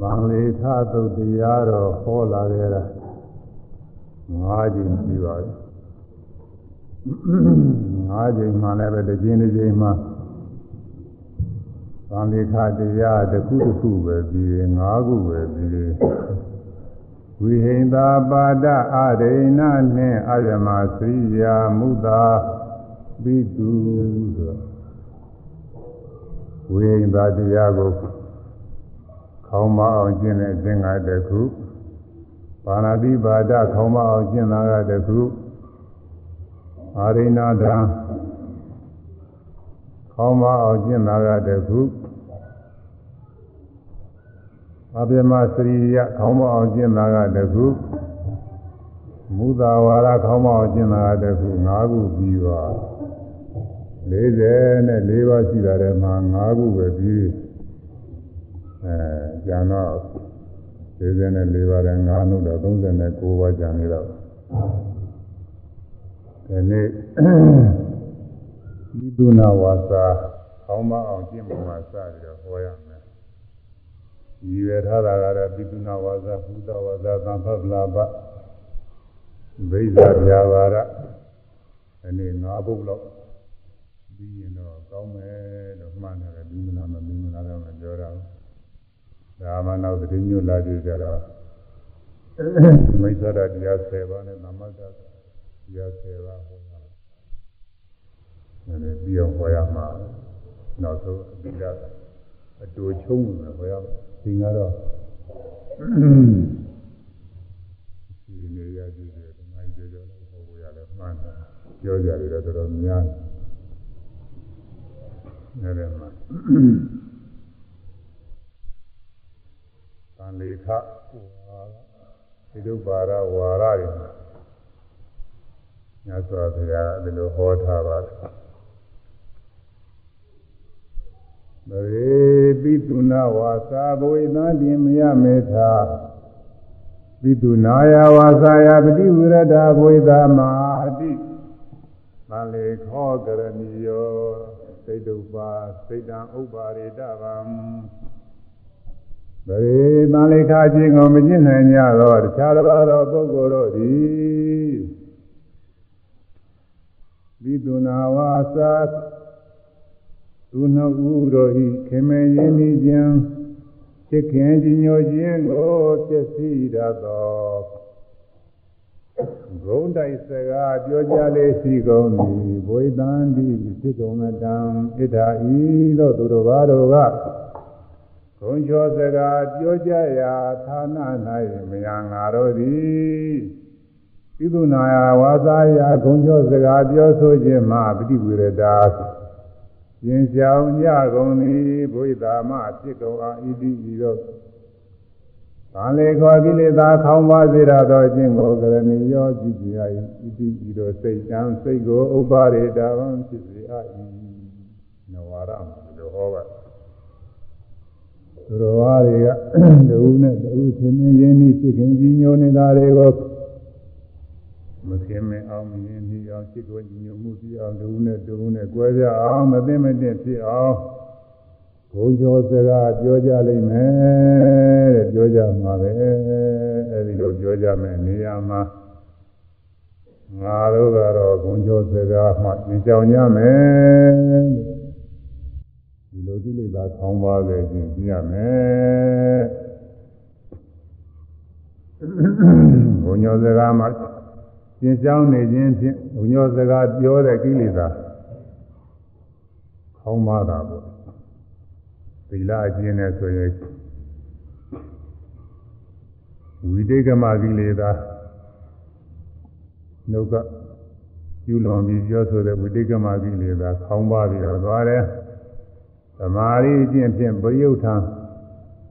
ဗံလေခသုတ်တရားတော်ဟောလာခဲ့တာ၅ကြိမ်ရှိပါပြီ၅ကြိမ်မှလည်းပဲတစ်ကြိမ်တစ်ကြိမ်မှဗံလေခတရားတစ်ခုတစ်ခုပဲပြီးတယ်၅ခုပဲပြီးတယ်ဝိဟိန္တာပါဒအရိဏနှင့်အယမသရိယာမုသာပိတုဆိုဝိဟိန္တာတရားကို ခေါင်းမအောင်ကျင့်တဲ့အကျင့်ကတခုပါဏာတိပါဒခေါင်းမအောင်ကျင့်တာကတခုအာရိဏဒံခေါင်းမအောင်ကျင့်တာကတခုအပြမစရိယခေါင်းမအောင်ကျင့်တာကတခုမူသာဝါဒခေါင်းမအောင်ကျင့်တာကတခု၅ခုပြီးပါ40နဲ့4ပါးရှိတာထဲမှာ5ခုပဲပြီး အဲကျန်တော့44ပါးနဲ့9နှုတ်တော့39ပါးကျန်နေတော့ဒီနေ့ဤဒုနာဝါစာခေါင်းမအောင်ကျင့်ပုံမှာစပြီးတော့ဟောရမယ်ရည်ရထားတာကတော့ပိဒုနာဝါစာဘုဒ္ဓဝါစာသံဖဗလာပဘိဇာပြာပါရဒီနေ့9ပုဒ်လောက်ပြီးရင်တော့ကောင်းမယ်လို့မှန်းတယ်ဒီမနာမပြီးမနာတော့မပြောတာဘူး ဒါမှနောက်တည်းညွတ်လာကြကြတော့မိစ္ဆာတရား10ပါးနဲ့သမတ္တတရား10ပါးဟောတာ။ဒါနဲ့ပြီးအောင်ဟောရမှာနောက်ဆုံးအပြီးတော့အတူချုံးမယ်ဟောရဒီငါတော့ဒီနေရာကြည့်တယ်ဒီမိုင်းကြောကြောလို့ဟောဖို့ရတယ်မှန်တယ်ပြောကြတယ်တော့တော်တော်များတယ်။ဒါနဲ့မှသံ လေခဝါဒီလိုပါရဝါရတွေညစွာဘုရားဒီလိုဟောထားပါတယ်။ဒေပိတုနာဝါစာဘဝေသတိမယမေသာပိတုနာယဝါစာယပတိဝရဒဘဝေသမအတိသံလေခောကရဏီယောစိတ်တုပါစိတ်တံဥပ္ပါရိတဗံ ဗေသံလေခာခြင်းကိုမကျင့်နိုင်ကြတော့တခြားတစ်ပါးသောပုဂ္ဂိုလ်တို့သည်ဘိတုနာဝါစာသူနှုတ်ဦးတို့ဤခေမေယင်းဤခြင်းချစ်ခင်ကြီးညိုခြင်းကိုဖြစ်စီရသောဂုံတိုက်စကားပြောကြလေရှိကုန်သည်ဘွေတန်တိဖြစ်ကုန်တံဣဒာဤသို့သူတို့ဘာတို့က ဂုံချောစကားပြောကြရာဌာန၌မယံငါတို့သည်ပိသုနာယဝါစာယဂုံချောစကားပြောဆိုခြင်းမှာပฏิဝေရတာရင်ဆောင်ကြကုန်သည်ဘုရားမဖြစ်ကုန်အာဣတိဤတို့ဗာလေခောကိလေသာခေါင်းပါစေရသောအခြင်းကိုကရဏီယောကြည့်ကြ၏ဣတိဤတို့စိတ်တံစိတ်ကိုဥပါရေတာဝံဖြစ်စေအ၏နဝရမှာလို့ဟောပါ သူတော်ဘာတွေကတူနဲ့တူသင်နေရင်းနှီးစိတ်ခင်ကြီးညိုနေတာတွေကိုမခင်မအောင်မြင်နှီးအောင်စိတ်ကိုညိုမှုပြအောင်တူနဲ့တူနဲ့ကြွယ်ကြအောင်မသိမသိဖြစ်အောင်ဘုံကျော်စကားပြောကြလိမ့်မယ်တဲ့ပြောကြမှာပဲအဲဒီလိုပြောကြမယ်နေရာမှာငါတို့ကတော့ဘုံကျော်စကားမှသင်ကြောင်ကြမယ်ဒီလို ကိလေသာခေါင်းပါလေခြင်းပြရမယ်ဘုံညောစကားမှာရှင်းကြောင်းနေခြင်းဖြင့်ဘုံညောစကားပြောတဲ့ကိလေသာခေါင်းပါတာပေါ့သီလအကျင့်နဲ့ဆိုရင်ဝိတိကမကိလေသာနှုတ်ကယူလွန်ပြီးပြောဆိုတဲ့ဝိတိကမကိလေသာခေါင်းပါပြီးတော့သွားတယ် သမာဓိအကျင့်ဖြင့်ပရိယုထံ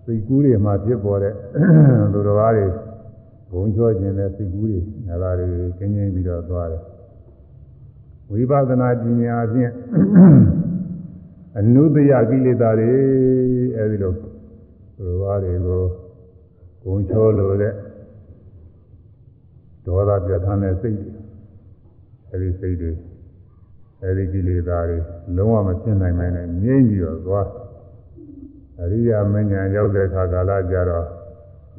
စိတ်ကူးတွေမှာဖြစ်ပေါ်တဲ့လူတော်ကားတွေဘုံချောခြင်းနဲ့စိတ်ကူးတွေနာလာတွေကင်းကျင်းပြီးတော့သွားတယ်ဝိပဿနာပညာဖြင့်အနုတ္တယကိလေသာတွေအဲဒီလိုလူတော်ကားတွေကိုဘုံချောလို့တဲ့ဒေါသပြဋ္ဌာန်းတဲ့စိတ်တွေအဲဒီစိတ်တွေ အဲဒီကိလေသာတွေလုံးဝမဖြစ်နိုင်မဲနဲ့ငြိမ့်ပြီးတော့သွားအရိယာမဉ္ဇဉ်ရောက်တဲ့အခါကာလကျတော့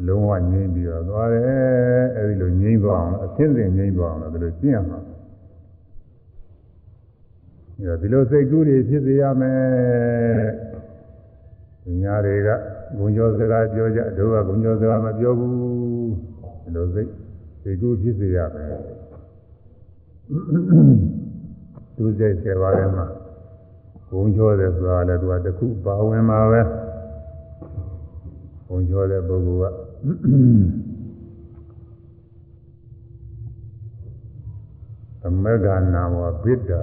လုံးဝငြိမ့်ပြီးတော့သွားတယ်အဲဒီလိုငြိမ့်သွားအောင်အသင်းစဉ်ငြိမ့်သွားအောင်လို့ဒီလိုကျင့်ရမှာဒီလိုစိတ်ကူးတွေဖြစ်စေရမယ်ညာတွေကဂုံကျော်စကားပြောကြတို့ကဂုံကျော်စကားမပြောဘူးဒီလိုစိတ်စိတ်ကူးဖြစ်စေရမယ် သူစိတ်ဆယ်ပါးထဲမှာဂုံကျော်တယ်ဆိုတာလည်းသူကတစ်ခုပါဝင်မှာပဲဂုံကျော်တဲ့ပုဂ္ဂိုလ်ကသမဂ္ဂနာမောပိတ္တာ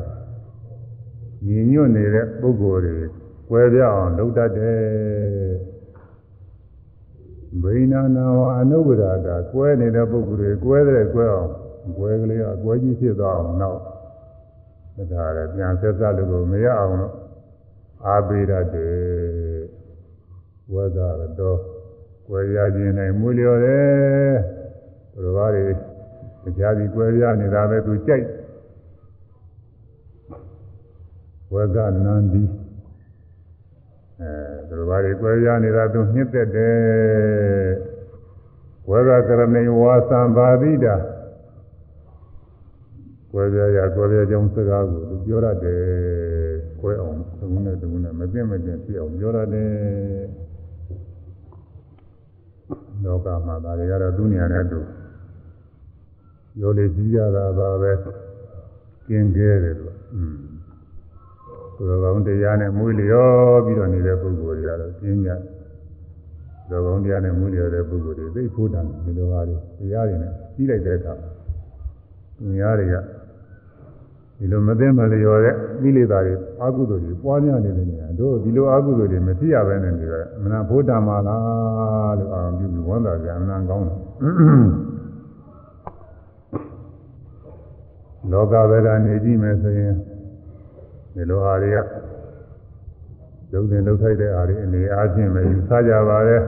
ညီညွတ်နေတဲ့ပုဂ္ဂိုလ်တွေကွဲပြားအောင်လုပ်တတ်တယ်ဗိနာနာဝအနုဝဒတာကွဲနေတဲ့ပုဂ္ဂိုလ်တွေကွဲတဲ့ကွဲအောင်ကွဲကလေးကကွဲကြီးဖြစ်သွားအောင်နောက် ဒါကြလည်းပြန်ဆက်စားလို့မရအောင်လို့အားပေးတတ်တယ်ဝဇ္ဇရတော့ကွဲရခြင်းနဲ့မွေလျော်တယ်ဘုရားတွေတရားစီကွဲပြားနေတာပဲသူကြိုက်ဝဇ္ဇနန္ဒီအဲဘုရားတွေကွဲပြားနေတာသူနှစ်သက်တယ်ဝဇ္ဇကရဏိဝါသံဘာတိတာ ကွဲပြားရကွဲပြားကြောင်းစကားကိုသူပြောရတယ်ကွဲအောင်သုံးနဲ့သုံးနဲ့မပြတ်မပြတ်ဖြစ်အောင်ပြောရတယ်လောကမှာဒါတွေကတော့သူ့နေရာနဲ့သူရောလေကြီးရတာပါပဲကျင်ကျဲတယ်သူอืมသူတော်ကောင်းတရားနဲ့မွေးလျော်ပြီးတော့နေတဲ့ပုဂ္ဂိုလ်တွေကတော့ကျင်းကြတော်ကောင်းတရားနဲ့မွေးလျော်တဲ့ပုဂ္ဂိုလ်တွေသိဖို့တန်ဒီလိုဟာတွေတရားတွေနဲ့ကြီးလိုက်တဲ့အခါသူများတွေက ဒီလိုမသိမလျော်တဲ့ကိလေသာတွေအာဟုသိုလ်တွေပွားများနေတဲ့နေရာတို့ဒီလိုအာဟုသိုလ်တွေမဖြစ်ရဘဲနဲ့နေတော့အမှန်ဘုဒ္ဓမာလားလို့အာရုံပြုပြီးဝမ်းသာကြအမှန်ကောင်းတယ်လောကဝေဒနေကြည့်မယ်ဆိုရင်ဒီလိုဟာတွေကလုံတင်လုံထိုက်တဲ့အားတွေအနေအားဖြင့်ပဲယူဆကြပါရဲ့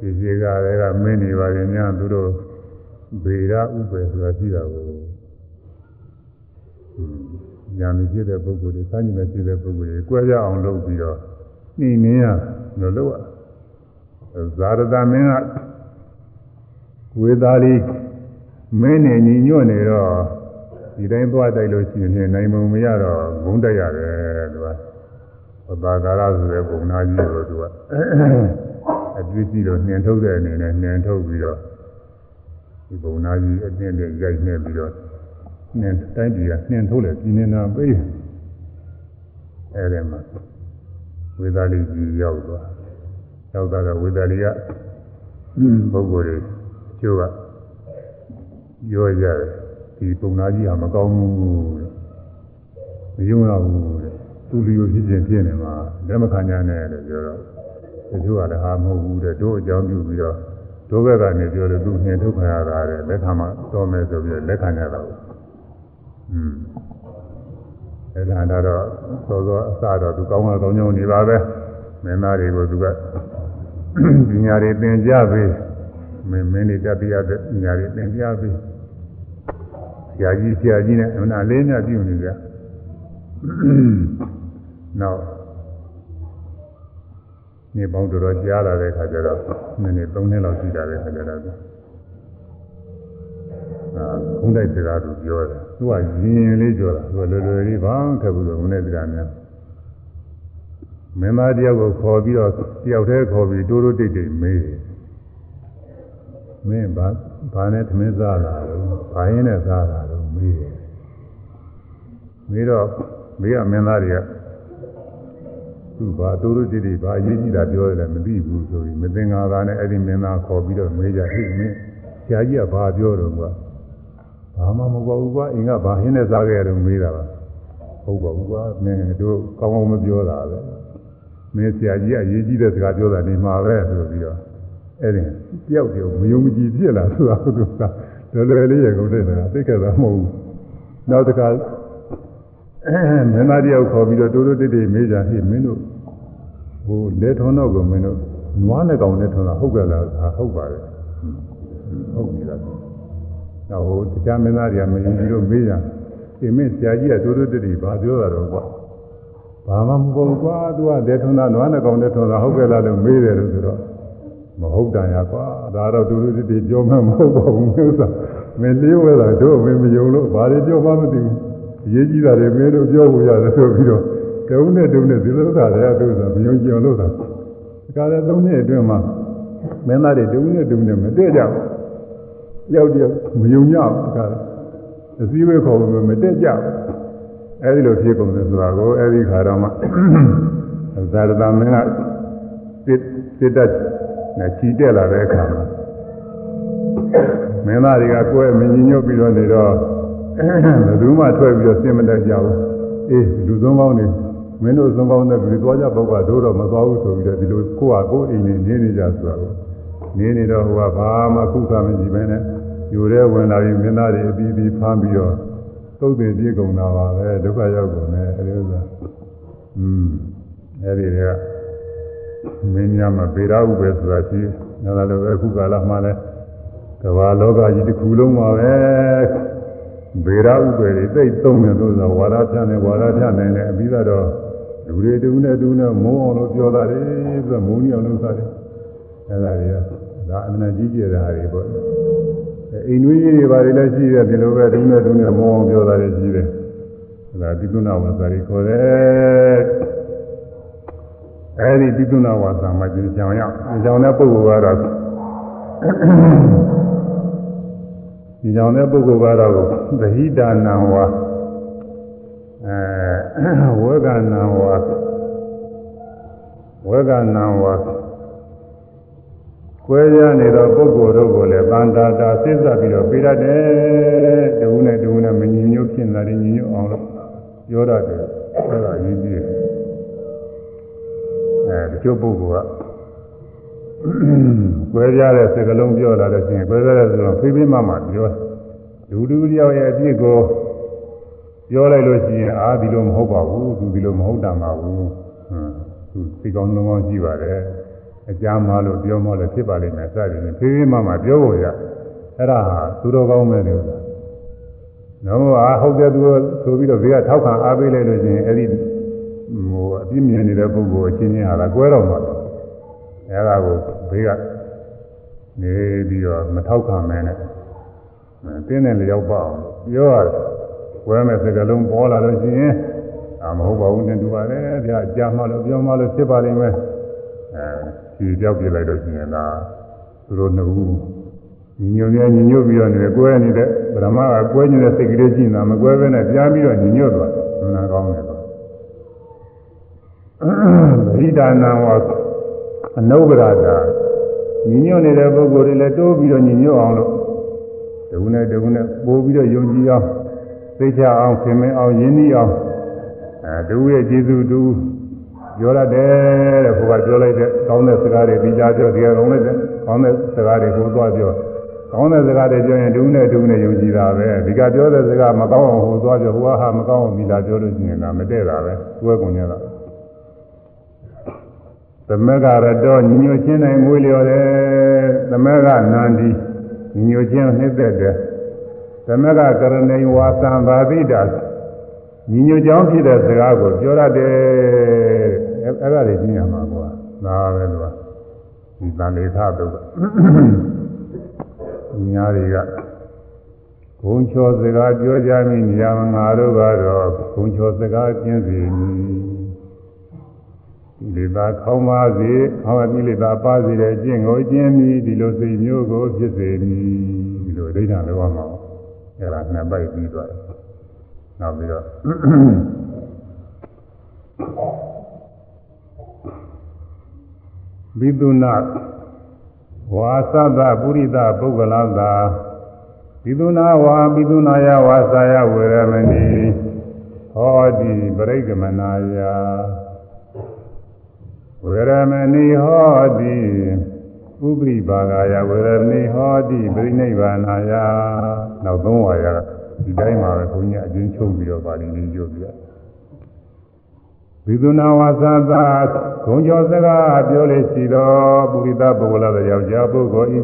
ဒီစီကလည်းကမင်းနေပါရင်များသူတို့ဗေဒဥပ္ပေဆိုတာရှိတာကို ညာမဖြစ်တဲ့ပုဂ္ဂိုလ်တွေစမ်းကြည့်မဲ့ဖြစ်တဲ့ပုဂ္ဂိုလ်တွေကြွယ်ကြအောင်လုပ်ပြီးတော့နှိမ့်နေရလို့လို့ဇာရတမင်းကဝေသာလီမင်းနေညီညွတ်နေတော့ဒီတိုင်းသွားတိုက်လို့ရှိရင်နိုင်မုံမရတော့ဂုံးတက်ရတယ်သူကဘဘာကာရဆိုတဲ့ပုံနာကြီးကိုသူကအတွေ့အကြည့်တော့နှင်ထုတ်တဲ့အနေနဲ့နှင်ထုတ်ပြီးတော့ဒီပုံနာကြီးအတင်းနဲ့ရိုက်နှက်ပြီးတော့ နှင်တိုင်းပြည်ကနှင်ထုတ်လေပြည်နေတာပေးအဲဒီမှာဝေသာလီကြီးရောက်သွားရောက်သွားတော့ဝေသာလီကပုဂ္ဂိုလ်တွေကျိုးကပြောကြတယ်ဒီပုံနာကြီးဟာမကောင်းဘူးမယုံရဘူးတဲ့သူလူရဖြစ်ခြင်းဖြစ်နေမှာလက်မခံကြနဲ့လို့ပြောတော့တချို့ကလည်းဟာမဟုတ်ဘူးတဲ့တို့အကြောင်းပြုပြီးတော့တို့ဘက်ကနေပြောလို့သူနှင်ထုတ်ခံရတာတဲ့လက်ခံမှတော်မယ်ဆိုပြီးလက်ခံကြတာကိုอืม အဲ့ဒါတော့သောသောအစတော့သူကောင်းတာကောင်းကြောင်းနေပါပဲမင်းသားတွေကိုသူကပညာတွေသင်ကြပေးမင်းမင်းတွေတက်ပြရတဲ့ပညာတွေသင်ကြပေးဆရာကြီးဆရာကြီးနဲ့အမှန်လေးနဲ့ပြုနေကြနောက်နေပေါင်းတော်တော်ကြားလာတဲ့ခါကျတော့နည်းနည်း၃နှစ်လောက်ရှိတာပဲခါကျတော့ အာဘုံတိုက်စကားသူပြောတယ်သူကရင်လေးပြောတာသူကလွယ်လွယ်လေးဘာခက်ဘူးလို့ဘုံတိုက်စကားများမင်းသားတယောက်ကိုခေါ်ပြီးတော့တယောက်တည်းခေါ်ပြီးတိုးတိုးတိတ်တိတ်မေးတယ်မင်းဘာဘာနဲ့သမင်းစားလာတော့ဘာရင်းနဲ့စားလာတော့မေးတယ်မေးတော့မေးကမင်းသားတွေကသူ့ဘာတိုးတိုးတိတ်တိတ်ဘာအရေးကြီးတာပြောတယ်လည်းမသိဘူးဆိုပြီးမသင်္ကာတာနဲ့အဲ့ဒီမင်းသားခေါ်ပြီးတော့မေးကြဟိမင်းဆရာကြီးကဘာပြောတော့ကွာ ဘာမှမဟုတ်ပါဘူးကွာအင်ကဘာဟင်းနဲ့စားခဲ့ရတယ်မေးတာပါဟုတ်ပါဘူးကွာမင်းတို့ကောင်းကောင်းမပြောတာပဲမင်းဆရာကြီးကအရေးကြီးတဲ့စကားပြောတာနေမှာပဲဆိုပြီးတော့အဲ့ဒီတယောက်တယောက်မယုံမကြည်ဖြစ်လာဆိုတာသူကတော်တော်လေးရကုန်တဲ့စကားသိခဲ့တာမဟုတ်ဘူးနောက်တစ်ခါမင်းသားတယောက်ခေါ်ပြီးတော့တိုးတိုးတိတ်တိတ်မေးကြဟိမင်းတို့ဟိုလက်ထုံးတော့ကမင်းတို့နွားနဲ့ကောင်နဲ့ထုံးတာဟုတ်ကြလားဟုတ်ပါတယ်ဟုတ်ပြီလား နောက်ဟိုတရားမင်းသားတွေကမယုံကြည်လို့မေးကြဒီမင်းဆရာကြီးကတိုးတိုးတိတ်တိတ်ဘာပြောတာတော့ကွာဘာမှမဟုတ်ကွာသူကဒေထွန်းတာနွားနှကောင်နဲ့ထွန်းတာဟုတ်ကဲ့လားလို့မေးတယ်လို့ဆိုတော့မဟုတ်တန်ရကွာဒါတော့တူတူတိတိပြောမှမဟုတ်ပါဘူးမျိုးစားမင်းလေးဝဲတာတို့မင်းမယုံလို့ဘာတွေပြောမှမသိဘူးအရေးကြီးတာတွေမင်းတို့ပြောဖို့ရတယ်ဆိုပြီးတော့တုံးနဲ့တုံးနဲ့ဒီလိုသာလည်းသူကမယုံကြည်အောင်လုပ်တာဒီကလည်းသုံးနှစ်အတွင်းမှာမင်းသားတွေတုံးနဲ့တုံးနဲ့မတည့်ကြဘူး ယောက်တယောက်မယုံကြဘူးဒီကလည်းအစည်းအဝေးခေါ်လို့မတည့်ကြဘူးအဲဒီလိုဖြစ်ကုန်တယ်ဆိုတာကိုအဲဒီခါတော့မှဇာတသမင်းကစစ်စစ်တက်နဲ့ချီတက်လာတဲ့အခါမှာမင်းသားတွေကကိုယ်မငြိညွတ်ပြီးတော့နေတော့ဘယ်သူမှထွက်ပြီးတော့စင်မတက်ကြဘူးအေးလူသုံးပေါင်းနေမင်းတို့သုံးပေါင်းနဲ့ပြီးသွားကြပုဂ္ဂိုလ်တို့တော့မသွားဘူးဆိုပြီးတော့ဒီလိုကိုယ့်ဟာကိုယ်အိမ်နေနေနေကြဆိုတာကို နေနေတော့ဟိုကဘာမှခုခါမကြည့်ပဲနဲ့ယူရဲဝင်လာပြီးမင်းသားတွေအပြီးပြီးဖမ်းပြီးတော့သုတ်တယ်ပြေကုန်တာပါပဲဒုက္ခရောက်ကုန်တယ်အဲဒီဥစ္စာอืมအဲဒီကမင်းများမပေရဟုပဲဆိုတာရှိတယ်ဒါလည်းအခုကာလမှလည်းကမ္ဘာလောကကြီးတစ်ခုလုံးမှာပဲဗေဒဥပ္ပေတွေသိသုံးတယ်လို့ဆိုဝါဒဖြန့်တယ်ဝါဒဖြန့်နိုင်တယ်အပြီးတော့လူတွေတူနဲ့တူနဲ့မုန်းအောင်လို့ပြောတာတယ်ဆိုတော့မုန်းနေအောင်လုပ်တာတယ်အဲဒါတွေက ဒါအမှန်ကြီးကျယ်တာတွေပေါ့အိမ်နွေးကြီးတွေပါတယ်လည်းရှိတယ်ဒီလိုပဲတူနဲ့တူနဲ့မုန်းအောင်ပြောတာတွေရှိတယ်ဒါတိကုဏဝါစာတွေခေါ်တယ်အဲဒီတိကုဏဝါစာမှာကျင်ချောင်ရောက်ချောင်တဲ့ပုဂ္ဂိုလ်ကတော့ဒီကြောင့်တဲ့ပုဂ္ဂိုလ်ကတော့သဟိတာနံဝါအဲဝေကနံဝါဝေကနံဝါ ကွဲရနေသောပုဂ္ဂိုလ်တို့ကိုလည်းတန်တာတာစိတ်ဆက်ပြီးတော့ပြရတဲ့တဝုနဲ့တဝုနဲ့မညီညွတ်ဖြစ်လာတယ်ညီညွတ်အောင်လို့ပြောရတယ်အဲဒါရင်းကြည့်အဲတချို့ပုဂ္ဂိုလ်ကကွဲပြားတဲ့စကားလုံးပြောလာလို့ရှိရင်ကွဲပြားတဲ့စကားလုံးဖိဖိမမပြောလူတူတယောက်ရဲ့အပြစ်ကိုပြောလိုက်လို့ရှိရင်အာဒီလိုမဟုတ်ပါဘူးသူဒီလိုမဟုတ်တာပါဘူးဟွန်းသူစိတ်ကောင်းလုံးကောင်းရှိပါတယ် အကြမ်းမလို့ပြောမလို့ဖြစ်ပါလိမ့်မယ်စသည်ဖြင့်ဖိဖိမမပြောဖို့ရအဲ့ဒါဟာသူတော်ကောင်းမဲ့တယ်ဆိုတာနော်အာဟုတ်တယ်သူဆိုပြီးတော့ဘေးကထောက်ခံအားပေးလိုက်လို့ရှိရင်အဲ့ဒီဟိုအပြစ်မြင်နေတဲ့ပုဂ္ဂိုလ်အချင်းချင်းဟာလားကွဲတော့မှာအဲ့ဒါကိုဘေးကနေပြီးတော့မထောက်ခံမဲနဲ့တင်းတဲ့လျောက်ပါအောင်ပြောရတယ်ဝဲမဲ့စကလုံးပေါ်လာလို့ရှိရင်အာမဟုတ်ပါဘူးနဲ့တူပါတယ်ဗျာကြာမှလို့ပြောမှလို့ဖြစ်ပါလိမ့်မယ်အဲ ဒီကြောက်ပြလိုက်လို့ရှိရင်လားသူတို့နှစ်ဦးညီညွတ်များညီညွတ်ပြီးတော့နေကွဲနေတဲ့ဗရမကကွဲနေတဲ့စိတ်ကလေးရှိနေတာမကွဲဘဲနဲ့ပြန်ပြီးတော့ညီညွတ်သွားတယ်နာကောင်းတယ်တော့ဗိဒါနာဝါအနုပရာတာညီညွတ်နေတဲ့ပုဂ္ဂိုလ်တွေလည်းတိုးပြီးတော့ညီညွတ်အောင်လို့တခုနဲ့တခုနဲ့ပို့ပြီးတော့ယုံကြည်အောင်သိချအောင်ခင်မင်းအောင်ယဉ်ဤအောင်အဲတူရဲ့ကျေးဇူးတူ ပြောရတယ်တဲ့ဘုရားပြောလိုက်တဲ့ကောင်းတဲ့စကားတွေပြီးကြပြောဒီကောင်းတဲ့ကောင်းတဲ့စကားတွေကိုသွားပြောကောင်းတဲ့စကားတွေပြောရင်တူနဲ့တူနဲ့ယုံကြည်တာပဲဒီကပြောတဲ့စကားမကောင်းအောင်ဟိုသွားပြောဟိုကဟာမကောင်းအောင်မိလာပြောလို့ရှိရင်ကမတည့်တာပဲသူကကုန်ကြတာသမက်ကရတော့ညီညွတ်ချင်းနိုင်မွေးလျော်တယ်သမက်ကနန္ဒီညီညွတ်ချင်းနှိမ့်သက်တယ်သမက်ကကရဏိဝါသံဘာတိတာညီညွတ်ကြောင်းဖြစ်တဲ့စကားကိုပြောရတယ် အဲ့အဲ့ဒါတွေသိရမှာကွာဒါပဲလို့ဒီသံလေသတုကညာတွေကဂုံချောစကားပြောကြမိနေရငါတို့ကတော့ဂုံချောစကားကျင်းစီမည်ဒီသာခေါင်းပါစေဟောဒီလေသာပါစေတဲ့အကျင့်ကိုကျင့်ပြီးဒီလိုစိတ်မျိုးကိုဖြစ်စေမည်ဒီလိုအဋ္ဌာန်လောမှာအဲ့ဒါနှစ်ပိုက်ပြီးသွားတယ်နောက်ပြီးတော့ ဘိသုနာဝါသတပုရိသပုဂ္ဂလသာဘိသုနာဝါဘိသုနာယဝါစာယဝေရမဏိဟောတိပရိက္ခမနာယဝေရမဏိဟောတိဥပရိပါဂာယဝေရမဏိဟောတိပရိနိဗ္ဗာနာယနောက်သုံးဝါရဒီတိုင်းမှာပဲဘုန်းကြီးအကျဉ်းချုပ်ပြီးတော့ပါဠိလေးရွတ်ပြဝိသုနာဝါသသာ ဂုံကျော်စကားပြောလေရှိတော်ပုရိသပုဂ္ဂလတဲ့ယောက်ျားပုဂ္ဂိုလ်ဤ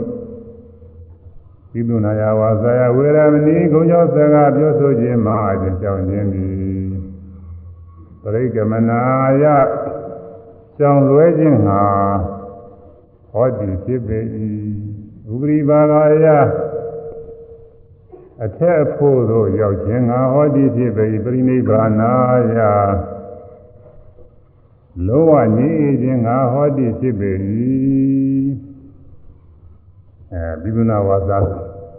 ဝိသုနာယဝါစာယဝေရမဏိဂုံကျော်စကားပြောဆိုခြင်းမှာအကျဉ်းကြောင်းခြင်းသည်ပရိကမနာယကြောင်လွဲခြင်းဟာဟောဒီဖြစ်ပေ၏ဥပရိပါဂာယအထက်အဖို့သို့ရောက်ခြင်းငါဟောဒီဖြစ်ပေ၏ပရိနိဗ္ဗာနာယ လောဝငြိခြင်းငါဟောဒီဖြစ်ပေ၏အဲဘိဗုနာဝါစာ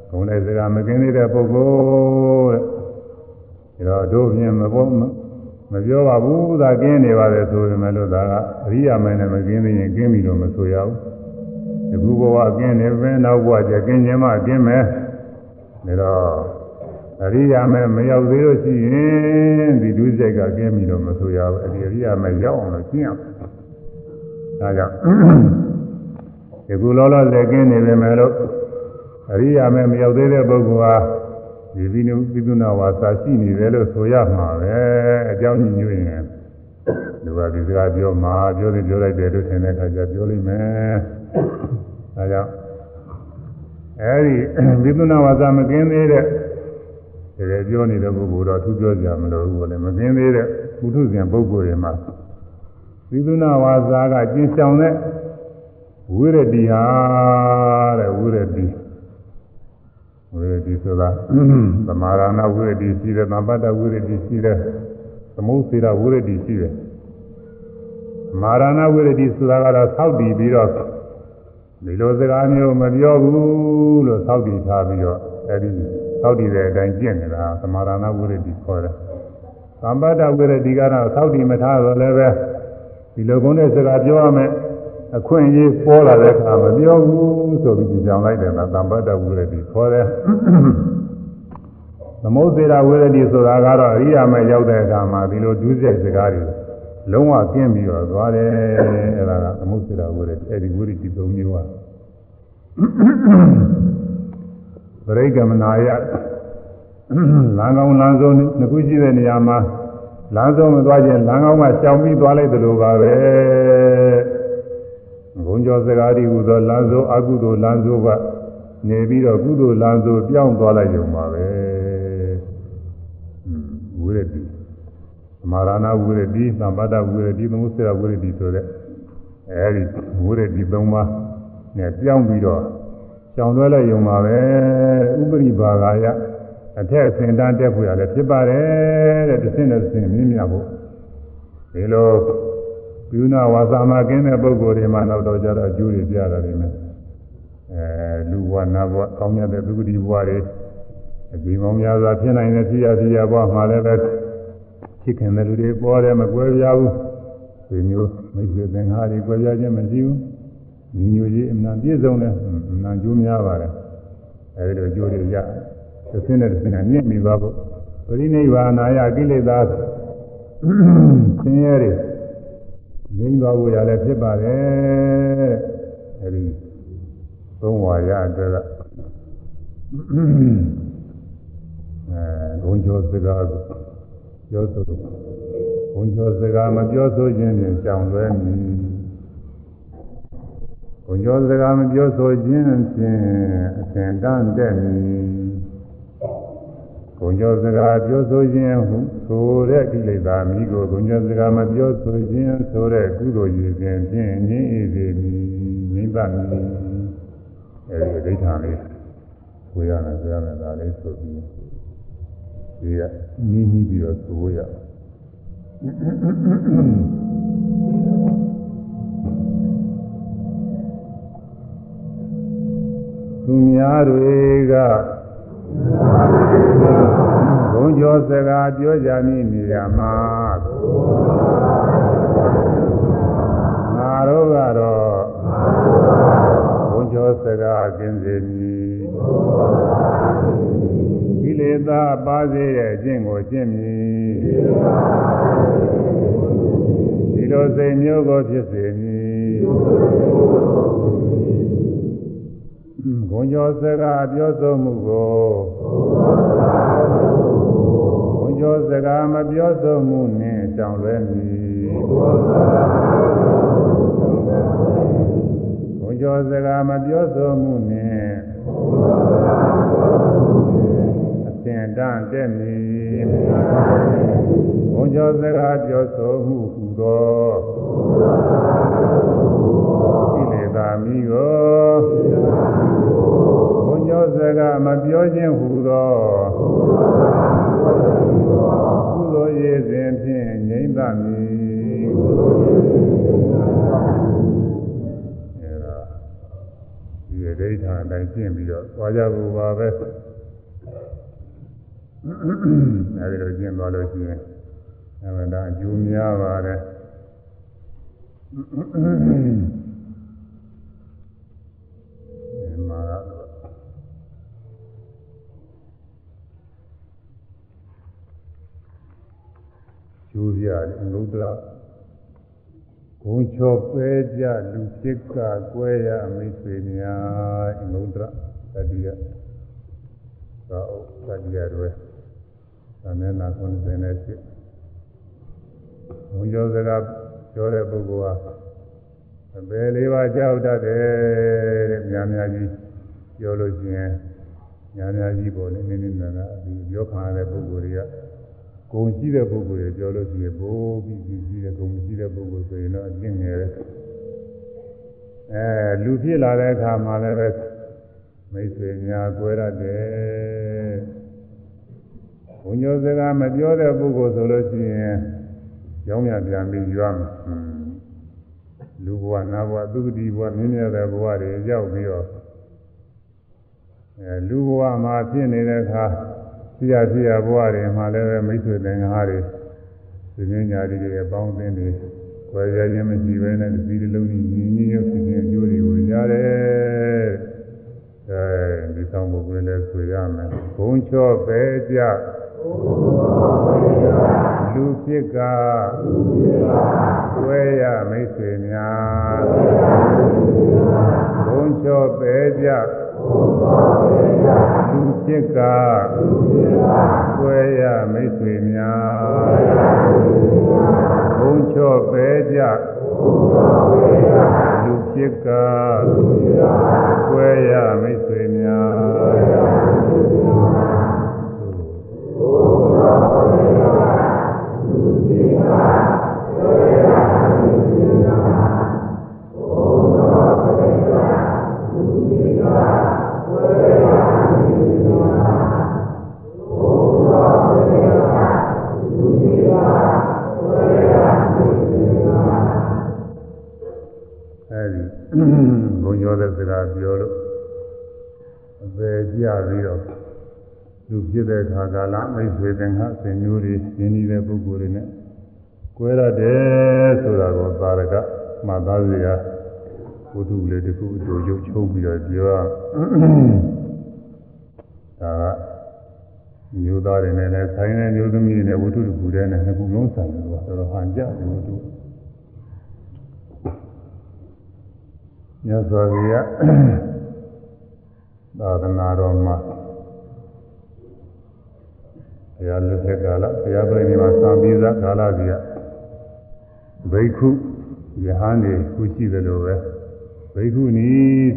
ဂုဏ်တဲ့စကားမကင်းသေးတဲ့ပုဂ္ဂိုလ်တဲ့ဒါတော့တို့ဖြင့်မပေါ်မပြောပါဘူးသာကင်းနေပါတယ်ဆိုပေမဲ့လို့ဒါကအရိယာမင်းနဲ့မကင်းသေးရင်ကင်းပြီလို့မဆိုရဘူးဒီခုဘဝကင်းနေပဲနောက်ဘဝကျကင်းခြင်းမှကင်းမယ်ဒါတော့ အရိယာမဲမရောက်သေးလို့ရှိရင်ဒီဒုစရိုက်ကကင်းပြီလို့မဆိုရဘူးအဒီအရိယာမဲရောက်အောင်လို့ကျင့်အောင်ဒါကြောင့်ဒီခုလောလောလက်ကင်းနေပေမဲ့လို့အရိယာမဲမရောက်သေးတဲ့ပုဂ္ဂိုလ်ဟာဒီဘိနုပိသုနာဝါစာရှိနေတယ်လို့ဆိုရမှာပဲအကြောင်းညွှန်ရင်ဒီကဒီစကားပြောမှာပြောတယ်ပြောလိုက်တယ်လို့ထင်တဲ့အခါကျပြောလိမ့်မယ်ဒါကြောင့်အဲဒီဘိသုနာဝါစာမကင်းသေးတဲ့ တကယ်ပြောနေတဲ့ပုဂ္ဂိုလ်တော့သူပြောကြမလို့ဘူးလေမကင်းသေးတဲ့ပုထုဇဉ်ပုဂ္ဂိုလ်တွေမှာဘိသုနာဝါစာကကျင့်ဆောင်တဲ့ဝိရတိဟာတဲ့ဝိရတိဝိရတိဆိုတာသမာရဏဝိရတိရှိတယ်သဗ္ဗတဝိရတိရှိတယ်သမုစ္စေရဝိရတိရှိတယ်မာရဏဝိရတိဆိုတာကတော့သောက်တည်ပြီးတော့ဒီလိုစကားမျိုးမပြောဘူးလို့သောက်တည်ထားပြီးတော့အဲဒီ သောက်တည်တဲ့အတိုင်းကျင့်နေတာသမာရဏဝိရတိခေါ်တယ်သဗ္ဗတဝိရတိကတော့သောက်တည်မထားတော့လည်းပဲဒီလိုကုန်းတဲ့စကားပြောရမယ်အခွင့်အရေးပေါ်လာတဲ့အခါမပြောဘူးဆိုပြီးကြောင်လိုက်တယ်လားသံပတ္တဝိရတိခေါ်တယ်သမုစ္စေရဝိရတိဆိုတာကတော့အရိယာမဲ့ရောက်တဲ့အခါမှာဒီလိုဒုစရိုက်စကားတွေလုံးဝကျင်းပြီးတော့သွားတယ်အဲ့ဒါကသမုစ္စေရဝိရတိအဲ့ဒီဝိရတိ၃မျိုးပါ ပရိကမနာယလမ်းကောင်းလမ်းဆုံးနှစ်ခုရှိတဲ့နေရာမှာလမ်းဆုံးမသွားခြင်းလမ်းကောင်းမှာရှောင်ပြီးသွားလိုက်သလိုပါပဲဘုံကျော်စကားဒီဟုသောလမ်းစိုးအကုသိုလ်လမ်းစိုးကနေပြီးတော့ကုသိုလ်လမ်းစိုးပြောင်းသွားလိုက်ကြုံပါပဲဝိရတိမာရဏဝိရတိသံပါဒဝိရတိသမုစ္ဆရာဝိရတိဆိုတဲ့အဲဒီဝိရတိ၃ပါးနဲ့ပြောင်းပြီးတော့ ကြောင်တွဲလိုက်ရုံပါပဲဥပရိပါဂာယအထက်အစဉ်တန်းတက်ဖို့ရတယ်ဖြစ်ပါတယ်တဲ့တစ်ဆင့်တစ်ဆင့်မြင်မြဖို့ဒီလိုပြုနာဝါစာမကင်းတဲ့ပုဂ္ဂိုလ်တွေမှာတော့တော့ကြတော့အကျိုးတွေပြရတယ်နေမယ်အဲလူဘဝနတ်ဘဝကောင်းမြတ်တဲ့သုခတိဘဝတွေအကြီးမောင်များစွာဖြစ်နိုင်တဲ့ဖြစ်ရဖြစ်ရဘဝမှာလည်းပဲဖြစ်ခင်တဲ့လူတွေပေါ်တယ်မကွဲပြားဘူးဒီမျိုးမိတ်ဆွေသင်္ဃာတွေကွဲပြားခြင်းမရှိဘူး ညီညွတ်ရေးအမှန်ပြည့်စုံတယ်အမှန်ကျိုးများပါတယ်အဲဒီလိုအကျိုးတွေရတစ်ဆင်းနဲ့တစ်ဆင်းနဲ့မြင့်မိသွားဖို့ပရိနိဗ္ဗာန်ယကိလေသာဆင်းရဲတွေငြိမ်းသွားဖို့ရလည်းဖြစ်ပါတယ်အဲဒီသုံးဝါရအတွက်ကအဲဂုံကျော်စကားကိုပြောဆိုဂုံကျော်စကားမပြောဆိုခြင်းဖြင့်ကြောင်လွဲမည် ဂုံကျော်စကားမပြောဆိုခြင်းဖြင့်အစဉ်တန်းတဲ့မည်ဂုံကျော်စကားပြောဆိုခြင်းဟုဆိုတဲ့ကိလေသာမိကိုဂုံကျော်စကားမပြောဆိုခြင်းဆိုတဲ့ကုသိုလ်ရည်ဖြင့်ဖြင့်ငြိမ့်အေးစေမည်ငြိမ့်ပါမည်အဲဒီဒိဋ္ဌာန်လေးကိုရမယ်ဆိုရမယ်ဒါလေးဆိုပြီးဒီကနီးနီးပြီးတော့ဆိုရ သူများတွေကဘုံကျော်စကားပြောကြမည်နေရာမှာငါတို့ကတော့ဘုံကျော်စကားကျင်းစေမည်ကိလေသာပါစေတဲ့အကျင့်ကိုကျင့်မည်ဒီလိုစိတ်မျိုးကိုဖြစ်စေမည် ဂုံကျော်စကားပြောဆိုမှုကိုဂုံကျော်စကားမပြောဆိုမှုနှင့်ကြောင်လွဲမည်ဂုံကျော်စကားမပြောဆိုမှုနှင့်အစဉ်တန်တက်မည်ဘုံကျော်စကားပြောဆိုမှုဟူသောကိလေသာ မိကိုဘုံကျော်စကားမပြောခြင်းဟူသောကုသိုလ်ရည်စဉ်ဖြင့်ငြိမ့်သမည်အဲဒါဒီဒိဋ္ဌာန်အတိုင်းကျင့်ပြီးတော့သွားကြဖို့ပါပဲအဲဒီလိုကျင့်သွားလို့ရှိရင်အမှန်တရားအကျိုးများပါတယ် မှာကျိုးပြအင်္ဂုတ္တရာဂုံချောပဲကြလူဖြစ်ကကွဲရအမိတ်ဆွေများအင်္ဂုတ္တရာတတိယသာဥတတိယတွေသမဏနာ90နဲ့ဖြစ်ဘုံကျော်စကားပြောတဲ့ပုဂ္ဂိုလ်ဟာအပေလေးပါးကြောက်တတ်တယ်တဲ့များများကြီး ပြောလို့ရှိရင်များများကြီးပေါ်နေနေနေနာဒီပြောခံရတဲ့ပုဂ္ဂိုလ်တွေကဂုံရှိတဲ့ပုဂ္ဂိုလ်တွေပြောလို့ရှိရင်ဘိုးပြီးပြီးပြီးတဲ့ဂုံမရှိတဲ့ပုဂ္ဂိုလ်ဆိုရင်တော့အကျင့်ငယ်တယ်အဲလူဖြစ်လာတဲ့အခါမှာလည်းပဲမိတ်ဆွေများကွဲရတယ်ဘုံကျော်စကားမပြောတဲ့ပုဂ္ဂိုလ်ဆိုလို့ရှိရင်ကြောင်းမြပြန်ပြီးရွာမယ်လူဘဝနာဘဝသုတိဘဝမြင့်မြတ်တဲ့ဘဝတွေရောက်ပြီးတော့ အဲလူဘဝမှာဖြစ်နေတဲ့အခါဆရာဆရာဘဝတွေမှာလည်းပဲမိတ်ဆွေသင်္ဃာတွေသူမြညာတွေရဲ့ပေါင်းသင်းတွေခွဲရခြင်းမရှိဘဲနဲ့တစည်းတစ်လုံးညီညီရုပ်ဖြစ်ခြင်းအကျိုးတွေကိုရတယ်အဲဒီဆောင်ပုဂ္ဂိုလ်လည်းဆိုရမယ်ဘုံချောပဲကြလူဖြစ်ကဝဲရမိတ်ဆွေများဘုံချောပဲကြ လူဖြစ်ကဝဲရမိတ်ဆွေများဘုံချောပဲကြလူဖြစ်ကဝဲရမိတ်ဆွေအဲဒီ ဘုံကျော်တဲ့စကားပြောလို့အပေကြပြီးတော့လူဖြစ်တဲ့ခါကာလမိတ်ဆွေတင်္ဂဆင်မျိုးတွေရင်းနှီးတဲ့ပုဂ္ဂိုလ်တွေနဲ့ကွဲရတယ်ဆိုတာကိုသာရကမှတ်သားစရာဝတ္ထုလေးတစ်ခုအတူရုပ်ချုပ်ပြီးတော့ပြောဒါကမျိုးသားတွေနဲ့လည်းဆိုင်တဲ့မျိုးသမီးတွေနဲ့ဝတ္ထုတစ်ခုတည်းနဲ့နှစ်ခုလုံးဆိုင်တယ်ကွာတော်တော်ဟန်ကြတယ်ဝတ္ထု မြတ်စွာဘုရားသာသနာတော်မှာဘုရားလက်ထက်ကာလဘုရားပြိဋိမှာသာပြီးသားကာလကြီးကဘိက္ခုယဟန်တွေခုရှိတယ်လို့ပဲဘိက္ခုနီ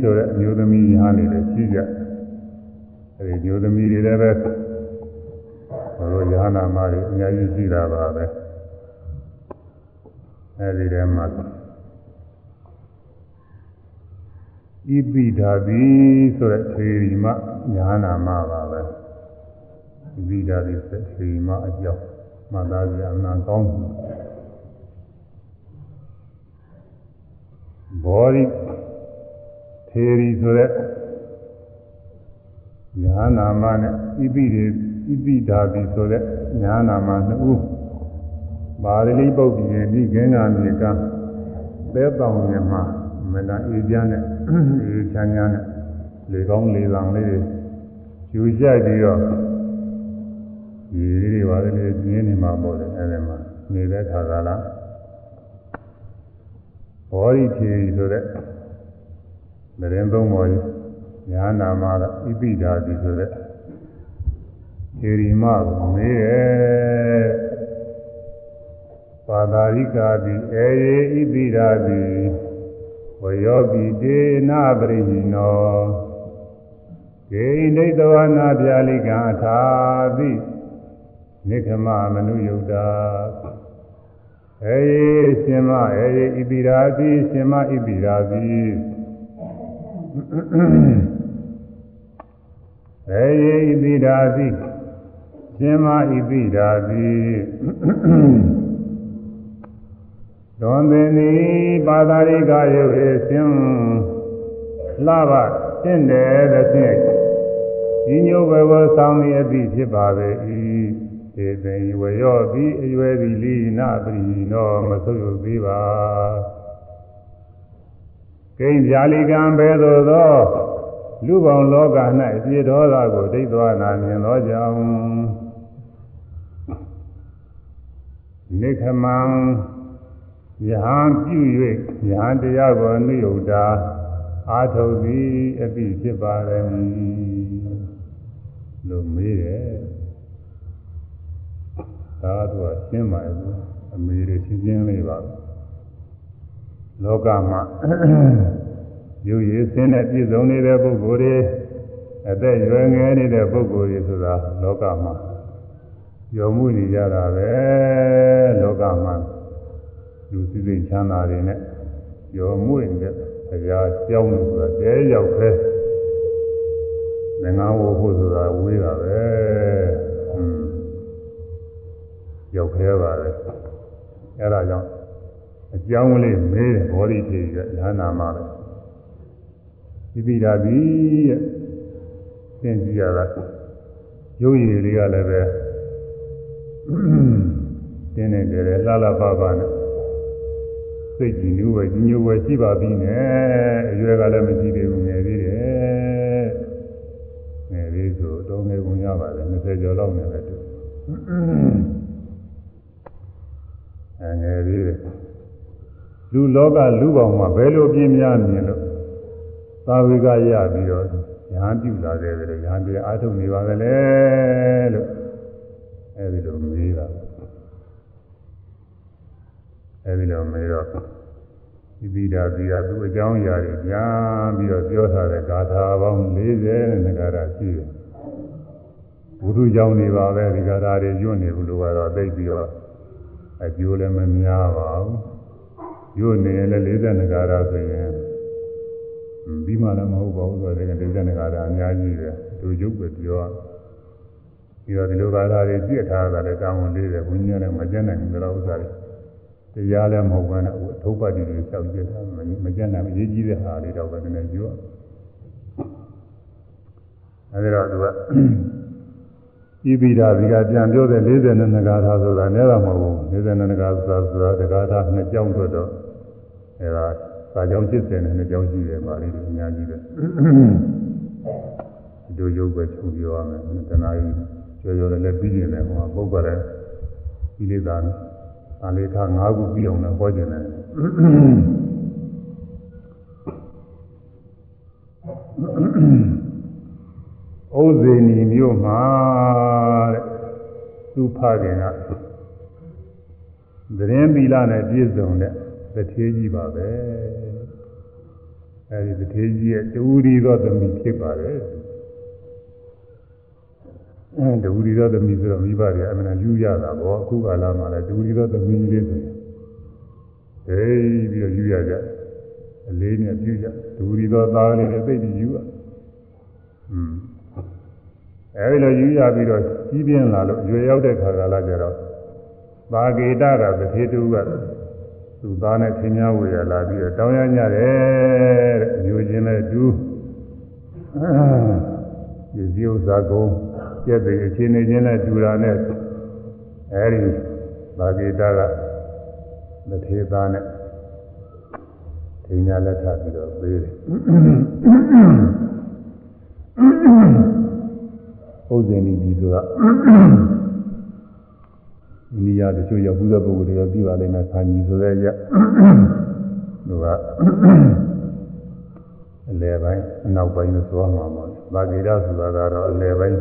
ဆိုတဲ့အမျိုးသမီးယဟန်တွေလည်းရှိကြအဲဒီမျိုးသမီးတွေလည်းပဲဘုရားယဟနာမတွေအများကြီးရှိတာပါပဲအဲဒီထဲမှာ ဣပိဓာတိဆိုတဲ့ထေရီမညာနာမပါပဲဣပိဓာတိဆိုတဲ့ထေရီမအကြောင်းမှတ်သားကြအမှန်ကောင်းတယ်ဘောရိထေရီဆိုတဲ့ညာနာမနဲ့ဣပိတွေဣပိဓာတိဆိုတဲ့ညာနာမနှစ်ဦးပါဠိပုတ်ကြီးဒီကင်းကမြေကသဲတောင်မြမှာမနာအေးချမ်းနဲ့ အေးချမ်းချမ်းနဲ့လေကောင်းလေလောင်လေးတွေယူကြပြီးတော့ဒီတွေပါလေပြင်းနေမှာပေါ့လေအဲဒီမှာနေတဲ့ခါကလာဘောရီဖြေဆိုတဲ့မရင်သုံးပေါ်ကြီးညာနာမကဣပိဓာတိဆိုတဲ့ခြေရီမကိုမေးရဲ့ပါတာရိကာတိအေယေဣပိဓာတိ ဝယောပိတေနာပရိဟိနောဂေဣဒိတဝနာပြာလိကံအထာတိနိခမမနုယုတ်တာအေယရှင်မအေယဣပိရာတိရှင်မဣပိရာတိအေယဣပိရာတိရှင်မဣပိရာတိ ဒွန်သင်ဤပါသာရိကယုတ်ရေရှင်လှပါတင့်တယ်တဲ့ဖြင့်ဒီညိုဘဝဆောင်နေအသည့်ဖြစ်ပါပေ၏ေသိဝရောပြီးအရွယ်သည်လိနာပရိနောမဆုပ်ယုတ်သေးပါကိဉ္ဇာလီကံဘဲသို့သောလူပေါင်းလောက၌အပြည့်တော်သာကိုဒိဋ္ဌဝနာမြင်သောကြောင့်နိခမံ ယဟန်ပြု၍ယဟန်တရားကိုအနုယုတ်တာအာထုတ်သည်အပိဖြစ်ပါရမည်လို့မေးတယ်ဒါကတော့ရှင်းပါရဲ့အမေတွေရှင်းရှင်းလေးပါလောကမှာယူရည်စင်းနဲ့ပြည့်စုံနေတဲ့ပုဂ္ဂိုလ်တွေအသက်ရွယ်ငယ်နေတဲ့ပုဂ္ဂိုလ်တွေဆိုတာလောကမှာယောမှုနေကြတာပဲလောကမှာ လူစည်းစိမ်ချမ်းသာတွေနဲ့ယောမှုနေတဲ့တရားကြောင်းလို့ဆိုတာတဲရောက်ပဲငငါဝဖို့ဆိုတာဝေးတာပဲရောက်ခဲပါတယ်အဲဒါကြောင့်အကြောင်းလေးမေးတယ်ဘောဓိထေရညာနာမှာပဲဒီပိဓာတိရဲ့သင်ကြည့်ရတာရုပ်ရည်လေးကလည်းပဲတင်းနေတယ်လှလှပပနဲ့ စိတ်ကြည်နူးပဲကြီးညိုပဲရှိပါပြီနဲ့အရွယ်ကလည်းမကြည့်သေးဘူးငယ်သေးတယ်ငယ်သေးဆိုတော့ငယ်ကုန်ရပါတယ်20ကျော်လောက်နေတယ်တူအဲငယ်သေးတယ်လူလောကလူပေါင်းမှာဘယ်လိုပြင်းများမြင်လို့သာဝေကရပြီးတော့ညာပြုလာခဲ့တယ်ညာပြအာထုတ်နေပါကလေးလို့အဲဒီလိုမေးတာ အဲဒီလိုမေးတော့ဒီပိဒါတိကသူ့အကြောင်းအရာတွေပြန်ပြီးတော့ပြောထားတဲ့ဂါထာပေါင်း40နဲ့ဂါထာရှိတယ်ဘုရုကြောင့်နေပါပဲဒီဂါထာတွေညွတ်နေဘူးလို့ကတော့သိပြီးတော့အကျိုးလည်းမများပါဘူးညွတ်နေလည်း40ဂါထာဆိုရင်ပြီးမှလည်းမဟုတ်ပါဘူးဆိုတော့40ဂါထာအများကြီးပဲသူရုပ်ပဲပြောပြီးတော့ဒီလိုဂါထာတွေပြည့်ထားတာလည်းတောင်းဝန်လေးတယ်ဘုန်းကြီးကလည်းမကျန်နိုင်ဘူးတော့ဥစ္စာတွေ တရားလည်းမဟုတ်ဘဲနဲ့အထုပ်ပတ်တွေလျှောက်ကြတာမကျန်နိုင်အရေးကြီးတဲ့ဟာလေးတော့ပဲနည်းနည်းပြောအဲဒီတော့သူကဤပိဓာဒီကပြန်ပြောတဲ့42ဂါထာဆိုတာနည်းတော့မဟုတ်ဘူး42ဂါထာဆိုတာတဂါထာနှစ်ကြောင်းတော့တော့အဲဒါစာကြောင်း80နဲ့နှစ်ကြောင်းရှိတယ်ပါလိမ့်အများကြီးပဲဒီလိုရုပ်ပဲချုပ်ပြောရမယ်တဏှာကြီးကျော်ကျော်လည်းပြီးနေတယ်ဟိုမှာပုဂ္ဂိုလ်လည်းဒီလေးသာ အလေးထား၅ခုပြီးအောင်လည်းဟောကျင်တယ်ဩဇေနီမြို့မှာတဲ့သူဖခင်ကသတင်းပီလာနဲ့ပြည့်စုံတဲ့တထေးကြီးပါပဲအဲဒီတထေးကြီးရဲ့တူရီသောသမီးဖြစ်ပါတယ် အဲတူရီသောသမီးဆိုတော့မိဘတွေအမှန်ယူရတာပေါ့အခုကာလမှာလည်းတူရီသောသမီးလေးဆိုရင်ဟေးပြီးတော့ယူရကြအလေးနဲ့ပြုကြတူရီသောသားလေးနဲ့သိပြီးယူရอืมအဲဒီလိုယူရပြီးတော့ကြီးပြင်းလာလို့ရွယ်ရောက်တဲ့ခါကာလကျတော့သာဂေတကတထေတူကသူသားနဲ့သင်များဝေရလာပြီးတော့တောင်းရညတယ်တဲ့မျိုးချင်းနဲ့တူဒီဇီဥဇာကုံ ကျက်တဲ့အခြေအနေချင်းနဲ့တူတာနဲ့အဲဒီသာဂေတကတထေသားနဲ့သင်များလက်ထပ်ပြီးတော့ပေးတယ်ဥဇင်ဒီဒီဆိုတာအိန္ဒိယတချို့ရောက်ဘူးတဲ့ပုဂ္ဂိုလ်တွေကပြီးပါလိမ့်မယ်။ဆာညီဆိုတဲ့ရသူကအလယ်ပိုင်းအနောက်ပိုင်းလို့ဆိုရမှာပေါ့။ဘာဂိရဆိုတာကတော့အလယ်ပိုင်း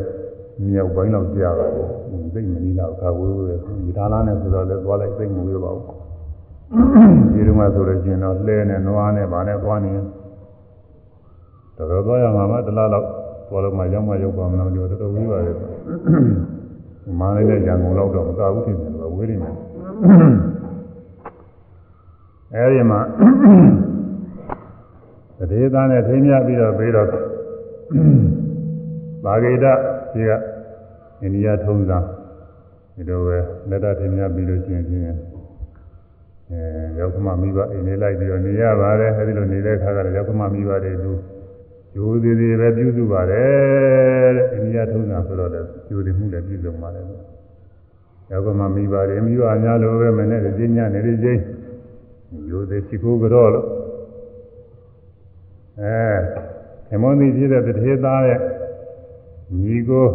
မြောက်ပိုင်းလောက်ကြာပါတယ်။သိမနီလောက်ခါဝေးဝေးဒီဒါလားနဲ့ဆိုတော့လည်းသွားလိုက်သိမဝေးပါဘူး။ဒီလိုမှဆိုလို့ရှိရင်တော့လှဲနဲ့နွားနဲ့ဗာနဲ့သွားနေတော်တော်သွားရမှာမှတလားလောက်သွားလို့မှရောက်မှရောက်ပါမလားတော်တော်ဝေးပါလေ။ငမာလေးနဲ့ရန်ကုန်လောက်တော့မကဘူးထင်တယ်လို့ဝေးနေတယ်အဲဒီမှာတရေသားနဲ့ထိမ်းမြပြီးတော့ပြီးတော့ဘာဂိတ ဒီကအိန္ဒိယထုံးစံဒီလိုပဲလက်တထိမ်းမြပြီးလို့ရှိရင်ဖြင့်အဲရောက်မှမိဘအိမ်လေးလိုက်ပြီးတော့နေရပါတယ်အဲဒီလိုနေတဲ့အခါကျတော့ရောက်မှမိဘတွေသူဂျိုးသေးသေးပဲပြုစုပါတယ်တဲ့အိန္ဒိယထုံးစံဆိုတော့လည်းဂျိုးသေးမှုလည်းပြုစုပါတယ်ရောက်မှမိဘတွေမိဘများလိုပဲမနဲ့သိညနေလေးချင်းဂျိုးသေးရှိခိုးကြတော့လို့အဲဓမ္မသီဖြစ်တဲ့တထေသားရဲ့ ညီကို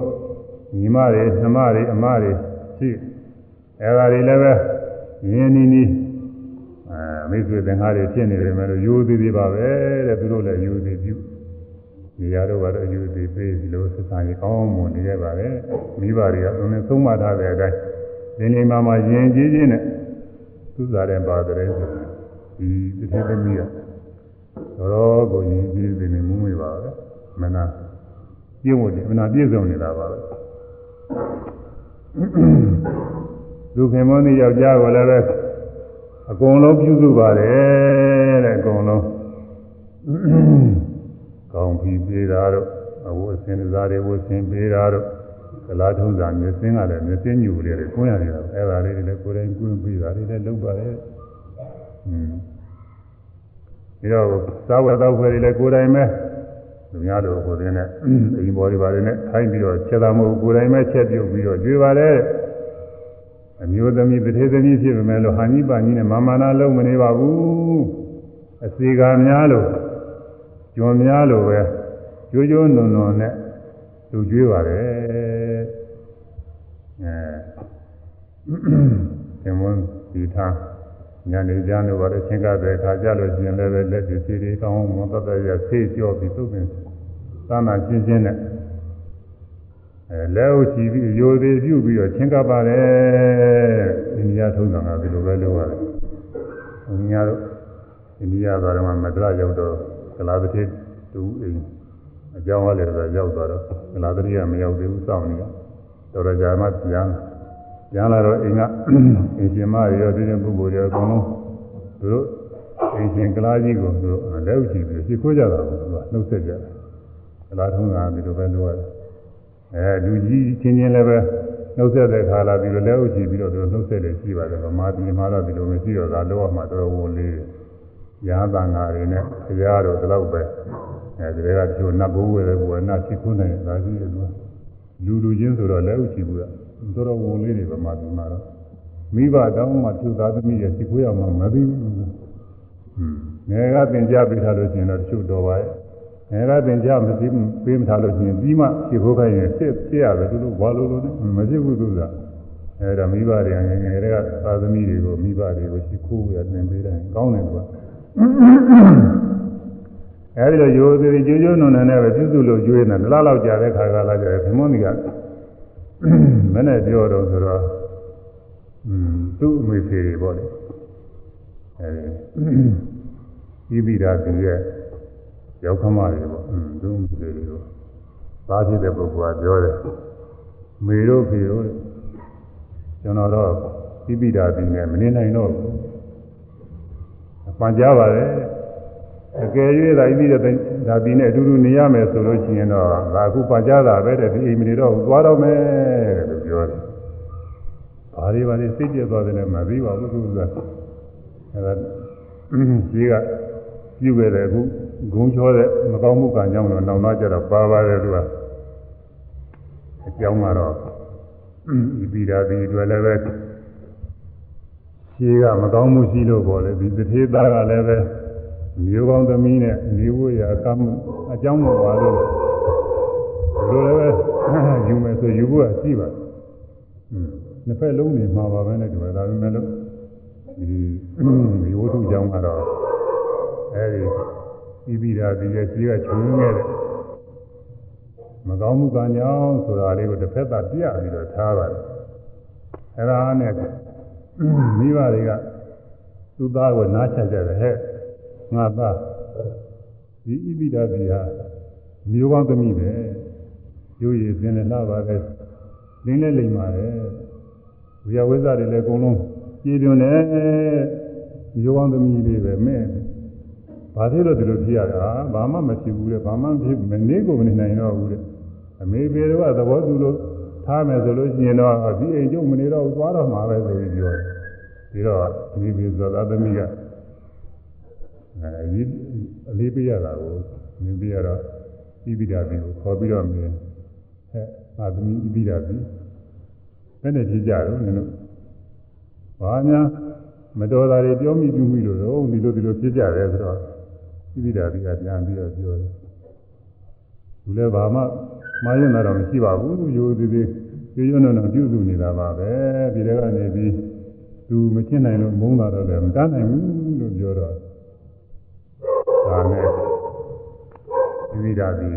ညီမတွေနှမတွေအမတွေရှိအဲဒါတွေလည်းပဲရင်းနီးနီးအဲမိတ်ဆွေသင်္ဃာတွေဖြစ်နေတယ်မယ်လို့ယူသေးသေးပါပဲတဲ့သူတို့လည်းယူသေးပြုနေရာတော့ကတော့ယူသေးပေးဒီလိုစစာကြီးကောင်းမွန်နေရပါပဲမိဘတွေကသူနဲ့သုံးမထားတဲ့အတိုင်းဒီနေမှာမှယဉ်ကျေးခြင်းနဲ့သူစားတဲ့ပါတယ်ဆိုဒီတစ်ထက်သမီးကတော်ကိုယဉ်ကျေးနေနေမှုမေးပါပဲမနာ ပြည့်ဝတယ်မနာပြည့်စုံနေတာပါပဲလူခင်မောင်းဒီယောက်ျားကိုလည်းပဲအကုန်လုံးပြုစုပါတယ်တဲ့အကုန်လုံးကောင်းပြီပေးတာတော့အဝတ်အစင်စားတွေဝတ်ဆင်ပေးတာတော့ကလာထုံးစာမျက်စင်းကလည်းမျက်စင်းညူလေးတွေကွင်းရတယ်အဲ့ဒါလေးတွေလည်းကိုယ်တိုင်ကွင်းပေးတာတွေလည်းလုပ်ပါတယ်อืมပြီးတော့သာဝတ္တဖွဲ့တွေလည်းကိုယ်တိုင်ပဲ သူများတို့ကိုယ်တိုင်နဲ့အိမ်ပေါ်တွေပါတယ်နဲ့ထိုင်းပြီးတော့ချက်တာမဟုတ်ကိုယ်တိုင်ပဲချက်ပြုတ်ပြီးတော့ကြွေးပါတယ်အမျိုးသမီးတထေသမီးဖြစ်ပေမဲ့လို့ဟာနိပါကြီးနဲ့မာမနာလုံးမနေပါဘူးအစီကာများလို့ကျွံများလို့ပဲကြိုးကြိုးနုံနုံနဲ့လူကြွေးပါတယ်အဲသင်္ဝန်းဒီထား ညနေကြလို့ပါတော့ချင်းကားတဲ့ခါကြလို့ရှိရင်လည်းလက်တွေစီတွေကောင်းမွန်တတ်တဲ့ရဆေးကြောပြီးသုတ်ပင်သာနာချင်းချင်းနဲ့အဲလက်ဥချီပြီးရိုသေးပြုတ်ပြီးတော့ချင်းကပ်ပါတယ်အိန္ဒိယထုံးစံကဒီလိုပဲလုပ်ရတယ်။အိန္ဒိယတို့အိန္ဒိယသွားတော့မဒရရောက်တော့ကလာတိတူအိမ်အကြောင်းအားလည်းတော့ရောက်သွားတော့ကလာတိကမရောက်သေးဘူးစောင့်နေတာ။တော်တော်ကြာမှပြန် ပြန်လာတော့အိမ်ကအင်ရှင်မရောဒီနေ့ပုဂ္ဂိုလ်တွေအကုန်လုံးသူတို့အင်ရှင်ကလာကြီးကိုသူတို့လက်ဥချီပြီးရှ िख ိုးကြတာကိုသူကနှုတ်ဆက်ကြတယ်။ကလာထုံးစံဒီလိုပဲလုပ်ရတယ်။အဲလူကြီးချင်းချင်းလည်းပဲနှုတ်ဆက်တဲ့ခါလာပြီးတော့လက်ဥချီပြီးတော့သူနှုတ်ဆက်တယ်ရှိပါတယ်ဗမာပြည်မှာတော့ဒီလိုမရှိတော့ဒါတော့မှတော်တော်ဝန်လေးရာသံဃာတွေနဲ့ခရားတို့ဒီလောက်ပဲအဲဒီကတချို့နတ်ဘိုးဝဲတဲ့ဘုရားနတ်ရှိခွန်းနေဒါကြီးတယ်လို့လူလူချင်းဆိုတော့လက်ဥချီဘူးက တော်တော်ဝန်လေးတွေဗမာပြည်မှာတော့မိဘတောင်းမှသူသားသမီးရဲ့ရှိခွေးအောင်မှမသိဘူးဟွန်းငယ်ကသင်ကြားပေးထားလို့ရှိရင်တော့တချို့တော်ပါရဲ့ငယ်ကသင်ကြားမသိပေးမထားလို့ရှိရင်ပြီးမှရှိခိုးခိုင်းရင်ဖြစ်ဖြစ်ရတယ်သူတို့ဘာလို့လို့လဲမဖြစ်ဘူးသူကအဲဒါမိဘတွေကငယ်ငယ်တွေကသာသမီတွေကိုမိဘတွေကိုရှိခိုးရသင်ပေးတယ်ကောင်းတယ်ကွာအဲဒီလိုရိုးသေးကြိုးကြိုးနုံနဲ့ပဲပြုစုလို့ကျွေးနေတယ်လောက်လောက်ကြာတဲ့ခါကလာကြတယ်ခမွန်ဒီက မနဲ့ပြောတော့ဆိုတော့อืมသူ့အမေဖေတွေပေါ့လေအဲဒီဤပိဓာသူရဲ့ရောက်ခမတွေပေါ့อืมသူ့အမေဖေတွေကိုသားဖြစ်တဲ့ပုဂ္ဂိုလ်ကပြောတယ်မေတို့ဖေတို့ကျွန်တော်တော့ဤပိဓာသူနဲ့မနေနိုင်တော့ဘူးပန်ကြပါလေ အကယ်၍သာဤပိဓာဒါပြီးနဲ့အတူတူနေရမယ်ဆိုလို့ရှိရင်တော့ဒါအခုပန်ကြတာပဲတဲ့ဒီအိမ်မနေတော့သွားတော့မယ်လို့ပြောတယ်ဘာတွေဘာတွေစိတ်ပြတ်သွားတယ်လည်းမသိပါဘူးသူကအဲဒါကြီးကပြုခဲ့တယ်အခုဂုံချောတဲ့မကောင်းမှုကကြောင့်တော့နောင်တော့ကြတော့ပါပါတယ်သူကအကြောင်းကတော့ဒီပိဓာဒီတွေလည်းပဲရှိကမကောင်းမှုရှိလို့ပေါ့လေဒီတထေသားကလည်းပဲ မျိုးကောင်းသမီးနဲ့နေဝရအကမှုအကြောင်းမပါလို့ဒီလိုလည်းပဲယူမယ်ဆိုယူဖို့ရှိပါတယ်နှစ်ဖက်လုံးနေမှာပါပဲနဲ့ဒီမှာဒါပေမဲ့လို့ဒီဒီဝတ္ထုကြောင့်ကတော့အဲဒီပြီးပြီးတာဒီရဲ့ကြီးကချုံခဲ့တဲ့မကောင်းမှုကကြောင့်ဆိုတာလေးကိုတစ်ဖက်သာပြပြီးတော့ထားပါတယ်အဲဒါနဲ့မိဘတွေကသူ့သားကိုနားချကြတယ်ဟဲ့ ငါသားဒီဣပိဓာတိဟာမျိုးကောင်းသမီးပဲရိုးရည်စင်လည်းလာပါပဲလင်းလဲလိမ့်ပါတယ်ဝိယဝိဇ္ဇတွေလည်းအကုန်လုံးကြည်တွင်တယ်မျိုးကောင်းသမီးလေးပဲမဲ့ဘာဖြစ်လို့ဒီလိုဖြစ်ရတာဘာမှမဖြစ်ဘူးလေဘာမှဖြစ်မနေကိုမနေနိုင်တော့ဘူးတဲ့အမေပေတော့သဘောတူလို့ထားမယ်ဆိုလို့ရှိရင်တော့ဒီအိမ်ကျုပ်မနေတော့သွားတော့မှာပဲဆိုပြီးပြောတယ်ပြီးတော့မိမိဇောသားသမီးက အဲဒီအလေးပေးရတာကိုမြင်ပြရတော့ဣပိဓာပြီကိုခေါ်ပြီးတော့မြင်ဟဲ့အာသမီးဣပိဓာပြီဘယ်နဲ့ဖြစ်ကြတော့နင်တို့ဘာများမတော်တာတွေပြောမိပြမိလို့တော့ဒီလိုဒီလိုဖြစ်ကြတယ်ဆိုတော့ဣပိဓာပြီကပြန်ပြီးတော့ပြောတယ်သူလည်းဘာမှမှားရင်တော့မရှိပါဘူးရိုးသေးသေးရိုးရိုးနော်နော်ပြုစုနေတာပါပဲဒီထဲကနေပြီးသူမရှင်းနိုင်လို့မုန်းတာတော့လည်းမတတ်နိုင်ဘူးလို့ပြောတော့ ဒါနဲ့ဒီဝိဓာတိ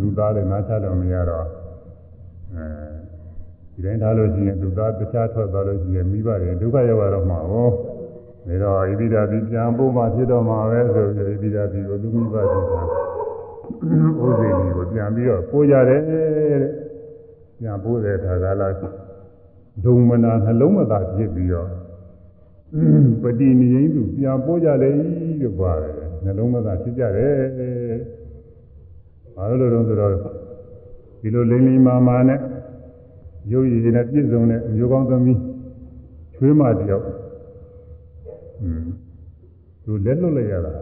လူသားလည်းနားချတော့မရတော့အဲဒီတိုင်းထားလို့ရှိရင်လူသားတခြားထွက်သွားလို့ရှိရင်မိဘတွေဒုက္ခရောက်ရတော့မှာဟောဒါတော့ဣတိဓာတိပြန်ဖို့မှဖြစ်တော့မှာပဲဆိုပြီးဣတိဓာတိကိုသူမိဘတွေကဥသေကြီးကိုပြန်ပြီးတော့ပိုးကြတယ်တဲ့ပြန်ပိုးတဲ့အခါကလာဒုံမနာနှလုံးမသာဖြစ်ပြီးတော့ပတိနိယိသူပြန်ပိုးကြတယ်လို့ ပါတယ်နှလုံးမသာဖြစ်ကြတယ်ဘာလို့လဲဆိုတော့ဒီလိုလိမ့်လိမ့်မာမာနဲ့ရုပ်ရည်နဲ့ပြည့်စုံတဲ့မျိုးကောင်းသမီးချွေးမတယောက်อืมသူလက်လွတ်လိုက်ရတာ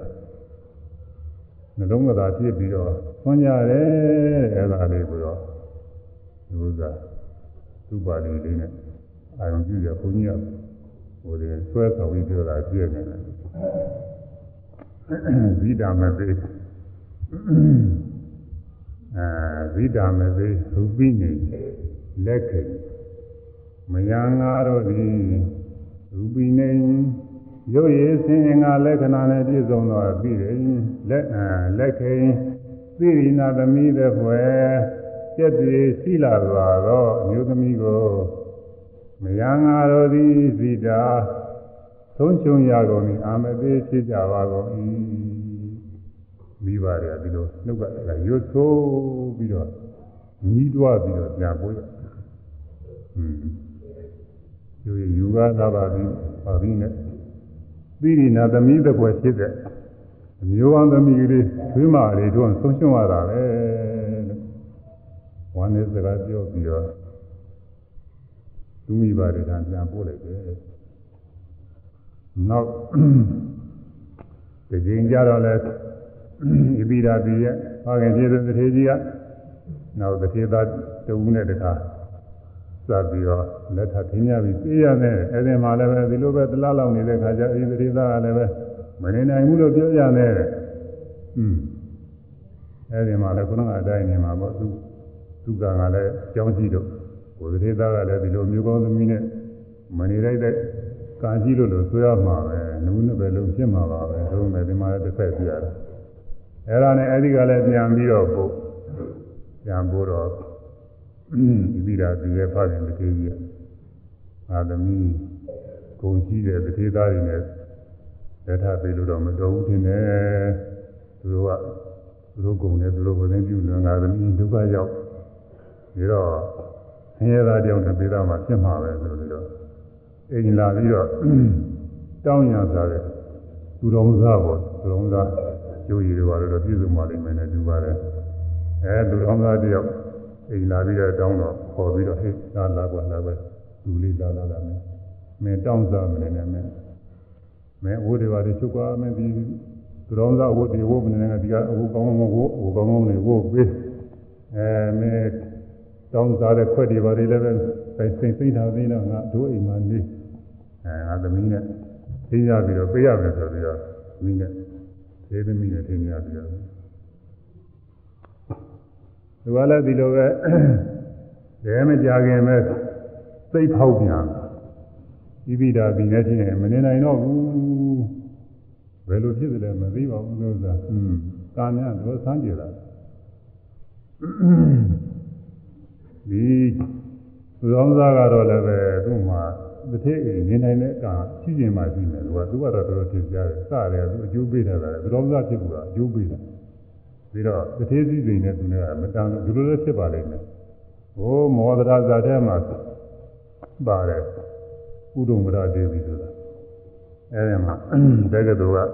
နှလုံးမသာဖြစ်ပြီးတော့ဆွမ်းကြတယ်အဲ့ဒါလေးကိုတော့ဒီဥစ္စာသူ့ပါဠိလေးနဲ့အာရုံပြုရဘုန်းကြီးကဟိုဒီဆွဲဆောင်ပြီးပြောတာပြည့်နေတယ် ဇိတာမသေးအဲဇိတာမသေးရူပိနေလက်ခေမယံငါတို့သည်ရူပိနေရုပ်ရည်ဆင်းရဲငါလက္ခဏာနဲ့ပြည့်စုံသောပြီးတယ်လက်လက်ခေသိရိနာသမီးတဲ့ဖွယ်ကျက်ပြေရှိလာပါတော့အမျိုးသမီးကိုမယံငါတို့သည်ဇိတာ သုံးချုံရကုန်၏အာမသေးဖြစ်ကြပါကုန်၏မိဘတွေကဒီလိုနှုတ်ကရွတ်ဆိုးပြီးတော့ညီးတွားပြီးတော့ပြန်ပို့ရอืมယူယူကသာပါပြီးပါပြီးနဲ့သီရိနာသမီးတစ်ခွက်ဖြစ်တဲ့အမျိုးကောင်းသမီးကလေးသွေးမလေးတို့ဆုံးရှုံးရတာပဲလို့ဝမ်းနဲ့စကားပြောပြီးတော့သူမိဘတွေကပြန်ပို့လိုက်တယ် နောက်ဒီချိန်ကြတော့လဲဣပိဓာတိရဲ့ဘာခင်ဖြစ်တဲ့တထေကြီးကနောက်တထေသားတဦးနဲ့တခါစပြီးတော့လက်ထပ်ထင်းရပြီးပြေးရမယ်အဲ့ဒီမှာလည်းပဲဒီလိုပဲတလားလောက်နေတဲ့ခါကျဣပိဓိသားကလည်းပဲမနေနိုင်ဘူးလို့ပြောရမယ်อืมအဲ့ဒီမှာလည်းခုနကအတိုင်းနေမှာပေါ့သူသူကကလည်းကြောင်းကြည့်တော့ဘုရားသားကလည်းဒီလိုမျိုးကောင်းသမီးနဲ့မနေလိုက်တဲ့ ကာကြည့်လို့လို့ဆိုရမှာပဲနုနဲ့ပဲလုံးဖြစ်မှာပါပဲတို့မဲ့ဒီမှာလည်းတစ်ဖက်ပြရတယ်အဲ့ဒါနဲ့အဲ့ဒီကလည်းပြန်ပြီးတော့ပို့ပြန်ပို့တော့ဒီပြီးတာဒီရဲ့ဖခင်တထေးကြီးအာသမီးဂုံရှိတဲ့တထေးသားတွေနဲ့လက်ထပ်ပေးလို့တော့မတော်ဘူးထင်တယ်သူတို့ကသူတို့ဂုံနဲ့သူတို့ဝင်ပြုလွန်ငါသမီးဒုက္ခရောက်ပြီးတော့ဆင်းရဲသားတယောက်နဲ့ပေးတာမှဖြစ်မှာပဲဆိုပြီးတော့ အိမ်လာပြီးတော့တောင်းရစားတယ်သူတော်စားပေါ့သူတော်စားကျိုးရည်တွေပါလို့ပြည့်စုံပါလိမ့်မယ်နဲ့တူပါတယ်အဲသူတော်စားတယောက်အိမ်လာပြီးတော့တောင်းတော့ခေါ်ပြီးတော့ဟေးလာလာကွာလာပဲလူလေးလာလာလာမယ်မင်းတောင်းစားမနေနဲ့မင်းမင်းဝိုးတွေပါတွေချုပ်ကွာမင်းဒီသူတော်စားဝိုးတွေဝိုးမနေနဲ့ဒီကအဝကောင်းကောင်းဝိုးဝိုးကောင်းကောင်းတွေဝိုးပေးအဲမင်းတောင်းစားတဲ့ခွက်တွေပါတွေလည်းပဲစိတ်စိတ်သိတာသိတော့ငါတို့အိမ်မှာနေ အဲငါသမီးနဲ့သိရပြီးတော့ပေးရမယ်ဆိုပြီးတော့မိနဲ့သေးသမီးနဲ့ထင်ရပြီးတော့သူကလည်းဒီလိုပဲဒဲမကြခင်ပဲသိဖောက်ပြန်ဣပိဓာပြီးနေချင်းမနေနိုင်တော့ဘူးဘယ်လိုဖြစ်တယ်လဲမသိပါဘူးလို့ဆိုတာอืมကာများတော့ဆန်းကြတာဒီသူတော်သားကတော့လည်းပဲသူ့မှာ တစ်ထည့်နေနိုင်တဲ့ကာရှိကျင်မှရှိတယ်သူကသူကတော့တော်တော်သိကြတယ်စတယ်သူအကျိုးပေးတယ်သူတော်သားဖြစ်ဘူးကအကျိုးပေးတယ်ပြီးတော့တစ်ထည့်စည်းစိမ်နဲ့သူနဲ့မတန်ဒီလိုလည်းဖြစ်ပါလိမ့်မယ်ဟိုမောဒရာဇာထဲမှာပါတယ်ဥဒုံမရဒေဝီဆိုတာအဲဒီမှာတက္ကသိုလ်က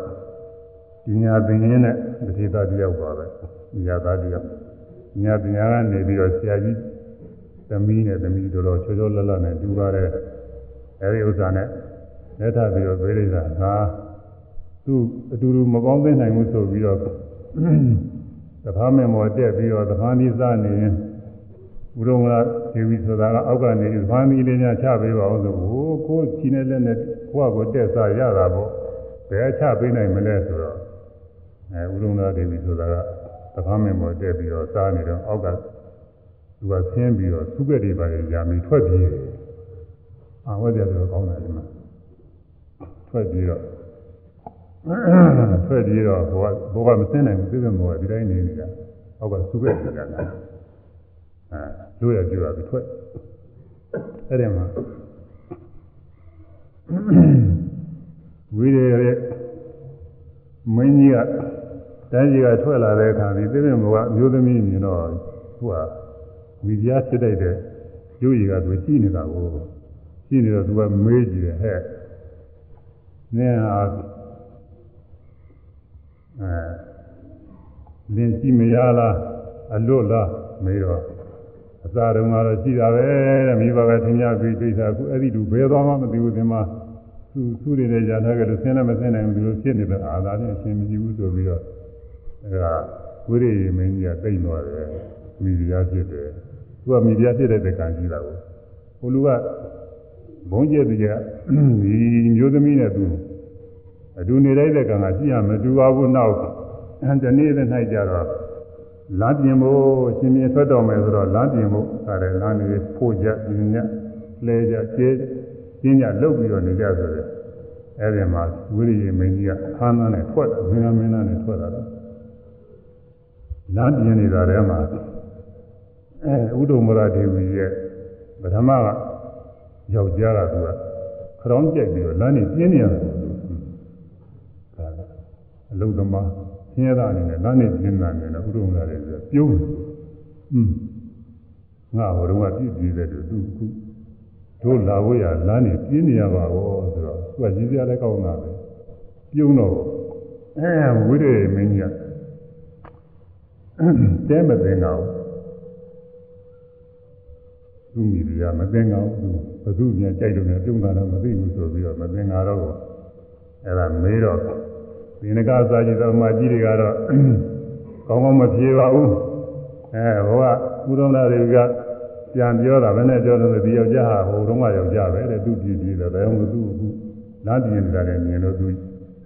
ပညာသင်ရင်းနဲ့ပတိသတယောက်ပါပဲပညာသားတယောက်ပညာပညာကနေပြီးတော့ဆရာကြီးသမီးနဲ့သမီးတော်တော်ချောချောလတ်လတ်နဲ့တူပါတယ် အဲဒီဥစ္စာနဲ့လက်ထပ်ပြီးတော့ပြေးလိုက်တာငါသူ့အတူတူမပေါင်းသိနိုင်ဘူးဆိုပြီးတော့သဘာမေမောတက်ပြီးတော့သဘာနိစနေရင်ဘုရုံကဒေဝီဆိုတာကအောက်ကနေသဘာနိလေးများချပေးပါအောင်ဆိုဟိုကိုယ်ချီနေလက်နဲ့ကိုယ့်ကိုတက်စားရတာပေါ့ဘယ်ချပေးနိုင်မလဲဆိုတော့အဲဘုရုံကဒေဝီဆိုတာကသဘာမေမောတက်ပြီးတော့စားနေတော့အောက်ကသူကဆင်းပြီးတော့သုကတိပါရရာမီထွက်ပြေးတယ် အာဝတ်ကြတော့ကောင်းတယ်ဒီမှာထွက်ပြေးတော့ထွက်ပြေးတော့ဘိုးကဘိုးကမစင်းနိုင်ဘူးသိတဲ့မောကဒီတိုင်းနေနေတာအောက်ကသုကတိကလာအဲတို့ရကြွားပြီးထွက်အဲ့ဒီမှာဝိရေရဲ့မင်းကြီးကတိုင်းကြီးကထွက်လာတဲ့အခါဒီသိတဲ့မောကအမျိုးသမီးမြင်တော့သူကဝီပြားဖြစ်တဲ့ရုပ်ရည်ကသူကြည့်နေတာကို ကြည့်နေတော့သူကမေးကြည့်တယ်ဟဲ့နင်းဟာအဲလင်းကြည့်မရလားအလွတ်လားမေးတော့အစာတုံးကတော့ရှိတာပဲတဲ့မိဘကသင်ညာပြီးဒိဋ္ဌာခုအဲ့ဒီလူဘယ်သွားမှမသိဘူးဒီမှာသူသူတွေလည်းညာထားကြလို့ဆင်းလည်းမဆင်းနိုင်ဘူးလို့ဖြစ်နေတဲ့အာသာနဲ့အရှင်မကြည့်ဘူးဆိုပြီးတော့အဲဒါဝိရိယမင်းကြီးကတိတ်သွားတယ်မိဖုရားဖြစ်တယ်သူကမိဖုရားဖြစ်တဲ့ကံကြီးတာကိုဟိုလူက ဘုန်းကျက်တည်းကဒီမျိုးသမီးနဲ့သူအတူနေလိုက်တဲ့ကံကရှိရမတူပါဘူးနောက်တနေ့နဲ့၌ကြတော့လမ်းပြင်ဖို့ရှင်မြေထွက်တော်မယ်ဆိုတော့လမ်းပြင်ဖို့ဒါလည်းလမ်းနေဖို့ကြပြင်းညလဲကြကျဲကျင်းကြလုတ်ပြီးတော့နေကြဆိုတယ်အဲ့ဒီမှာဝိရိယမင်းကြီးကခါးသားနဲ့ထွက်တယ်မင်းသားမင်းသားနဲ့ထွက်လာတော့လမ်းပြင်နေတာထဲမှာအဲဥဒုမရဒေဝီရဲ့ပထမက ယောက်ျားကသူကခရောင်းကြိုက်ပြီးတော့လမ်းနေပြင်းနေရတယ်အလုသမားဆင်းရဲတာအနေနဲ့လမ်းနေပြင်းတာနေတော့ဥဒုမရဒေဝီကပြုံးတယ်อืมငါဟိုတုန်းကပြည့်ပြည့်တဲ့သူခုတို့လာဖို့ရလမ်းနေပြင်းနေရပါဘောဆိုတော့သူကကြီးစရာလည်းကောင်းတာပဲပြုံးတော့အဲဝိရေမင်းကြီးကတဲမသိငါဘူးသူမိရီကမသိငါဘူး ဘသူပြန်ကြိုက်လို့လည်းပြုံးတာတော့မသိဘူးဆိုပြီးတော့မသိငါတော့အဲ့ဒါမေးတော့ဒီနကစာကြည့်တော့မှကြီးတွေကတော့ကောင်းကောင်းမပြေပါဘူးအဲဟိုကဥဒုံလာတွေကပြန်ပြောတာဘယ်နဲ့ပြောလို့ဒီယောက်ျားဟာဟိုတုန်းကယောက်ျားပဲတဲ့သူကြည့်ကြည့်တယ်ဘယ်အောင်သူ့အခုလားပြင်းနေတာလည်းမြင်လို့သူ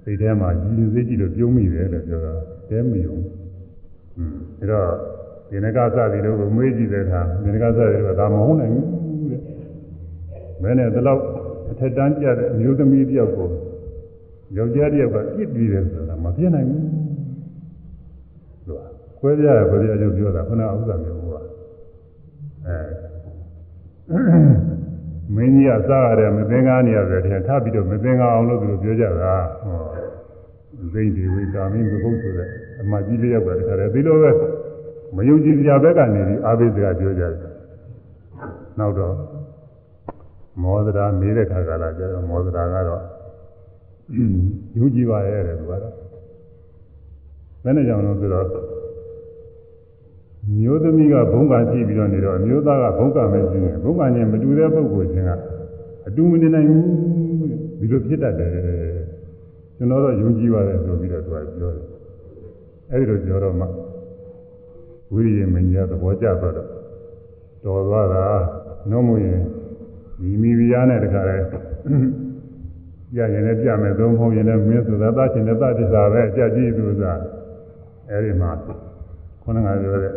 စိတ်ထဲမှာရည်ရည်စိတ်ကြည့်လို့ပြုံးမိတယ်လို့ပြောတာတဲမီုံอืมဒါတော့ဒီနကစသည်တို့ကိုမေးကြည့်တဲ့အခါဒီနကစသည်တို့ကဒါမဟုတ်နိုင်ဘူးတဲ့ ဘယ်နဲ့ဒီလောက်အထက်တန်းပြတဲ့အမျိုးသမီးတယောက်ကိုယောက်ျားတယောက်ကပြစ်ပြီးတယ်ဆိုတာမဖြစ်နိုင်ဘူးလို့ခွဲပြရခွဲပြရုပ်ပြောတာခဏဥစ္စာမျိုးကအဲမင်းကြီးကစားရတယ်မသင်္ကားနေရတယ်တဲ့ထပ်ပြီးတော့မသင်္ကာအောင်လို့သူတို့ပြောကြတာဟောသိဒီဝိကာမင်းဘုဟုဆိုတဲ့အမကြီးလေးယောက်ကတခါတည်းဒီလိုပဲမယုံကြည်ကြဘက်ကနေပြီးအာဘိစကပြောကြတယ်နောက်တော့ မောဒရာမေးတဲ့ခါကလာကျတော့မောဒရာကတော့ယုံကြည်ပါရဲ့တဲ့သူကတော့ဘယ်နဲ့ကြောင့်လို့ဆိုတော့မျိုးသမီးကဘုံကကြည့်ပြီးတော့နေတော့မျိုးသားကဘုံကမဲ့ကြည့်ရင်ဘုံကနဲ့မတူတဲ့ပုဂ္ဂိုလ်ချင်းကအတူမနေနိုင်ဘူးဒီလိုဖြစ်တတ်တယ်ကျွန်တော်တော့ယုံကြည်ပါတယ်ဆိုပြီးတော့သူကပြောတယ်အဲဒီလိုပြောတော့မှဝိရိယမညာသဘောကျတော့တော်သွားတာနှုံးမရင် ဒီမိဖုရားနဲ့တခါလဲပြရင်လည်းပြမယ်သုံးမဟုတ်ရင်လည်းမင်းဆိုတာသချင်းနဲ့သတ္တစာပဲအကြကြည့်သူစားအဲဒီမှာခုနကပြောတဲ့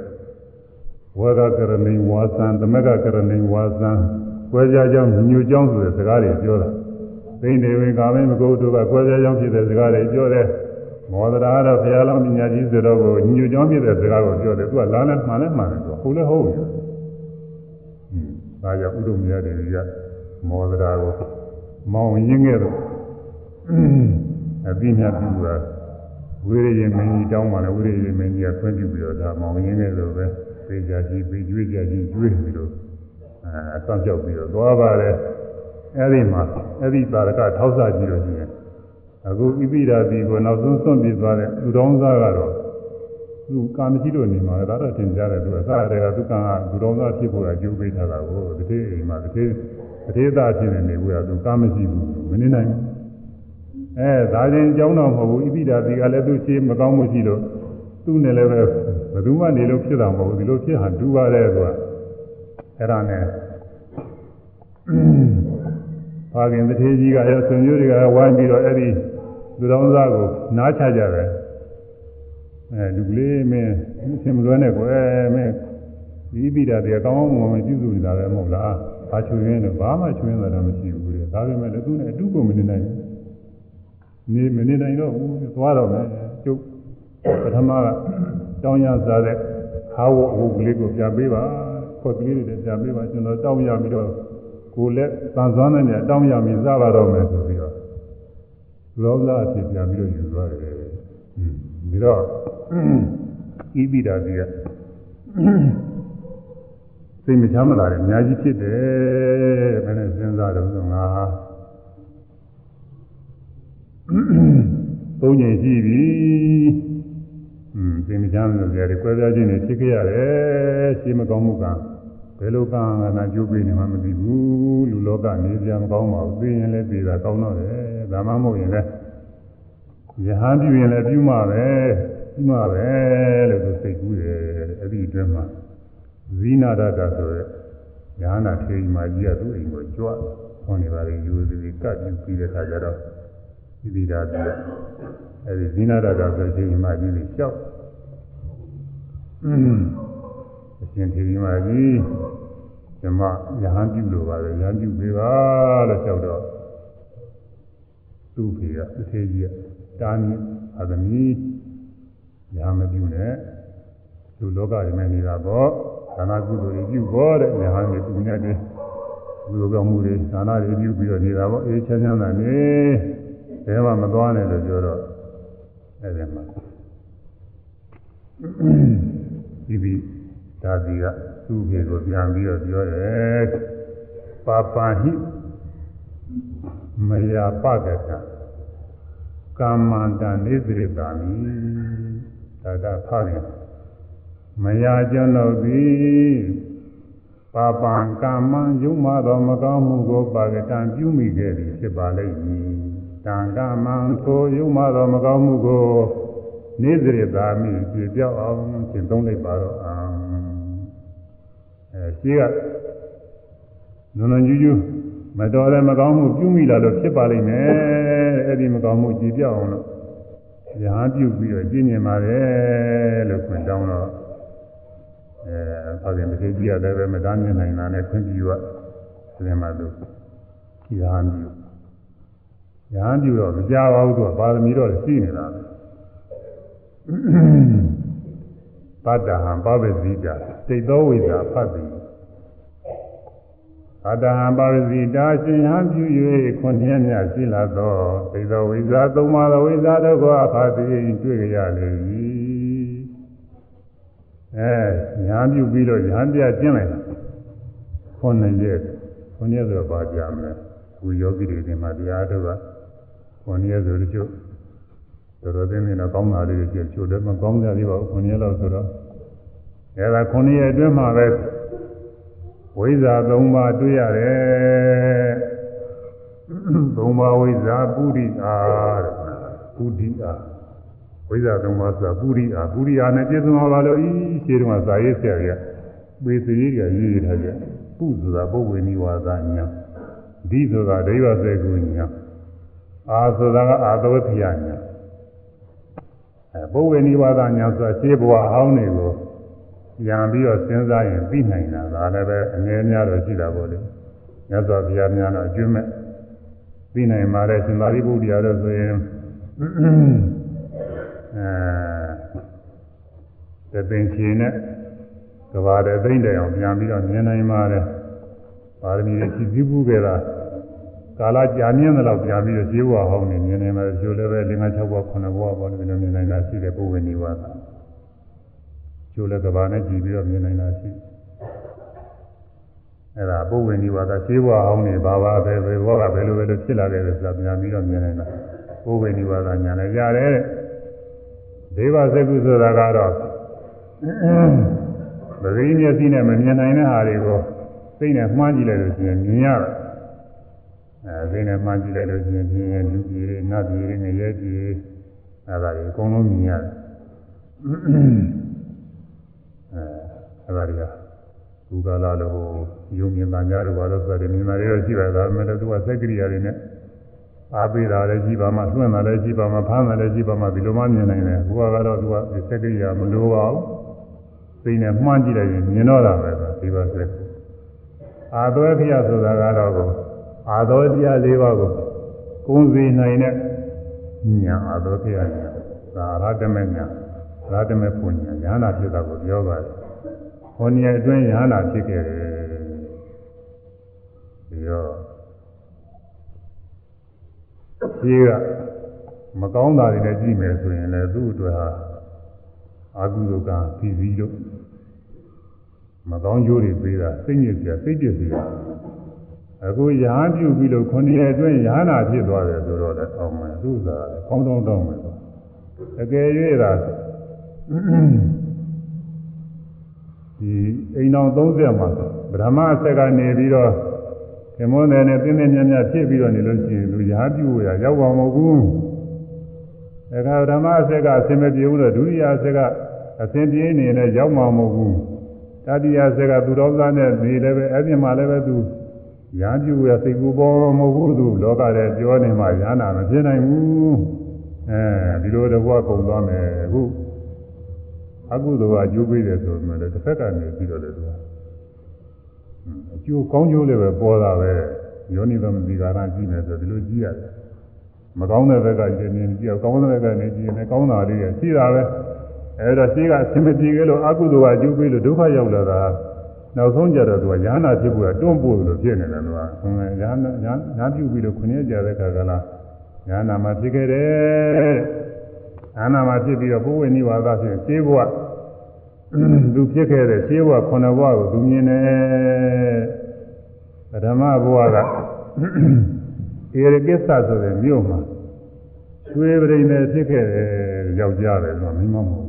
ဝါဒကရဏိဝါသံသမကကရဏိဝါသံကွဲကြကြောင်းညူကြောင်းဆိုတဲ့စကားတွေပြောတာသိနေဝင်ကာမင်းမကုတ်တို့ကကွဲကြကြောင်းဖြစ်တဲ့စကားတွေပြောတယ်မောဒရာကတော့ဘုရားလောင်းပညာကြီးဆိုတော့ကိုညူကြောင်းဖြစ်တဲ့စကားကိုပြောတယ်သူကလားနဲ့မှန်နဲ့မှန်တယ်သူကဟုတ်လဲဟုတ်တယ် ဒါကြောင့်ဥဒ္ဓမြတ်တွေကမောဒရာကိုမောင်ရင်းခဲ့တော့အပြီးမြတ်ပြုတာဝိရိယမင်းကြီးတောင်းပါလေဝိရိယမင်းကြီးကဆွဲပြုပြီးတော့ဒါမောင်ရင်းခဲ့လို့ပဲပေးကြကြီးပေးကျွေးကြကြီးကျွေးပြီးတော့အဲအဆောင်ကြောက်ပြီးတော့သွားပါတယ်အဲ့ဒီမှာအဲ့ဒီသာရကထောက်ဆကြည့်လို့ရှိရင်အခုဣပိဓာတိကိုနောက်ဆုံးစွန့်ပြေးသွားတဲ့လူတော်သားကတော့ သူကာမရှိလို့နေမှာဒါတော့သင်ကြားတယ်သူအစတည်းကသူကံကလူတော်သားဖြစ်ဖို့အကျိုးပေးထားတာကိုတတိအိမ်မှာတတိတတိသားဖြစ်နေနေဘူးကသူကာမရှိဘူးမနေနိုင်ဘူးအဲဒါချင်းကြောင်းတော့မဟုတ်ဘူးဣပိဓာတိကလည်းသူရှိမကောင်းမှုရှိလို့သူ့နဲ့လည်းပဲဘယ်သူမှနေလို့ဖြစ်တာမဟုတ်ဘူးဒီလိုဖြစ်ဟန်တူပါတယ်ကွာအဲ့ဒါနဲ့ဘာခင်တထေကြီးကရဆွေမျိုးတွေကဝိုင်းပြီးတော့အဲ့ဒီလူတော်သားကိုနားချကြတယ် အဲလူကလေးမင်းအရှင်မလွဲနဲ့ကွယ်မင်းဒီပိတာတွေကောင်းကောင်းမွန်မွန်ပြုစုနေတာပဲမဟုတ်လားဘာချွေရင်းတော့ဘာမှချွေရင်းတာမရှိဘူးလေဒါပေမဲ့လည်းသူနဲ့အတူကိုမနေနိုင်ဘူးနေမနေနိုင်တော့ဘူးသွားတော့မယ်ကျုပ်ပထမကတောင်းရစားတဲ့ခါဝအုပ်ကလေးကိုပြန်ပေးပါခွက်ကလေးတွေပြန်ပေးပါကျွန်တော်တောင်းရပြီးတော့ကိုလက်သံစွမ်းတဲ့နေရာတောင်းရပြီးစားပါတော့မယ်ဆိုပြီးတော့လောဘအဖြစ်ပြန်ပြီးတော့ယူသွားတယ် ပြီးတော့ဤပိတာကြီးကစိတ်မချမ်းသာတယ်အများကြီးဖြစ်တယ်ဘယ်နဲ့စဉ်းစားတော့ဆိုငါသုံးညင်ရှိပြီอืมစိတ်မချမ်းသာကြတယ်ကွဲပြားခြင်းတွေဖြစ်ခဲ့ရတယ်ရှိမကောင်းမှုကဘယ်လိုကံကနာကျိုးပေးနေမှမသိဘူးလူလောကနေကြမကောင်းပါဘူးသိရင်လည်းသိတာကောင်းတော့တယ်ဒါမှမဟုတ်ရင်လည်း ယဟန်ပြုရင်လည်းပြုမှာပဲပြုမှာပဲလို့သူစိတ်ကူးတယ်အဲ့ဒီအတွင်းမှာဇိနာဒတာဆိုရဲယဟနာထေကြီးမကြီးကသူ့အိမ်ကိုကြွခွန်နေပါလေယူသည်ကပ်ပြီးပြီးတဲ့ခါကျတော့ဒီဒီတာပြီးအဲ့ဒီဇိနာဒတာဆိုချိန်မကြီးကြီးလျှောက်အရှင်ထေကြီးမကြီးဓမ္မယဟန်ပြုလို့ပါလေယဟန်ပြုပေးပါလို့လျှောက်တော့သူ့ဖေကတစ်ထေကြီးက တာမြင့်အသမီးညာမပြုနဲ့လူလောကတွေမှာနေတာပေါ့ဒါနာကုသိုလ်တွေပြုဖို့တဲ့ညာဟန်တွေပူညတ်တွေလူလောကမှုတွေဒါနာတွေပြုပြီးတော့နေတာပေါ့အေးချမ်းချမ်းသာနေဘယ်မှမသွားနဲ့လို့ပြောတော့အဲ့ဒီမှာဒီပြီးဒါဒီကသူ့ပြေကိုပြန်ပြီးတော့ပြောတယ်ပါပါဟိမယာပကတံ ကာမန္တနေသရတာမိဒါကဖခင်မယာကျွန်ုပ်သည်ပါပံကာမံယုံမသောမကောင်းမှုကိုပါကတံပြုမိခဲ့သည်ဖြစ်ပါလိမ့်မည်တံကာမံကိုယုံမသောမကောင်းမှုကိုနေသရတာမိပြပြောက်အောင်ရှင်းသုံးလိုက်ပါတော့အောင်အဲရှိကနုံနုံကျူးကျူး မတော်လည်းမကောင်းမှုပြုမိလာလို့ဖြစ်ပါလိမ့်မယ်အဲ့ဒီမကောင်းမှုကြည်ပြောက်အောင်လို့ရဟန်းပြုပြီးတော့ကျင့်နေပါတယ်လို့ခွင့်တောင်းတော့အဲဘာပြန်တစ်ကြီးရတယ်ပဲမတန်းမြင်နိုင်တာနဲ့ခွင့်ပြုရဒီမှာသူရဟန်းပြုရဟန်းပြုတော့မကြပါဘူးသူကပါရမီတော့ရှိနေတာပဲတတ္တဟံပပဇိတာစိတ်သောဝိဇာဖတ်သည် အတ္တဟံပါရဇိတာရှင်ဟံပြု၍ခွန်မြတ်မြတ်ရှိလာသောသိသောဝိဇာသုံးပါးသောဝိဇာတို့ကိုအဖတ်သည်တွေ့ကြရလေ၏အဲညာပြုပြီးတော့ညာပြကျင့်လိုက်တာခွန်နှစ်ရက်ခွန်ရက်ဆိုတော့ပါကြမလဲဝီယောဂီတွေဒီမှာတရားတို့ကခွန်ရက်ဆိုတချို့တော်တော်သိနေတော့ကောင်းတာလေးတွေကျချို့လည်းမကောင်းကြသေးပါဘူးခွန်ရက်လောက်ဆိုတော့အဲဒါခွန်ရက်အတွင်းမှာပဲ ဝိဇ္ဇာ၃ပါးတွေ့ရတယ်၃ပါးဝိဇ္ဇာပုရိအာတဲ့ပုရိအာဝိဇ္ဇာ၃ပါးဆိုတာပုရိအာပုရိအာနဲ့ပြည့်စုံပါလို့ဤရှင်းတော့ဇာရေးဆရာကြီးပေသရေးကရေးရထားကြပုဆိုတာပုဝ္ဝေနိဝါဒညာဒီဆိုတာဒိဗ္ဗစေကုညာအာဆိုတာကအာသဝတိယညာအဲပုဝ္ဝေနိဝါဒညာဆိုတာရှင်းဘဝအဟောင်းတွေကို ရံပြီးတော့စဉ်းစားရင်သိနိုင်တာဒါလည်းပဲအငယ်များတော့ရှိတာပေါ့လေမြတ်စွာဘုရားများတော့အကျွမ်းမဲ့သိနိုင်ပါတယ်ရှင်သာရိပုတ္တရာတို့ဆိုရင်အဲတပင်ချီနဲ့ကဘာတဲ့သိမ့်တယ်အောင်ပြန်ပြီးတော့မြင်နိုင်ပါတယ်ပါရမီတွေဖြည့်ဆည်းမှုခဲ့တာကာလကြာမြင့်တဲ့လောက်ပြန်ပြီးတော့ဈေးဝါဟောင်းနေမြင်နေမှာကျိုးလည်းပဲ၅၆ဘဝ9ဘဝပေါ့လေဒီလိုမြင်နိုင်တာရှိတယ်ပုဝေနိဝါဒ ကျိုးလည်းကဘာနဲ့ကြည့်ပြီးတော့မြင်နိုင်တာရှိအဲ့ဒါပုဝ္ဝေနိဝါဒရှင်းဘဝအောင်နေဘာဘာပဲပဲဘောကဘယ်လိုပဲလို့ဖြစ်လာတယ်ဆိုတာပြန်ပြီးတော့မြင်နိုင်တာပုဝ္ဝေနိဝါဒညာလည်းရတယ်ဒေဝစကုဆိုတာကတော့ပဂိမျက်စိနဲ့မမြင်နိုင်တဲ့ဟာတွေကိုစိတ်နဲ့မှန်းကြည့်လိုက်လို့ရှိရင်မြင်ရတယ်အဲစိတ်နဲ့မှန်းကြည့်လိုက်လို့ရှိရင်မြင်ရင်လူကြီးတွေနတ်ကြီးတွေငရဲကြီးတွေအဲဒါတွေအကုန်လုံးမြင်ရတယ် အဲအဲဒါတွေကဘူကလာလို့ယုံမြင်တာများတော့ဘာလို့ဆိုတယ်မြင်တာတွေတော့ရှိပါဒါပေမဲ့လည်းသူကစက်ကရိယာတွေနဲ့အားပေးတာလည်းရှိပါမှလွှင့်တာလည်းရှိပါမှဖမ်းတာလည်းရှိပါမှဒီလိုမှမြင်နိုင်တယ်ဘုရားကတော့သူကစက်ကရိယာမလိုပါဘူးစိတ်နဲ့မှန်းကြည့်လိုက်ရင်မြင်တော့တာပဲဒီပါစက်အာသွဲဖျားဆိုတာကတော့ကိုအာသောတရား၄ပါးကိုကုံစီနိုင်တဲ့ညာအာသောဖျားညာသာရတမေညာရတမေပုညာညာနာဖြစ်တာကိုပြောပါတယ် ဟောနေအတွင်းညာနာဖြစ်ခဲ့တယ်ပြီးတော့ဒီကမကောင်းတာတွေနဲ့ကြည့်မယ်ဆိုရင်လည်းသူ့အတွက်ဟာအာဟုဒုကပြီးပြီးလို့မကောင်းကျိုးတွေပေးတာစိတ်ညစ်စရာစိတ်ပြည့်စရာအခုရာပြုပြီးလို့ခုနှစ်ရက်အတွင်းရာနာဖြစ်သွားတယ်ဆိုတော့လည်းအောင်းမယ်သူ့သာလည်းကောင်းတောင်းတောင်းမယ်အကယ်၍သာ ဒီအိမ်တော်30မှာဗြဟ္မအဆက်ကနေပြီးတော့ခေမောနယ်နဲ့တင်းတင်းမြတ်မြတ်ဖြစ်ပြီးတော့နေလို့ရှိရင်လူရာပြုရရောက်ပါမဟုတ်ဘူးအဲဒါဓမ္မအဆက်ကအစင်မပြေဘူးတော့ဒုတိယအဆက်ကအစင်ပြေနေနဲ့ရောက်မှာမဟုတ်ဘူးတတိယဆက်ကသူတော်သားနဲ့နေလည်းပဲအဲ့ဒီမှာလည်းပဲသူရာပြုရစိတ်ကူပေါ်မဟုတ်ဘူးသူလောကထဲပြောနေမှရာနာမဖြစ်နိုင်ဘူးအဲဒီလိုတကွာကုန်သွားမယ်အခု အကုသိုလ်ကအကျိုးပေးတယ်ဆိုမှလည်းတစ်ဖက်ကနေပြီးတော့လေသူကအကျိုးကောင်းကျိုးလည်းပဲပေါ်တာပဲယောနိသမတိကာရကြည့်မယ်ဆိုဒီလိုကြည့်ရတယ်မကောင်းတဲ့ဘက်ကကြည့်နေကြည့်ကောင်းတဲ့ဘက်ကနေကြည့်ရင်ကောင်းတာလေးရရှိတာပဲအဲဒါရှိကအစင်မပြေကြလို့အကုသိုလ်ကအကျိုးပေးလို့ဒုက္ခရောက်လာတာနောက်ဆုံးကြတော့သူကယာနာဖြစ်ဖို့ကတွန်းပို့လို့ဖြစ်နေတယ်သူကယာနာညာပြုပြီးလို့ခုနှစ်ကြတဲ့ခါကလာယာနာမှာဖြစ်ခဲ့တယ် ယာနာမှာဖြစ်ပြီးတော့ပုဝေနိဝါဒဖြင့်ရှင်းဘဝသူဖြစ်ခဲ့တဲ့ရှင်းဘဝခုနှစ်ဘဝကိုသူမြင်တယ်ပထမဘဝကဧရကိစ္စဆိုတဲ့မြို့မှာရွှေပရိနေဖြစ်ခဲ့တယ်ယောက်ျားတယ်ဆိုတော့မိမမဟုတ်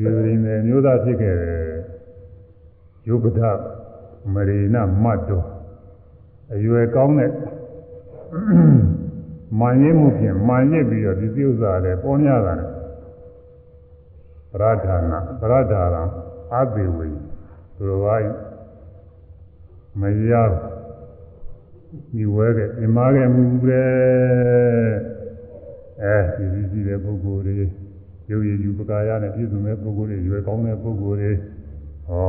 ရွှေပရိနေမျိုးသားဖြစ်ခဲ့တယ်ယုပဒမရေနမတ်တော်အရွယ်ကောင်းတဲ့ မာရင်းမှုဖြင့်မာရစ်ပြီးတော့ဒီပြုဥစ္စာလည်းပေါ်များတာနဲ့ပရဒါနာပရဒါရံအာသေဝေသူတော်ဘာမရဒီဝဲကပြမာခဲ့မှုပဲအဲဒီကြီးကြီးတဲ့ပုဂ္ဂိုလ်တွေရုပ်ရည်ယူပကာယနဲ့ပြည့်စုံတဲ့ပုဂ္ဂိုလ်တွေရွယ်ကောင်းတဲ့ပုဂ္ဂိုလ်တွေဟော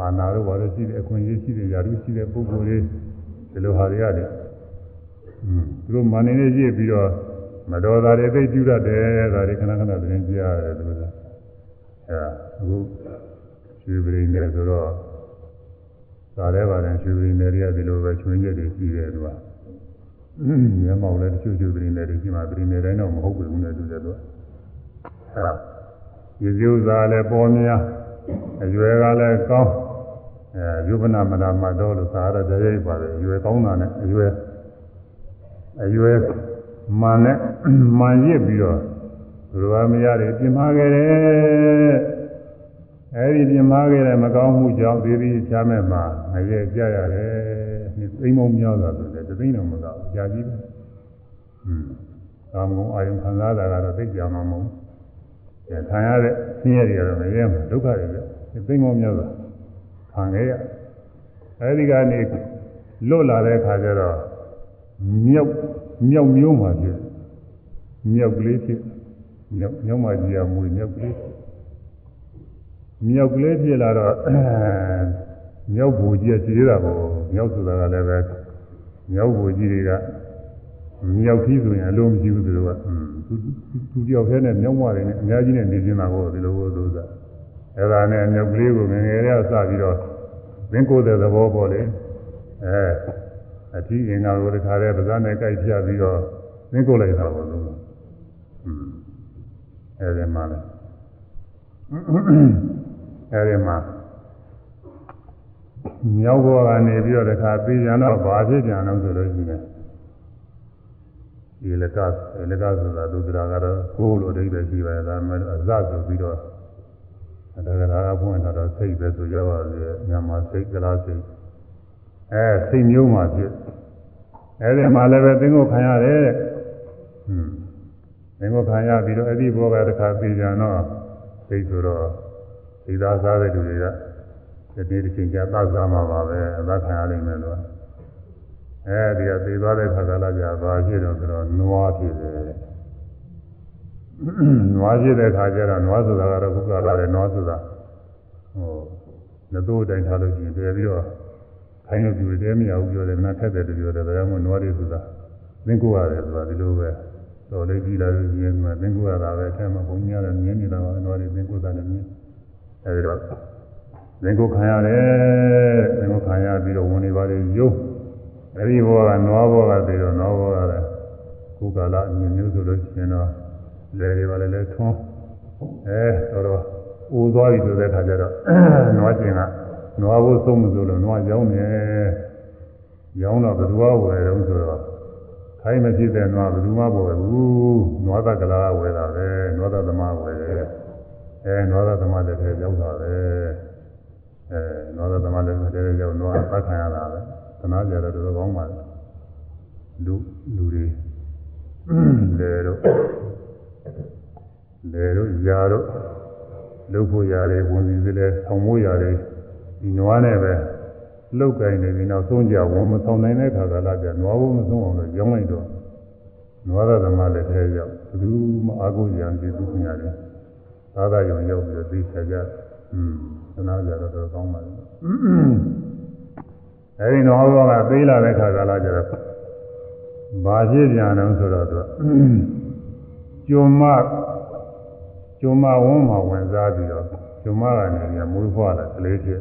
အာနာတို့ဘာလို့ရှိတဲ့အခွင့်အရေးရှိတဲ့ຢာတို့ရှိတဲ့ပုဂ္ဂိုလ်တွေဒီလိုဟာတွေရတယ်อืม သူတို့မာနေနေကြည့်ပြီးတော့မတော်တာတွေသိကျူတတ်တယ်ဒါတွေခဏခဏသတင်းကြည့်ရတယ်သူကအဲအခုရွှေပရိနေဆိုတော့ဒါလည်းပါတယ်ရွှေပရိနေတွေကဒီလိုပဲချွင်းချက်တွေရှိတယ်သူကမျက်မှောက်လည်းတချို့ရွှေပရိနေတွေရှိမှပရိနေတိုင်းတော့မဟုတ်ဘူးနဲ့တူတယ်သူကအဲဒါရေစည်းဥစားလည်းပေါ်များအရွယ်ကလည်းကောင်းအဲယုဗနာမနာမတော်လို့သာရတဲ့ရိပ်ပါတယ်အရွယ်ကောင်းတာနဲ့အရွယ် အရွယ်မှန်နဲ့မှန်ရစ်ပြီးတော့ဘုရားမရတွေပြင်မာခဲ့တယ်အဲဒီပြင်မာခဲ့တဲ့မကောင်းမှုကြောင့်ဒီဒီချမ်းမဲ့မှာငရဲကြရတယ်ဒီသိမ်းမုံများတာဆိုတဲ့သိမ်းတော်မကောင်းကြာကြီးပဲอืมကာမဂုဏ်အာယုခံစားတာကတော့သိကြမှာမဟုတ်ဘူးခံရတဲ့ဆင်းရဲတွေကတော့ငရဲမှာဒုက္ခတွေပဲဒီသိမ်းမုံများတာခံခဲ့ရအဲဒီကနေလွတ်လာတဲ့အခါကျတော့ မြောက်မြောက်မျိုးမှဖြစ်မြောက်ကလေးဖြစ်မြောက်မြောက်မှကြီးရမွေမြောက်ကလေးမြောက်ကလေးဖြစ်လာတော့မြောက်ဘူကြီးကရှိသေးတာပေါ့မြောက်ဆိုတာကလည်းပဲမြောက်ဘူကြီးတွေကမြောက်ကြီးဆိုရင်အလုံးမရှိဘူးသူတို့ကသူသူတယောက်တည်းနဲ့မြောက်မတွေနဲ့အများကြီးနဲ့နေနေတာကိုဒီလိုလို့ဆိုတာအဲ့ဒါနဲ့မြောက်ကလေးကိုငငယ်လေးကစပြီးတော့သင်္ကိုယ်တဲ့သဘောပေါ့လေအဲ အထီးအင်္ဂါကိုတခါတည်းပါးစပ်နဲ့ကြိုက်ပြပြီးတော့သင်္ကိုယ်လိုက်တာပေါ့လို့อืมအဲဒီမှာလဲအဲဒီမှာမြောက်ဘောကနေပြီးတော့တခါပြေးကြတော့ဘာဖြစ်ကြအောင်ဆိုလို့ရှိရင်ဒီလကလကဆိုတာသူတရားကတော့ကိုယ်လိုအဓိပ္ပာယ်ရှိပါရဲ့ဒါမှအစဆိုပြီးတော့ဒါကရာဖွင့်တာတော့စိတ်ပဲဆိုရပါလေမြန်မာစိတ်ကလားစိတ် အဲစိတ်မျိုးမှဖြစ်အဲဒီမှာလည်းပဲသင်္ကိုခံရတယ်တဲ့ဟွန်းသင်္ကိုခံရပြီးတော့အဲ့ဒီဘောကတခါပြေးကြတော့စိတ်ဆိုတော့ဒီသားစားတဲ့လူတွေကဒီဒီချင်းကြသတ်စားမှာပါပဲအသက်ခံရနိုင်မယ်လို့အဲဒီကသေသွားတဲ့ခါကလာကြဘာဖြစ်တော့ဆိုတော့နွားဖြစ်တယ်နွားဖြစ်တဲ့ခါကျတော့နွားဆိုတာကတော့ခုကလာတယ်နွားဆိုတာဟိုလက်တို့တိုင်းထားလို့ရှိရင်ပြန်ပြီးတော့ ခိုင်းလို့ပြတယ်မရဘူးပြောတယ်နားခက်တယ်ပြောတယ်ဒါကြောင့်မို့နွားတွေဆိုတာသင်္ကိုရတယ်ဆိုတာဒီလိုပဲတော်လေးကြည့်လာလို့ရှိရင်ကသင်္ကိုရတာပဲအဲမှာဘုံညာတယ်မြင်နေတာပါနွားတွေသင်္ကိုတာလည်းမြင်အဲဒီတော့သင်္ကိုခံရတယ်သင်္ကိုခံရပြီးတော့ဝင်နေပါလေယုံအဲဒီဘောကနွားဘောကပြီးတော့နွားဘောကလည်းခုကလာအမြင်မျိုးဆိုလို့ရှိရင်တော့လေတွေပါလေလဲထွန်းအဲတော်တော်အိုးသွားပြီဆိုတဲ့ခါကျတော့နွားကျင်က နွားဘိုးဆုံးမဆိုလို့နွားရောင်းနေရောင်းတော့ဘယ်သူကဝယ်တော့ဆိုတော့ခိုင်းမဖြစ်တဲ့နွားဘယ်သူမှမဝယ်ဘူးနွားသက်ကလာဝယ်တာပဲနွားသသမားဝယ်တယ်အဲနွားသသမားတဲ့ထဲရောက်တာပဲအဲနွားသသမားတဲ့ထဲရောက်နွားပတ်ခံရတာပဲသနာကြတော့တော်တော်ကောင်းပါလေလူလူတွေလေတော့လေတော့ယာတော့လုတ်ဖို့ရတယ်ဝင်စီစလဲဆောင်းဖို့ရတယ် ဒီနွားနဲ့ပဲလုတ်ကင်နေပြီးနောက်ဆုံးကြဝန်မဆောင်နိုင်တဲ့ခါကလာကြနွားဘုံမဆုံးအောင်လို့ရောင်းလိုက်တော့နွားရသမားလည်းထဲရောက်ဘယ်သူမှအာကိုရံကြည့်သူခင်ရတယ်သာသာယုံရောက်ပြီးသိချကြอืมသနာကြတော့တော်ကောင်းပါလေအဲဒီနွားဘောကသေးလာတဲ့ခါကလာကြတော့ဘာဖြစ်ပြန်တော့ဆိုတော့သူကျွမ်းမကျွမ်းမဝန်းမှာဝင်စားပြီးတော့ ကျွမ်းမကနေပြန်မွေးဖွားလာကလေးဖြစ်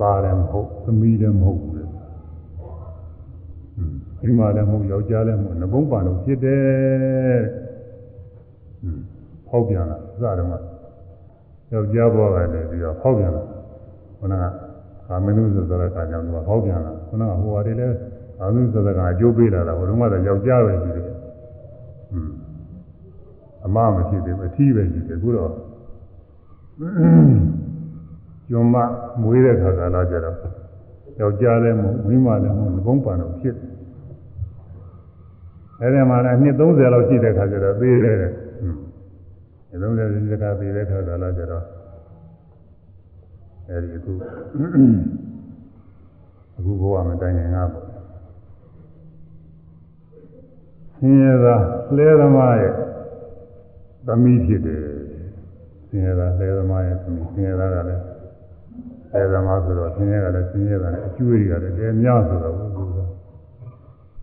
ပါတယ်မဟုတ်သမီးလည်းမဟုတ်ဘူးလေဒီမှာလည်းမဟုတ်ယောက်ျားလည်းမဟုတ်ငကုံးပါလို့ဖြစ်တယ်ဟောက်ပြန်လာစတယ်မှာယောက်ျားဘဝကနေပြီးတော့ဟောက်ပြန်လာခုနကကာမနုဆိုတဲ့ခါကျတော့ဟောက်ပြန်လာခုနကဟိုဟာတွေလည်းကာမနုဆိုတဲ့ကအကျိုးပေးလာတာဘုရုံးကတော့ယောက်ျားပဲရှိတယ်အမမရှိသေးဘူးအထီးပဲရှိတယ်အခုတော့ ကျွမ်းမမွေးတဲ့ခါကလာကြတော့ယောက်ျားလည်းမဟုတ်မိန်းမလည်းမဟုတ်ဘုံပန်တော့ဖြစ်အဲဒီမှာလည်းနှစ်30လောက်ရှိတဲ့ခါကျတော့သေးတယ်တဲ့နှစ်30ရှိတဲ့ခါသေးတဲ့ခါကလာကြတော့အဲဒီအခုအခုဘဝမတိုင်ခင်ကပေါ့ဆင်းရဲသာလဲသမားရဲ့သမီးဖြစ်တယ် ဆင်းရဲသာလဲသမားရဲ့သမီးဆင်းရဲသာကလည်းလဲသမားဆိုတော့ဆင်းရဲကလည်းဆင်းရဲတာနဲ့အကျွေးတွေကလည်းတကယ်များဆိုတော့ဘူးဘူး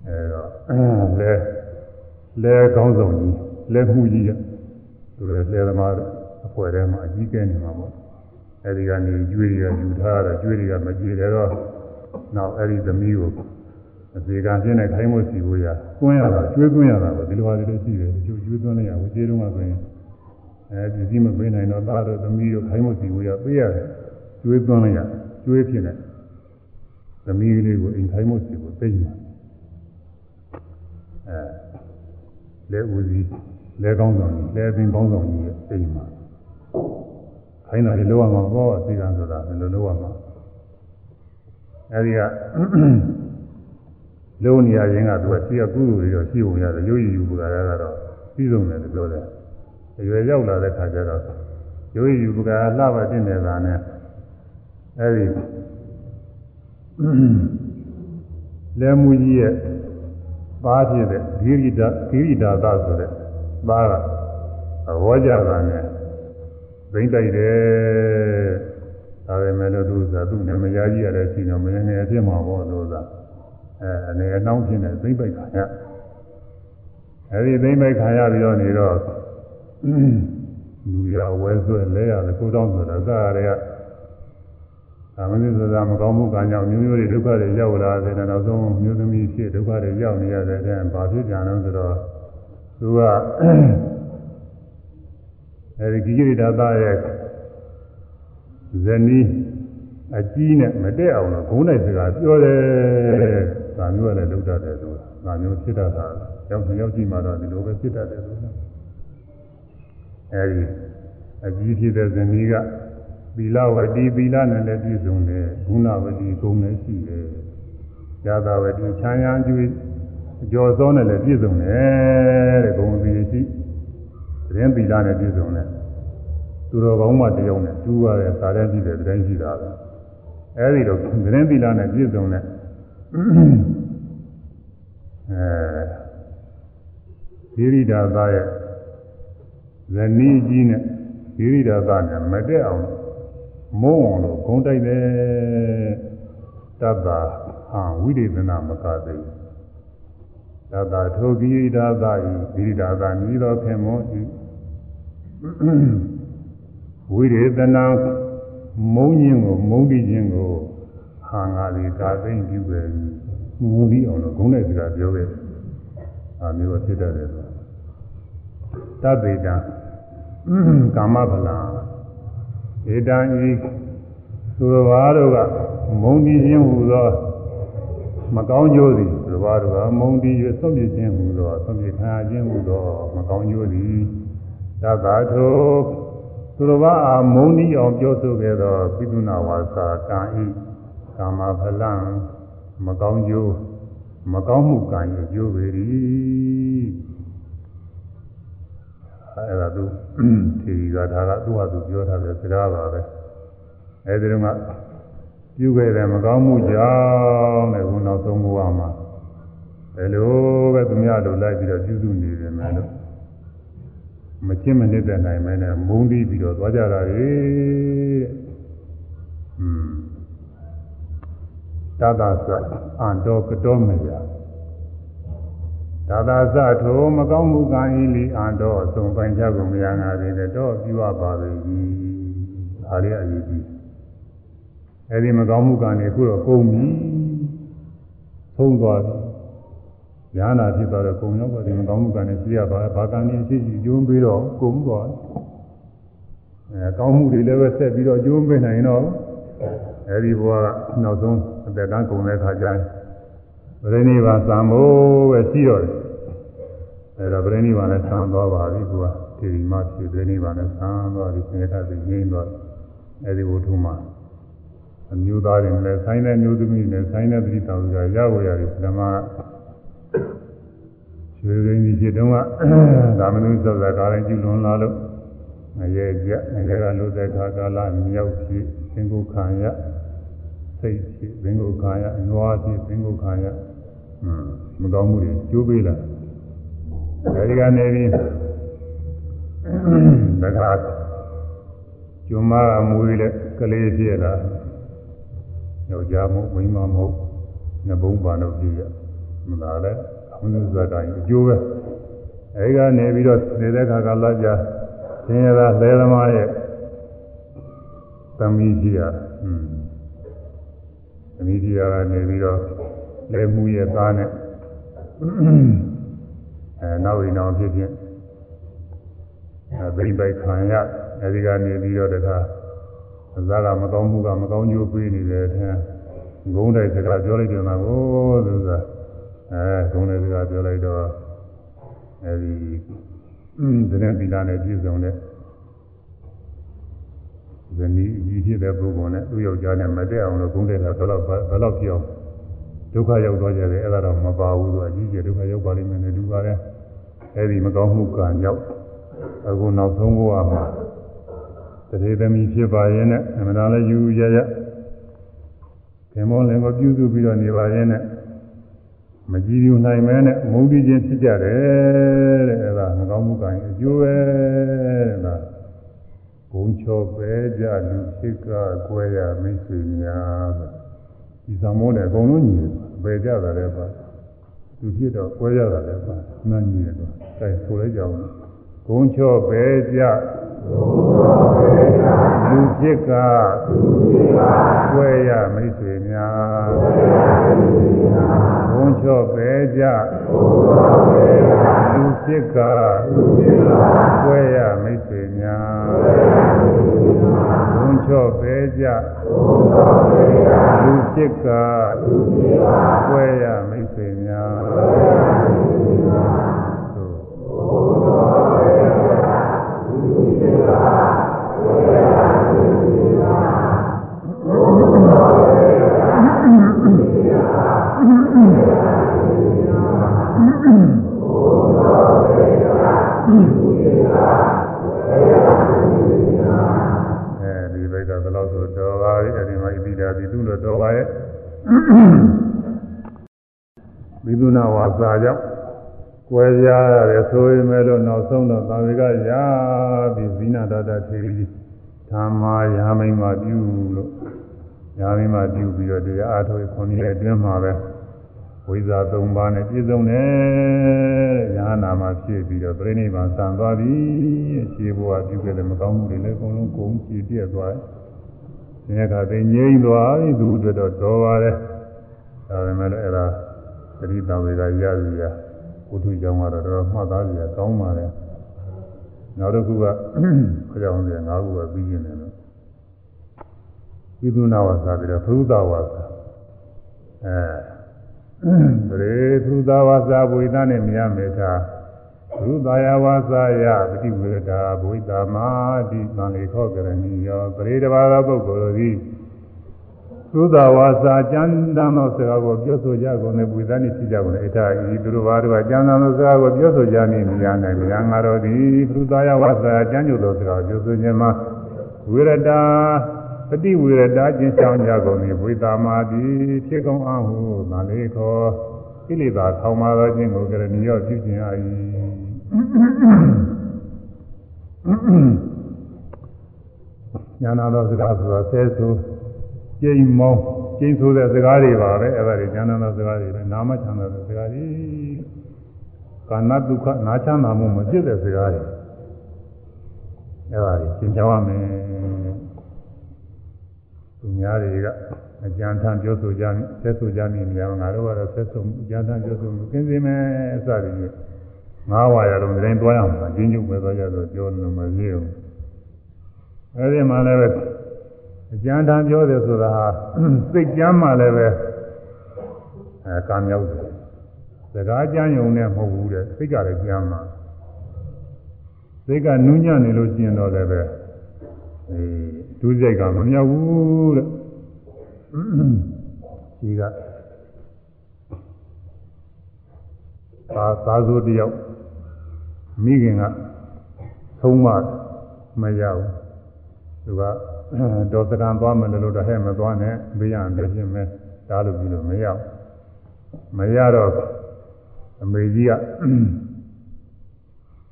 အဲတော့လဲလဲကောင်းဆောင်ကြီးလဲမှုကြီးရသူလည်းလဲသမားအဖွဲ့ထဲမှာအကြီးကဲနေမှာပေါ့အဲဒီကနေကျွေးတွေကယူထားတော့ကျွေးတွေကမကြည့်တယ်တော့နောက်အဲဒီသမီးကိုအစီကံပြင်းတဲ့ခိုင်းမစီကိုရကွင်းရတာကျွေးကွင်းရတာပဲဒီလိုပါလေရှိတယ်ကျွေးကျွေးသွင်းလိုက်ရဘူးခြေတုံးကဆိုရင် အဲဒီစီမပေးနိုင်တော့သားတို့သမီးတို့ခိုင်းမစီကိုရပေးရတယ်ကျွေးသွင်းလိုက်ရကျွေးဖြစ်နေသမီးလေးကိုအိမ်ခိုင်းမစီကိုသိညာအဲလဲဦးစီးလဲကောင်းဆောင်ကြီးလဲအသိကောင်းဆောင်ကြီးရဲ့အိမ်မှာခိုင်းတာလေလောရမှာပေါ့အစီကံဆိုတာဘယ်လိုလုပ်ရမှာအဲဒီကလုံးနေရခြင်းကသူကရှိရကုသိုလ်တွေတော့ရှိဝင်ရတယ်ရုပ်ရည်ယူပကာရကတော့ပြီးဆုံးတယ်လို့ပြောတယ် အရွယ်ရောက်လာတဲ့ခါကျတော့ရုပ်ရည်ယူပကာရလှပတင်နေတာနဲ့အဲဒီလဲမူကြီးရဲ့ပါဖြစ်တဲ့ဂိရိတာဂိရိတာသဆိုတဲ့ပါကဘောကြတာနဲ့သိမ့်တိုက်တယ်ဒါပေမဲ့လို့သူကသူ့နာမည်ကြီးရတဲ့ရှိတော့မင်းငယ်ဖြစ်မှာပေါ့လို့သာအဲအနေအနှောင်းဖြစ်နေသိမ့်ပိုက်ခံရအဲဒီသိမ့်ပိုက်ခံရပြီးတော့နေတော့ လူရဝဲဆွဲလဲရတယ်ကိုတောင်းဆိုတာသာရတဲ့သာမဏေဆိုတာမကောင်းမှုကံကြောင့်မျိုးမျိုးတွေဒုက္ခတွေရောက်လာတယ်နောက်ဆုံးမျိုးသမီးဖြစ်ဒုက္ခတွေရောက်နေရတဲ့အဲဘာဖြစ်ကြံလို့ဆိုတော့သူကအဲဒီကိရိတာသားရဲ့ဇနီးအကြီးနဲ့မတက်အောင်လို့ဂုံးနိုင်စကားပြောတယ်။ဒါမျိုးကလည်းလုပ်တတ်တယ်ဆိုတာ။ဒါမျိုးဖြစ်တတ်တာ။ရောက်ရောက်ကြည့်မှတော့ဒီလိုပဲဖြစ်တတ်တယ်ဆိုတာ။ အဲဒီအကြီးဖြစ်တဲ့ဇနီးကသီလဝတိသီလနဲ့လည်းပြည့်စုံတယ်။ဂုဏဝတိဂုဏ်လည်းရှိတယ်။ဇာတာဝတိချမ်းသာကျွေးအကျော်စောနဲ့လည်းပြည့်စုံတယ်တဲ့ဂုဏ်စီရှိ။သတင်းသီလနဲ့ပြည့်စုံတယ်။သူတော်ကောင်းမှတယောက်နဲ့တူရတယ်စာတန်းကြည့်တယ်တိုင်းရှိတာပဲ။အဲဒီတော့သတင်းသီလနဲ့ပြည့်စုံတဲ့အဲသီရိဒါသရဲ့ ဇနီးကြီးနဲ့သီရိဒါသနဲ့မတက်အောင်မုန်းအောင်လို့ဂုံးတိုက်တယ်တတ္တာဟာဝိရိဒနာမကသိတတ္တာထိုသီရိဒါသဤသီရိဒါသမြည်တော်ခင်မောဤဝိရိဒနာမုန်းခြင်းကိုမုန်းပြီးခြင်းကိုဟာငါဒီဒါသိမ့်ပြုပဲငုံပြီးအောင်လို့ဂုံးတဲ့စကားပြောခဲ့အာမျိုးဖြစ်တတ်တယ်ဆိုတသေတံ ကာမဗလာဧတံဤသူတော်ဘာတို့ကမုန်းပြီးခြင်းဟူသောမကောင်းကျိုးသည်သူတော်ဘာတို့ကမုန်းပြီးရဆုံးပြခြင်းဟူသောဆုံးပြခံရခြင်းဟူသောမကောင်းကျိုးသည်သဗ္ဗထိုသူတော်ဘာအာမုန်းဤအောင်ပြောဆိုခဲ့သောပိသုနာဝါစာကံဤကာမဖလံမကောင်းကျိုးမကောင်းမှုကံရဲ့ကျိုးပေ၏ အဲဒါသူထေရီကဒါကသူ့ဟာသူပြောထားတဲ့စကားပါပဲအဲဒီတော့ကပြုခဲ့တဲ့မကောင်းမှုကြောင့်တဲ့ဘုနောက်ဆုံးဘဝမှာဘယ်လိုပဲသူများတို့လိုက်ပြီးတော့ပြုစုနေတယ်မယ်လို့မချင်းမနစ်တဲ့နိုင်မဲနဲ့မုန်းပြီးပြီးတော့သွားကြတာလေတဲ့อืมတသသအန္တောကတောမယ တသသထိုမကောင်းမှုကံဤလီအန္တောအဆုံးပိုင်းချက်ကိုမရငါသေးတဲ့တော့ပြုရပါပြီဒါလေးအရေးကြီးအဲဒီမကောင်းမှုကံတွေခုတော့ကုန်ပြီသုံးသွားပြီညာနာဖြစ်သွားတော့ကုံရောက်ပါဒီမကောင်းမှုကံတွေပြရပါဘာကံတွေရှိရှိကျိုးပြီးတော့ကုန်သွားအဲကောင်းမှုတွေလည်းပဲဆက်ပြီးတော့ကျိုးပေးနိုင်တော့အဲဒီဘဝကနောက်ဆုံးအသက်တန်းကုန်တဲ့ခါကျရင် ဗရဏိဘာသံဖို့ပဲရှိတော့တယ်အဲဒါဗရဏိဘာနဲ့သံသွားပါပြီကွာဒီဒီမှဖြစ်ဗရဏိဘာနဲ့သံသွားပြီသင်္ခါသိငြိမ်းသွားအဲဒီဝတ္ထုမှာအမျိုးသားတွေလည်းဆိုင်တဲ့မျိုးသမီးတွေလည်းဆိုင်တဲ့တိတောင်ကရဖို့ရတယ်ဓမ္မရွှေရင်းကြီးဖြစ်တုန်းကဒါမနုသောဇာကာရင်ကျူလွန်လာလို့ငရဲကြငရဲကလို့တဲ့ခါကာလမြောက်ဖြစ်သင်္ကုခံရစိတ်ဖြစ်သင်္ကုခံရအနွားဖြစ်သင်္ကုခံရ မကောင်းမှုတွေကျိုးပေးလာအဲဒီကနေပြီးတခါကျွမ်းမကမူရတဲ့ကလေးဖြစ်လာယောက်ျားမဟုတ်မိန်းမမဟုတ်ငဘုံပါတော့ပြည့်ရမလားလေအမှန်စကားအကျိုးပဲအဲဒီကနေပြီးတော့နေတဲ့ခါကလာကြဆင်းရဲသားလဲသမားရဲ့သမီးကြီးอ่ะอืมသမီးကြီးကနေပြီးတော့ လဲမှုရဲ့သားနဲ့အဲနောက်ရင်တော့ဖြစ်ဖြစ်အဲဗိပိုက်ခံရအဲဒီကနေပြီးတော့တခါဇာကမကောင်းမှုကမကောင်းကျိုးပေးနေတယ်တဲ့ဂုံးတိုက်စကားပြောလိုက်တယ်မှာကိုသူကအဲဂုံးတိုက်စကားပြောလိုက်တော့အဲဒီတဲ့သီလနဲ့ပြည့်စုံတဲ့ဇနီးကြီးဖြစ်တဲ့ပုဂ္ဂိုလ်နဲ့သူ့ယောက်ျားနဲ့မတည့်အောင်လို့ဂုံးတိုက်တာဘယ်တော့ဘယ်တော့ပြောင်း ဒုက္ခရောက်သွားကြတယ်အဲ့ဒါတော့မပါဘူးသူအကြီးကျယ်ဒုက္ခရောက်ပါလိမ့်မယ်နဲ့တူပါတယ်အဲ့ဒီမကောင်းမှုကံရောက်အခုနောက်ဆုံးဘဝမှာတရေသမီးဖြစ်ပါရဲ့နဲ့အမှန်တရားလည်းယူရရခင်မောလည်းကိုပြုစုပြီးတော့နေပါရဲ့နဲ့မကြည်ယူနိုင်မဲနဲ့မုန်းပြီးချင်းဖြစ်ကြတယ်တဲ့အဲ့ဒါမကောင်းမှုကံအကျိုးပဲတဲ့ဒါဘုံချောပဲကြလူဖြစ်ကကွဲရမိတ်ဆွေများဆို ဒီသံမောနဲ့အကုန်လုံးညီတယ်ပဲကြတာလည်းပါသူဖြစ်တော့ကွဲရတာလည်းပါနှမ်းညီတယ်တော့အဲဆိုလဲကြအောင်ဘုံချောပဲကြလူဖြစ်ကကွဲရမိတ်ဆွေများဘုံချောပဲကြလူလူဖြစ်ကကွဲရမိတ်ဆွေများဘုံချော့ပဲကြ လူဖြစ်ကကွဲရ စာကြောင့်ကွဲပြားရတယ်ဆိုရင်မဲ့လို့နောက်ဆုံးတော့သာဝေကရာပြီးဇိနာတတထေရီဓမ္မာယာမိန်မှာပြုလို့ယာမိန်မှာပြုပြီးတော့တရားအားထုတ်ခွန်ကြီးရဲ့အတွင်းမှာပဲဝိဇ္ဇာ၃ပါးနဲ့ပြည့်စုံတယ်ရဟနာမှာဖြစ်ပြီးတော့ပြိဋိဘံဆံသွားပြီရှင်းဘဝပြုခဲ့တဲ့မကောင်းမှုတွေလည်းအကုန်လုံးကုန်ကြည့်ပြည့်သွားတယ်။ဒီကသိငြိမ့်သွားပြီသူအတွက်တော့တော်ပါတယ်။ဒါပေမဲ့လည်းအဲ့ဒါ သတိတံတွေကရပြီရဘုသူကြောင့်ကတော့တော်တော်မှတ်သားကြရကောင်းပါတယ်။နောက်တစ်ခုကခကြောင်တွေ၅ခုပဲပြီးနေတယ်လို့ဣဒုနာဝါစာပြီးတော့ဖရုဒဝါစာအဲရေသုသာဝါစာဘုိသနဲ့မြတ်မေသာသုသာယဝါစာယပฏิဝေဒာဘုိတာမာတိသံလေခောကရဏီယောပရိတဘာသောပုဂ္ဂိုလ်တို့သည် သုသာဝါစာကျမ်းတမ်းသောစကားကိုပြောဆိုကြကုန်တဲ့ဘုိသနဲ့ဖြစ်ကြကုန်တဲ့အထာဤသူတို့ဘာတို့ကကျမ်းတမ်းသောစကားကိုပြောဆိုကြမည်မြာနိုင်မြာငါတို့သည်သုသာယဝါစာကျမ်းကျုပ်သောစကားကိုပြောဆိုခြင်းမှာဝိရတာပฏิဝေရတာကျင့်ဆောင်ကြကုန်၏ဝိတာမာတိဖြစ်ကုန်အောင်ဟုသံလေခောကိလေသာထောင်မာသောခြင်းကိုကရဏီရောပြုခြင်းအာ၏ညာနာသောစကားဆိုတာဆဲဆို ကျိန်မောင်းကျိန်ဆိုတဲ့စကားတွေပါပဲအဲ့ဒါတွေညာနာသောစကားတွေပဲနာမချမ်းသာတဲ့စကားတွေကာဏဒုက္ခနာချမ်းသာမှုမဖြစ်တဲ့စကားတွေအဲ့ဒါတွေသင်ကြားရမယ်သူများတွေကအကြံထမ်းပြောဆိုကြဆက်ဆိုကြနေကြငါတို့ကတော့ဆက်ဆိုအကြံထမ်းပြောဆိုမှုကင်းစင်မယ်အစရည်ငါးဝါရလုံးတိုင်းတွားရမှာကျင်းကျုပ်ပဲသွားကြတော့ပြောလို့မရဘူးအဲဒီမှာလည်းပဲ အကြံထမ်းပြောတယ်ဆိုတာဟာစိတ်ကြမ်းမှလည်းပဲအဲကံရောက်တယ်စကားကြမ်းယုံနဲ့မဟုတ်ဘူးတဲ့စိတ်ကလည်းကြမ်းမှာစိတ်ကနူးညံ့နေလို့ကျင်တော့လည်းပဲအဲဒုစရိုက်ကမမြောက်ဘူးတဲ့ဒီကသာသာဆိုတယောက်မိခင်ကသုံးမမရဘူးသူက ဒေါသကံသွားမယ်လို့တော့ဟဲ့မသွားနဲ့ဘေးရန်ပြင်းမယ်ဒါလိုပြီးလို့မရဘူးမရတော့အမေကြီးက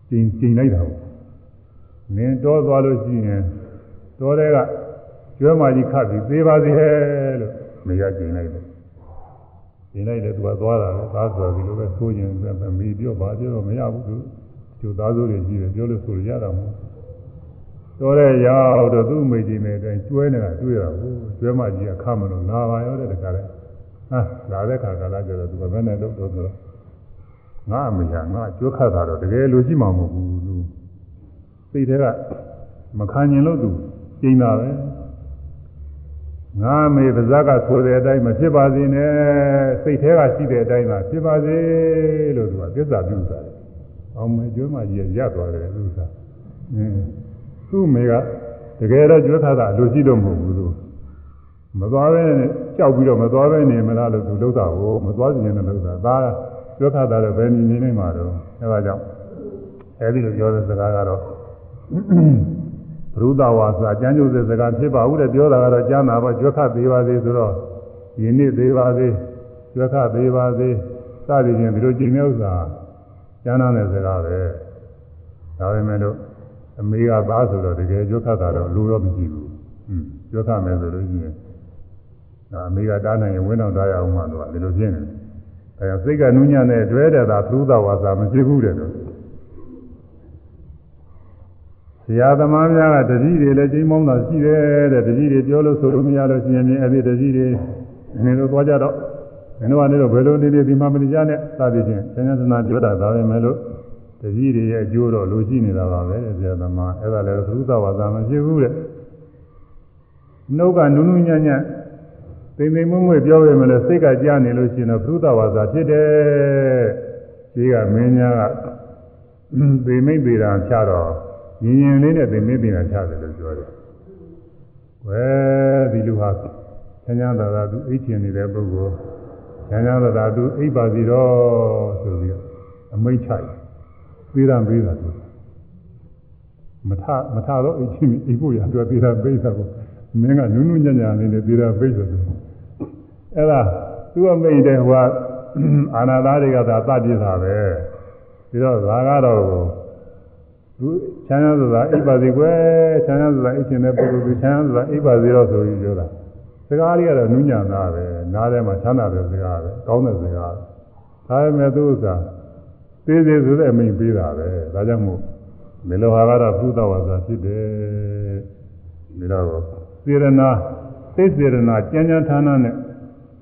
ကျင်ကျင်လိုက်တာပေါ့နင်းတော့သွားလို့ရှိရင်တော်တဲ့ကကျွဲမကြီးခတ်ပြီးသေးပါသေးဟဲ့လို့မရကျင်လိုက်တယ်ကျင်လိုက်တယ်သူကသွားတာလေသားဆိုပြီးလို့ပဲဆိုရင်မိပြောပါပြောမရဘူးသူကျိုးသားစိုးတွေကြီးတယ်ပြောလို့ဆိုရတာမဟုတ် တော်တဲ့ရောက်တော့သူ့မိကြီးနဲ့တိုင်းကျွဲနေတာတွေ့ရဘူးကျွဲမကြီးကခတ်မလို့လာပါရောတဲ့တခါလဲဟာလာတဲ့ခါကလာကြတော့သူကဘယ်နဲ့တော့တော့ဆိုတော့ငါအမေကငါကျွဲခတ်တာတော့တကယ်လိုရှိမှာမဟုတ်ဘူးသူစိတ်ထဲကမခံကျင်လို့သူကျင်းတာပဲငါမေပါဇက်ကဆိုတဲ့အတိုင်းမဖြစ်ပါစေနဲ့စိတ်ထဲကရှိတဲ့အတိုင်းသာဖြစ်ပါစေလို့သူကသစ္စာပြုတာ။အောင်မေကျွမ်းမကြီးရသွားတယ်သူက။အင်း သူ့မေကတကယ်တော့ကျွတ်ခါတာလူရှိတော့မဟုတ်ဘူးသူမသွားပဲကြောက်ပြီးတော့မသွားပဲနေမလားလို့သူလှုပ်တာကိုမသွားခြင်းနဲ့လှုပ်တာဒါကျွတ်ခါတာတော့ဘယ်နည်းနေနေမှာတော့အဲဒါကြောင့်အဲဒီလိုပြောတဲ့စကားကတော့ဘုဒ္ဓဝါစာကျမ်းကျုပ်တဲ့စကားဖြစ်ပါဘူးတဲ့ပြောတာကတော့ကျမ်းသာပေါ့ကြွက်ခသေးပါသေးဆိုတော့ယင်းနေ့သေးပါသေးကြွက်ခသေးပါသေးစသည်ဖြင့်ဒီလိုကြင်တဲ့ဥစ္စာကျမ်းသာတဲ့စကားပဲဒါပေမဲ့လို့ အမေကသားဆိုတော့တကယ်ကြွက်ခတာတော့လူတော့မရှိဘူးဟွန်းကြွက်ခမယ်ဆိုလို့ရှိရင်ဒါအမေကတားနိုင်ရင်ဝင်းအောင်တားရအောင်မှတော့ဒီလိုဖြစ်နေတယ်အဲစိတ်ကနူးညံ့တဲ့တွဲတဲ့သာဘုဒ္ဓဝါစာမရှိဘူးတဲ့တော့ဆရာသမားများကတတိတွေလည်းကျင်းမောင်းတာရှိတယ်တဲ့တတိတွေပြောလို့ဆိုလို့မရလို့ရှိရင်အဲ့ဒီတတိတွေနေလို့သွားကြတော့မင်းတို့ကနေတော့ဘယ်လိုနေနေဒီမှာမနေကြနဲ့စသည်ဖြင့်ဆင်းရဲသနာပြောတာဒါပဲမဲ့လို့ တပည့်တွေရဲ့အကျိုးတော့လိုရှိနေတာပါပဲဆရာသမားအဲ့ဒါလည်းသုသဝါဒမရှိဘူးတဲ့နှုတ်ကနုနုညံ့ညံ့သိမ့်သိမ့်မွမွပြောပေမဲ့လည်းစိတ်ကကြားနေလို့ရှိရင်တော့သုသဝါဒဖြစ်တယ်ကြီးကမင်းညာကသိမိတ်ပေတာချတော့ရင်ရင်လေးနဲ့သိမိတ်ပေတာချတယ်လို့ပြောတယ်ဝဲဒီလူဟာဆန်းဆန်းသာသာသူအိတ်ချင်နေတဲ့ပုဂ္ဂိုလ်ဆန်းဆန်းသာသာသူအိပ်ပါစီတော့ဆိုပြီးအမိတ်ချတယ် သေးတာပေးတာဆိုမထမထတော့အိတ်ချင်းအိပ်ဖို့ရအတွက်သေးတာပေးတာကိုမင်းကနုနုညံ့ညံ့လေးနဲ့သေးတာပေးဆိုတယ်အဲ့ဒါသူ့အမိတ်တဲ့ဟိုကအာနာသားတွေကသာတတ်ပြတာပဲပြီးတော့ဒါကတော့သူချမ်းသာစွာအိပ်ပါစေကွယ်ချမ်းသာစွာအိပ်ခြင်းတဲ့ပုဂ္ဂိုလ်ကချမ်းသာစွာအိပ်ပါစေတော့ဆိုပြီးပြောတာစကားလေးကတော့နုညံ့တာပဲနားထဲမှာချမ်းသာတဲ့စကားပဲကောင်းတဲ့စကားဒါပေမဲ့သူဥစ္စာ သေးသေးဆိုတဲ့အမိန်ပေးတာပဲဒါကြောင့်မို့မေလောဟာကတော့ဘုဒ္ဓဝါစာဖြစ်တယ်ဒါတော့စေရနာသိစေရနာကြမ်းကြမ်းဌာနနဲ့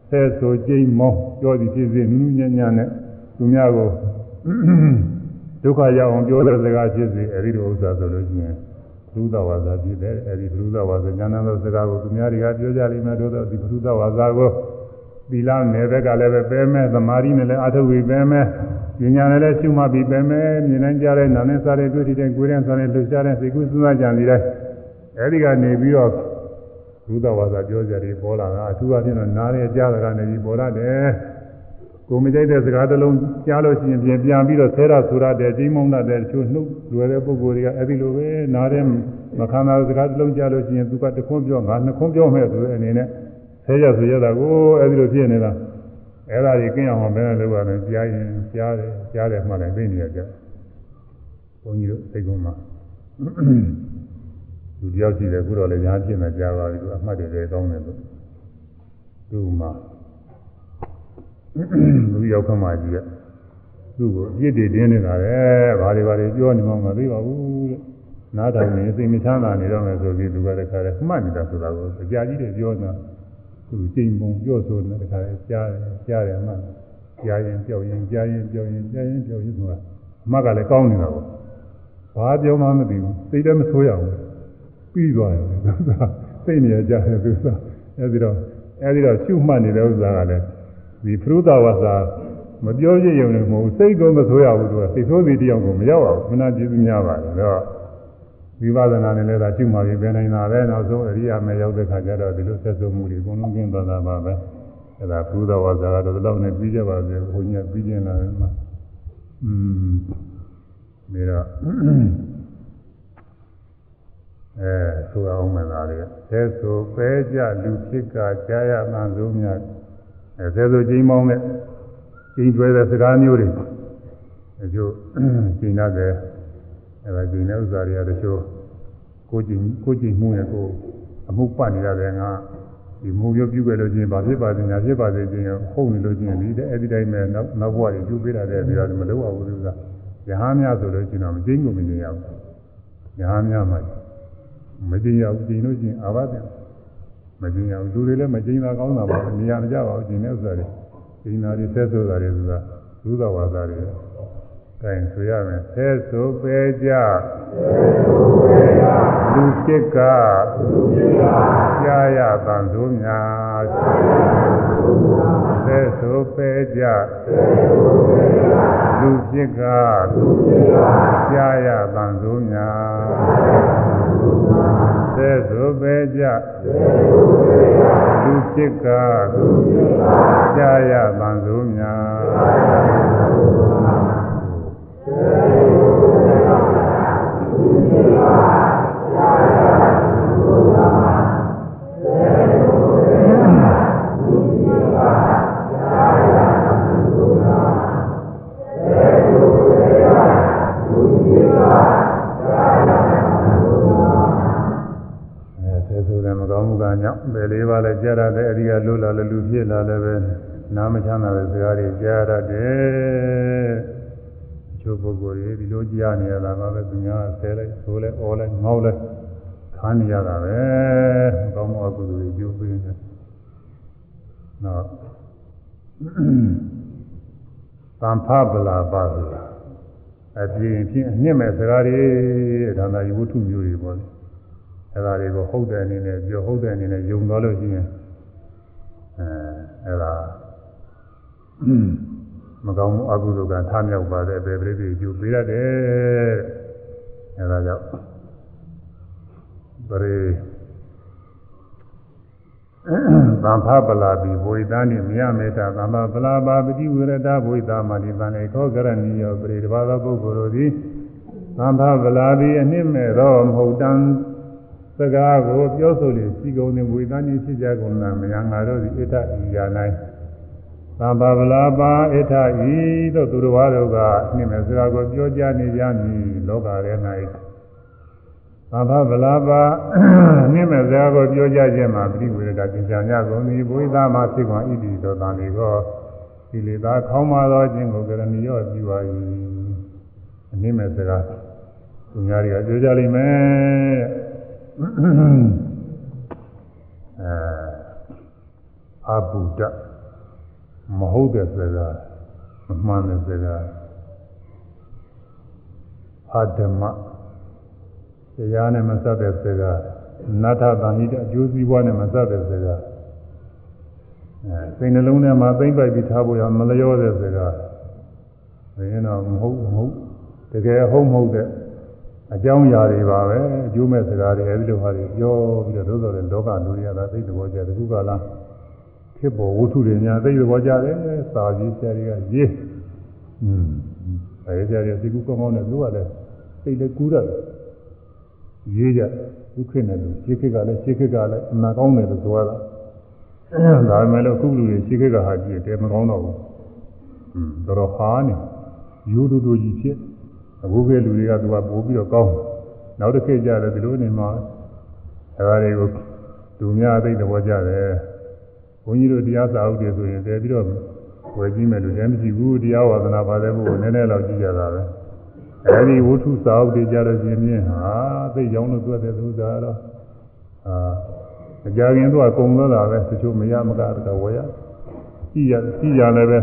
ဆဲဆိုကြိမ်မောင်းပြောသည်ဖြစ်စေနုညံ့ညံ့နဲ့သူများကိုဒုက္ခရောက်အောင်ပြောတဲ့စကားဖြစ်စေအဲဒီလိုဥစ္စာဆိုလို့ရှိရင်ဘုဒ္ဓဝါစာဖြစ်တယ်အဲဒီဘုဒ္ဓဝါစာဉာဏ်သောစကားကိုသူများတွေကပြောကြလိမ့်မယ်တို့တော့ဒီဘုဒ္ဓဝါစာကို သီလနယ်ဘက်ကလည်းပဲပဲမဲ့သမာဓိနဲ့လည်းအထုပ်ပြီးပဲမဲ့ဉာဏ်နဲ့လည်းရှုမှတ်ပြီးပဲမဲ့မြင်နိုင်ကြတဲ့နာနဲ့စားတဲ့တွေ့တဲ့ကိုယ်နဲ့စားတဲ့လှူရှားတဲ့စိတ်ကူးစဉ်းစားကြံနေတယ်အဲဒီကနေပြီးတော့ဘုဒ္ဓဝါစာပြောကြတယ်ပေါ်လာတာအထူးအဖြင့်တော့နားရဲ့ကြားတာကနေပြီးပေါ်လာတယ်ကိုမကြိုက်တဲ့စကားတစ်လုံးကြားလို့ရှိရင်ပြန်ပြန်ပြီးတော့ဆဲရဆူရတဲ့ကြီးမုံတဲ့တချို့နှုတ်လွယ်တဲ့ပုဂ္ဂိုလ်တွေကအဲဒီလိုပဲနားထဲမခံတာစကားတစ်လုံးကြားလို့ရှိရင်သူကတခွန်းပြောငါနှစ်ခွန်းပြောမဲ့ဆိုတဲ့အနေနဲ့ ဆဲရဆူရတာကိုအဲဒီလိုဖြစ်နေတာအဲ့ဒါကြီးကင်းအောင်ဘယ်နဲ့လုပ်ရလဲကြားရင်ကြားတယ်ကြားတယ်မှလည်းသိနေရကြဘုန်းကြီးတို့စိတ်ကုန်းမှာလူတယောက်ရှိတယ်ခုတော့လည်းညာဖြစ်နေကြပါပြီသူအမှတ်တွေလည်းကောင်းတယ်လို့သူ့မှာလူရောက်ခမှကြီးကသူ့ကိုအပြစ်တွေတင်းနေတာလေဘာတွေဘာတွေပြောနေမှမသိပါဘူးတဲ့နားထောင်နေစိတ်မချမ်းသာနေတော့မယ်ဆိုပြီးသူကတခါတည်းမှတ်နေတာဆိုတာကိုအကြာကြီးတွေပြောနေတာ သူကျိန်ပုံပြောဆိုနေတခါတည်းကြားတယ်ကြားတယ်မှကြားရင်ပြောက်ရင်ကြားရင်ပြောက်ရင်ကြားရင်ပြောက်ရင်ဆိုတာအမှတ်ကလည်းကောင်းနေတာပေါ့ဘာပြောမှမသိဘူးစိတ်လည်းမဆိုးရဘူးပြီးသွားတယ်စိတ်နေရကြတယ်သူကအဲဒီတော့အဲဒီတော့ရှုမှတ်နေတဲ့ဥစ္စာကလည်းဒီဖရုဒဝါစာမပြောရရုံနဲ့မဟုတ်စိတ်ကိုမဆိုးရဘူးသူကစိတ်ဆိုးစီတယောက်ကိုမရောက်အောင်ခဏကျေးဇူးများပါတယ်တော့ ဝိပဿနာနဲ့လည်းဒါရှုမှပြီးပဲနိုင်တာပဲနောက်ဆုံးအရိယာမေရောက်တဲ့ခါကျတော့ဒီလိုဆက်စုံမှုတွေအကုန်လုံးကျင်းသွားတာပါပဲအဲဒါဖရုဒဝါစာကတော့ဒီလောက်နဲ့ပြီးကြပါစေဘုန်းကြီးပြီးကျင်လာတယ်မှာอืมဒါတော့အဲဆိုအောင်မှသာလေဆဲဆိုပဲကြလူဖြစ်ကကြားရမှန်ဆုံးများအဲဆဲဆိုချင်းမောင်းတဲ့ချင်းကျွဲတဲ့စကားမျိုးတွေအကျိုးကျင်းတဲ့အဲဒါကျင်းတဲ့ဥစ္စာတွေကတချို့ ကိုကျင်ကိုကျင်မှုနဲ့ကိုအမှုပတ်နေရတယ်ငါဒီမူရပြုခဲ့လို့ချင်းဘာဖြစ်ပါစေညာဖြစ်ပါစေချင်းဟုတ်နေလို့ချင်းဒီအဲ့ဒီတိုင်းပဲနောက်နောက်ဘဝတွေကျူးပေးတာတဲ့ဒီတော့မလုပ်ရဘူးလို့ကရဟန်းများဆိုလို့ချင်းတော့မကျင်းကိုမကျင်းရဘူးရဟန်းများမှာမကျင်ရဘူးကျင်လို့ကျင်အာဘတယ်မကျင်ရဘူးလူတွေလည်းမကျင်တာကောင်းတာပါနေရာမကြပါဘူးကျင်တဲ့ဥစ္စာတွေကျင်တာတွေဆက်ဆိုတာတွေဆိုတာသုဒဝါစာတွေကဲဆိုရမယ်ဆက်ဆိုပဲကြ လူဖြစ်ကကြာရတန်ဆိုများဆက်ဆိုပဲကြလူဖြစ်ကကြာရတန်ဆိုများသေသုပေကြလူဖြစ်ကကြာရတန်စုများမကောင်းမှုက ကြောင့်ဘယ်လေးပါလဲကြားရတယ်အရိယာလွတ်လာလည်းလူဖြစ်လာလည်းပဲနားမချမ်းသာတဲ့စကားတွေကြားရတယ်အချို့ ပုဂ္ဂိုလ်တွေဒီလိုကြားနေရတာပါပဲသူများဆဲလိုက်ဆိုလဲအော်လဲငေါလဲခါနေရတာပဲကောင်းမှုအကုသိုလ်တွေကျိုးပေးနေနော်သံဖပလာပါဆိုတာအပြင်ဖြင့်အနှစ်မဲ့စကားတွေဒါနာယဝတ္ထုမျိုးတွေပေါ့လေအဲဒါတွေကိုဟုတ်တဲ့အနေနဲ့ပြောဟုတ်တဲ့အနေနဲ့ယုံသွားလို့ရှိရင်အဲအဲဒါ မကောင်းမှုအကုသိုလ်ကထားမြောက်ပါတဲ့ဘေပရိသေကျူပေးရတယ်အဲဒါကြောင့်ပရိသံဖပလာပိဘဝိသနိမြမေတ္တာသံဖပလာပါပတိဝရတဘဝိသာမဏိသံလေခောကရဏီယောပရိတဘာသောပုဂ္ဂိုလ်တို့သည်သံဖပလာပိအနှစ်မဲ့သောမဟုတ်တံစကားကိုပြောဆိုလေစီကုံနေဝိသနိဖြစ်ကြကုန်လားမယံငါတို့သည်ဣတ္တဤရာ၌ သံဖပလာပါဣတ္တဤသို့သူတော်ဘာတို့ကအနှစ်မဲ့စကားကိုပြောကြနေကြမည်လောကထဲ၌သဗ္ဗဗလာပါနှိမ့်မဲ့စကားကိုပြောကြခြင်းမှာပြိဝေဒကသင်္ချာညကုန်သည်ဘုရားမှာဖြစ်ခွန်ဣတိသောတန်ဒီကောဒီလေသာခေါင်းမာသောခြင်းကိုကရဏီရောပြုပါ၏အနှိမ့်မဲ့စကားသူများတွေကပြောကြလိမ့်မယ်အဲအဘုဒ္ဓ မဟုတ်တဲ့စကားမမှန်တဲ့စကားအာဓမ္မတရားနဲ့မဆက်တဲ့စကားနတ္ထတန်ဟိတအကျိုးစီးပွားနဲ့မဆက်တဲ့စကားအဲစိတ်နှလုံးထဲမှာသိမ့်ပိုက်ပြီးထားဖို့ရမလျောတဲ့စကားဘယ်ရင်တော့မဟုတ်မဟုတ်တကယ်ဟုတ်မဟုတ်တဲ့အကြောင်းအရာတွေပါပဲအကျိုးမဲ့စကားတွေအဲဒီလိုဟာတွေပြောပြီးတော့သို့တော်လည်းလောကလူတွေကသာသိတဲ့ဘောကြတယ်ခုကလာ ဖြစ်ပေါ်ဝတ္ထုတွေများသိတဲ့ဘောကြတယ်စာကြီးဆရာတွေကရေးอืมအဲဒီဆရာတွေသိကူကောင်းကောင်းနဲ့ပြောရတယ်စိတ်လည်းကူးရတယ်ရေးကြဒုက္ခနဲ့လူရှေးခေတ်ကလည်းရှေးခေတ်ကလည်းအမှန်ကောင်းတယ်လို့ပြောတာဒါပေမဲ့လို့အခုလူတွေရှေးခေတ်ကဟာကြည့်တယ်မကောင်းတော့ဘူးอืมတော်တော်ဟာနေရိုးတူတူကြီးဖြစ်အခုခေတ်လူတွေကသူကပိုးပြီးတော့ကောင်းနောက်တစ်ခေတ်ကျတော့ဒီလိုနေမှာအဲဒါတွေကိုသူများသိတဲ့ဘောကြတယ် ဘုန်းကြီးတို့တရားစာအုပ်တွေဆိုရင်တည်ပြီးတော့ဝယ်ကြည့်မယ်လို့လည်းမရှိဘူးတရားဝါသနာပါတယ်ဘုရားနည်းနည်းတော့ကြည့်ကြတာပဲအဲဒီဝုထုစာအုပ်တွေကြတော့ရှင်မြင့်ဟာသိကြောင်းလို့တွေ့တဲ့သူစားတော့အာအကြခင်တော့ကုံတော့တာပဲတချို့မရမကတကဝယ်ရကြည့်ရကြည့်ရလည်းပဲ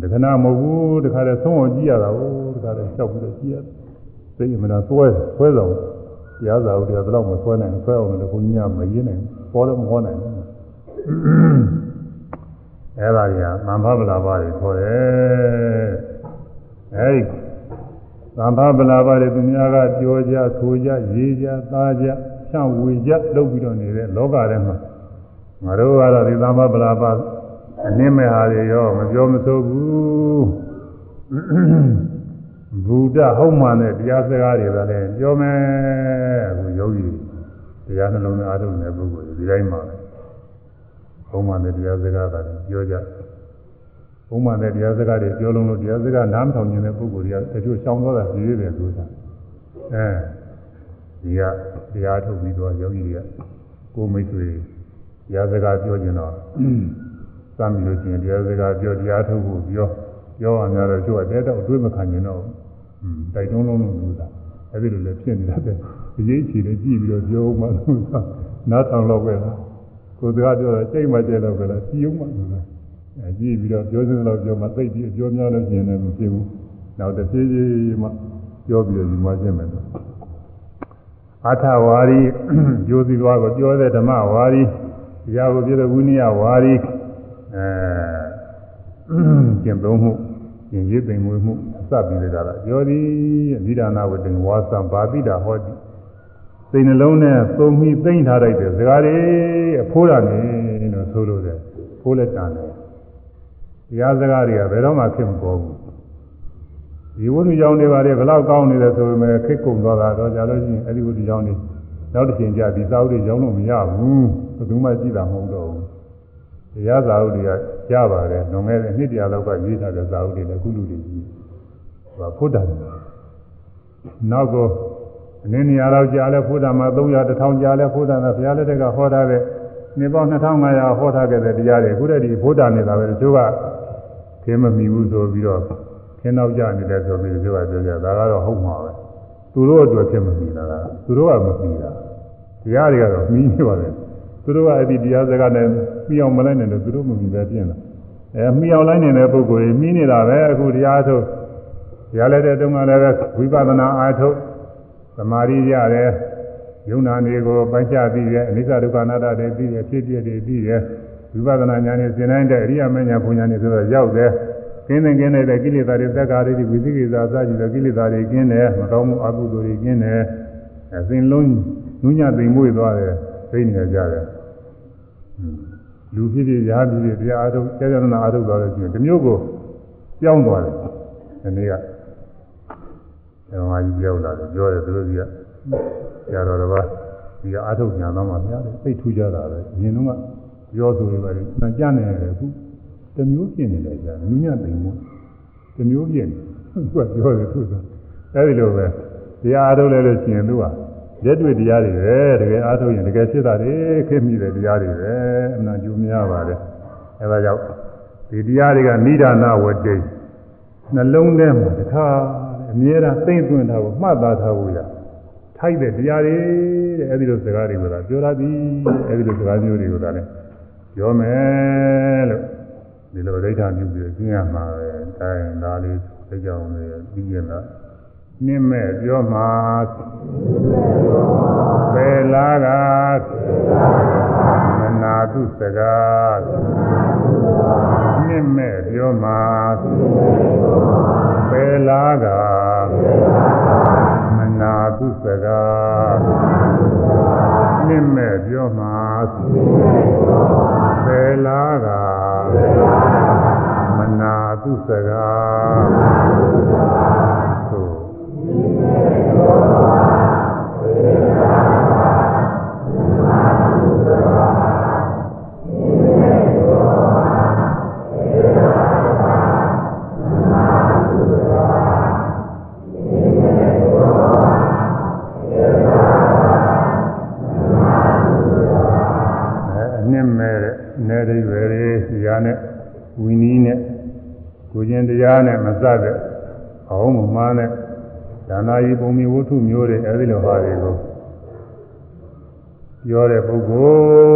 တခဏမဟုတ်ဘူးတခါတည်းဆုံးအောင်ကြည့်ရတာဟုတ်တခါတည်းလျှောက်ပြီးတော့ကြည့်ရသိရင်မလားသွဲသွဲဆောင်တရားစာအုပ်တွေကတော့မဆွဲနိုင်ဆွဲအောင်လည်းဘုန်းကြီးကမရင်းနိုင်ပေါ်တော့မဟောနိုင်ဘူး အဲ့ဒါကြီးကမန္ဖဗလာပါတွေခေါ်တယ်အဲဒီသံဃာဗလာပါတွေသူများကပြောကြဆိုကြရေးကြသားကြဖြန့်ဝေကြလုပ်ပြီးတော့နေတဲ့လောကထဲမှာငါတို့ကတော့ဒီသံဃာဗလာပါအနည်းမဲ့ဟာတွေရောမပြောမဆိုဘူးဘုဒ္ဓဟုတ်မှန်တဲ့တရားစကားတွေကလည်းပြောမယ်အခုယောဂီတရားနှလုံးသားအားထုတ်နေတဲ့ပုဂ္ဂိုလ်တွေဒီတိုင်းမှာဟု တ်မှန်တဲ့တရားစကားကလည်းပြောကြဘုံမှန်တဲ့တရားစကားတွေပြောလုံးလို့တရားစကားနားမထောင်ခြင်းတဲ့ပုဂ္ဂိုလ်တွေကတချို့ရှောင်တော့တာပြည့်တယ်ဆိုတာအဲဒီကတရားထုတ်ပြီးတော့ယောဂီတွေကကိုမိတ်ဆွေတရားစကားပြောခြင်းတော့စမ်းပြီးလို့ရှိရင်တရားစကားပြောတရားထုတ်ဖို့ပြောပြောရများတော့ကျိုးကတဲတော့အတွေးမခံခြင်းတော့တိုက်တွန်းလုံးလို့လို့သာအဲဒီလိုလည်းဖြစ်နေတာပဲအရေးချီလေးကြည့်ပြီးတော့ပြောမှလို့နားထောင်တော့ပဲလား ကိုယ်စကားပြောတာစိတ်မကျဲတော့ပဲလားကြည့်အောင်မှလို့လားအဲကြည့်ပြီးတော့ပြောစင်းတော့ပြောမှသိပြီးအပြောများလို့ရှိရင်လည်းမဖြစ်ဘူးနောက်တစ်ပြေးပြေးမှပြောပြီးတော့ယူမှရှင်းမယ်တော့အထဝါရီဂျိုးစီသွားကိုပြောတဲ့ဓမ္မဝါရီတရားကိုပြတဲ့ဝိနည်းဝါရီအဲကျင့်သုံးမှုကျင့်ရည်သိမ်မွေးမှုအစပြီးကြတာပြောသည်မိဒါနာဝတ္တင်ဝါသံဘာတိတာဟောတိ စိတ်နှလုံးနဲ့သုံးမိသိမ့်ထားလိုက်တဲ့စကားတွေအဖိုးတာနေလို့ဆိုလို့တယ်ဖိုးလက်တန်တယ်တရားစကားတွေကဘယ်တော့မှဖြစ်မပေါ်ဘူးဒီဝိသုကြောင့်တွေပါတယ်ဘလောက်ကောင်းနေတယ်ဆိုပေမဲ့ခစ်ကုန်သွားတာတော့ကြာလို့ရှိရင်အဲ့ဒီဝိသုကြောင့်တွေနောက်တစ်ချိန်ကျဒီစာအုပ်တွေရောင်းလို့မရဘူးဘယ်သူမှကြည့်တာမဟုတ်တော့ဘူးတရားစာအုပ်တွေကရပါတယ်လွန်ခဲ့တဲ့နှစ်တရာလောက်ကရေးထားတဲ့စာအုပ်တွေလည်းအခုလူတွေကြီးဟိုဖုဒ္ဓတယ်နောက်ကို အနည်းနေရာလောက်ကြာလဲဖုဒ္ဓမှာ300 1000ကြာလဲဖုဒ္ဓနဲ့ဘုရားလက်ထက်ကဟောထားတဲ့နေပေါင်း2500ဟောထားခဲ့တဲ့တရားတွေအခုတည်းဒီဖုဒ္ဓနေတာပဲတချို့ကခင်းမမီဘူးဆိုပြီးတော့ခင်းတော့ကြနေတယ်ဆိုပြီးတချို့ကပြောကြဒါကတော့ဟုတ်မှာပဲသူတို့အတွက်ဖြစ်မမီတာကသူတို့ကမမီတာတရားတွေကတော့မီးနေပါလေသူတို့ကအဲ့ဒီတရားစကားနဲ့မှီအောင်မလိုက်နိုင်လို့သူတို့မမီပဲပြင်လာအဲမှီအောင်လိုက်နေတဲ့ပုဂ္ဂိုလ်ကြီးမှီးနေတာပဲအခုတရားထုတ်ရလည်းတဲ့တုန်းကလည်းဝိပဿနာအားထုတ်သ မာဓိရတယ်ယုံနာတွေကိုပိုင်းခြားပြီးရဲ့အနိစ္စဒုက္ခအနတ္တတွေပြီးရဲ့ဖြစ်ပြတွေပြီးရဲ့ဝိပဿနာဉာဏ်နဲ့သင်တိုင်းတဲ့အရိယာမဉာဏ်ဘုံဉာဏ်တွေဆိုတော့ရောက်တယ်ကင်းတဲ့ကင်းတဲ့ကိလေသာတွေသက်္ကာတွေဝိသိကိစ္စအစရှိတဲ့ကိလေသာတွေကင်းတယ်မတော်မှုအကုသိုလ်တွေကင်းတယ်အစဉ်လုံးနုညသိမ်မွေ့သွားတယ်သိနေကြတယ်လူဖြစ်ဖြစ်ရာဖြစ်ဖြစ်တရားအားထုတ်ကျေရနာအားထုတ်သွားလို့ရှိရင်ဒီမျိုးကိုပြောင်းသွားတယ်ဒီနေ့က ဓမ္မကြီးပြောင်းလာတယ်ပြောတယ်သူတို့ကြီးကဆရာတော်တစ်ပါးဒီကအားထုတ်ညာတော့မှများတယ်သိထူးကြတာပဲအရင်တော့ကပြောဆိုနေပါလေနှကြနေတယ်ခုတမျိုးဖြစ်နေတယ်ကြာနုညသိမ်မှုတမျိုးဖြစ်နေသူကပြောတယ်သူကအဲဒီလိုပဲတရားအားထုတ်လဲလို့ရှိရင်သူကရက်တွေ့တရားတွေပဲတကယ်အားထုတ်ရင်တကယ်ဖြစ်တာတွေခက်မိတဲ့တရားတွေပဲအမှန်ကျူးများပါတယ်အဲဒါကြောင့်ဒီတရားတွေကနိဒာနဝတ္တိနှလုံးထဲမှာတခါ အမြဲတမ်းသိမ့်သွင်းတာကိုမှတ်သားထားဖို့ရထိုက်တဲ့တရားတွေတဲ့အဲဒီလိုစကားတွေကပြောရသည်အဲဒီလိုစကားမျိုးတွေကလည်းပြောမယ်လို့ဒီလိုဒိဋ္ဌာပြုပြီးကျင်းရမှာပဲတိုင်းဒါလေးသိကြအောင်လေပြီးရင်တော့နိမဲ့ပြောမှာပယ်လာကမ နာတုစကားနိမဲ့ပြောမှာပယ်လာကမနာတုစကားနိမဲ့ပြောမှာပယ်လာကမနာတုစကားနဲ့ ဝီနီးနဲ့ကိုကျင်တရားနဲ့မစတဲ့အောင်မမှားနဲ့ဒါနာယီပုံမီဝတ္ထုမျိုးတွေအဲဒီလိုဟာတွေကိုပြောတဲ့ပုဂ္ဂို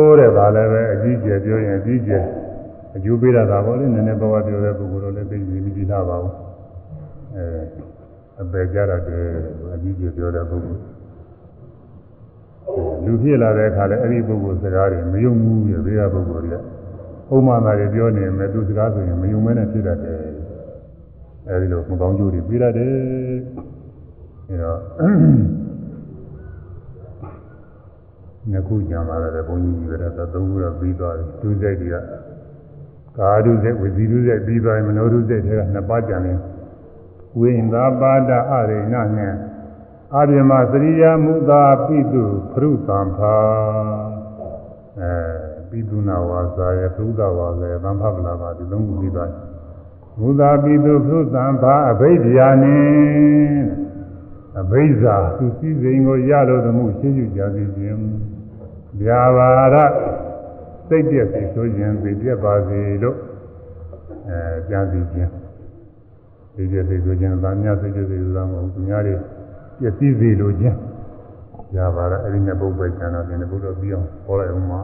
လ်တဲ့ဒါလည်းပဲအကြီးကျယ်ပြောရင်အကြီးကျယ်အကျိုးပေးတာပါပေါ့လေနည်းနည်းပါးပါးပြောတဲ့ပုဂ္ဂိုလ်တော့လည်းသိပြီးမိကြည့်လာပါဘူးအဲအပေကြတာတည်းအကြီးကျယ်ပြောတဲ့ပုဂ္ဂိုလ်လူဖြစ်လာတဲ့အခါလည်းအဲ့ဒီပုဂ္ဂိုလ်စကားတွေမယုံဘူးရဲ့ဘေးကပုဂ္ဂိုလ်တွေက ဥမာသာတွေပြောနေမယ်သူစကားဆိုရင်မယုံမဲနဲ့ဖြစ်တတ်တယ်အဲဒီလိုမကောင်းကျိုးတွေပြီးတတ်တယ်အဲတော့ညခုကြံလာတဲ့ဘုန်းကြီးကြီးကတသုံးခုတော့ပြီးသွားပြီဒုစိတ်တွေကကာဒုစိတ်ဝစီဒုစိတ်ပြီးသွားရင်မနောဒုစိတ်တွေကနှစ်ပါးကြံနေဝိင်သာပါဒအရိဏနဲ့အာပြမသရိယာမုသာပိတုဖရုသံဖာအဲ ပိတုနာဝါစာယသုဒ္ဓဝါစာယသံဖပလာပါဒီသုံးခုပြီးသွားမုသာပိတုဖရုသံဖာအဘိဓိယာနိအဘိဇာသူစည်းစိမ်ကိုရလို့သမှုရှင်းယူကြစီခြင်းဗျာပါရစိတ်ပြည့်စီဆိုခြင်းသိပြပါစေလို့အဲကြံစီခြင်းသိပြည့်စီဆိုခြင်းဗာမြတ်စိတ်ပြည့်စီဆိုတာမဟုတ်ဘူးသူများတွေပြည့်စည်စေလိုခြင်းရပါလားအဲ့ဒီနဲ့ပုပ္ပိကျန်တော့ဒီနေ့ဘုရားပြီးအောင်ဟောလိုက်အောင်မှာ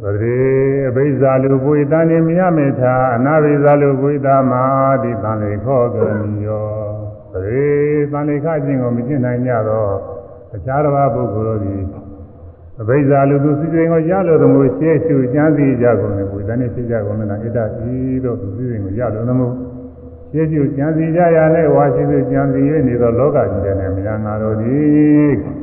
သရေအဘိဇာလူပွေတန်နေမြမေထာအနာဘိဇာလူပွေတာမာဒီတန်လေခောကရဏီယောသရေတန်လေခခြင်းကိုမကျင့်နိုင်ကြတော့အခြားတစ်ပါးပုဂ္ဂိုလ်တို့သည်အဘိဇာလူသူစိစိန်ကိုရလို့သမှုရှေ့ရှုကျမ်းစီကြကုန်လေပွေတန်နေဖြစ်ကြကုန်လေဣဒ္ဓဤတို့သူစိစိန်ကိုရလို့သမှုရှင်းပြုကြံစီကြရနဲ့ဝါရှိသူကြံစီရနေသောလောကကြီးတဲ့မြာငါတို့သည်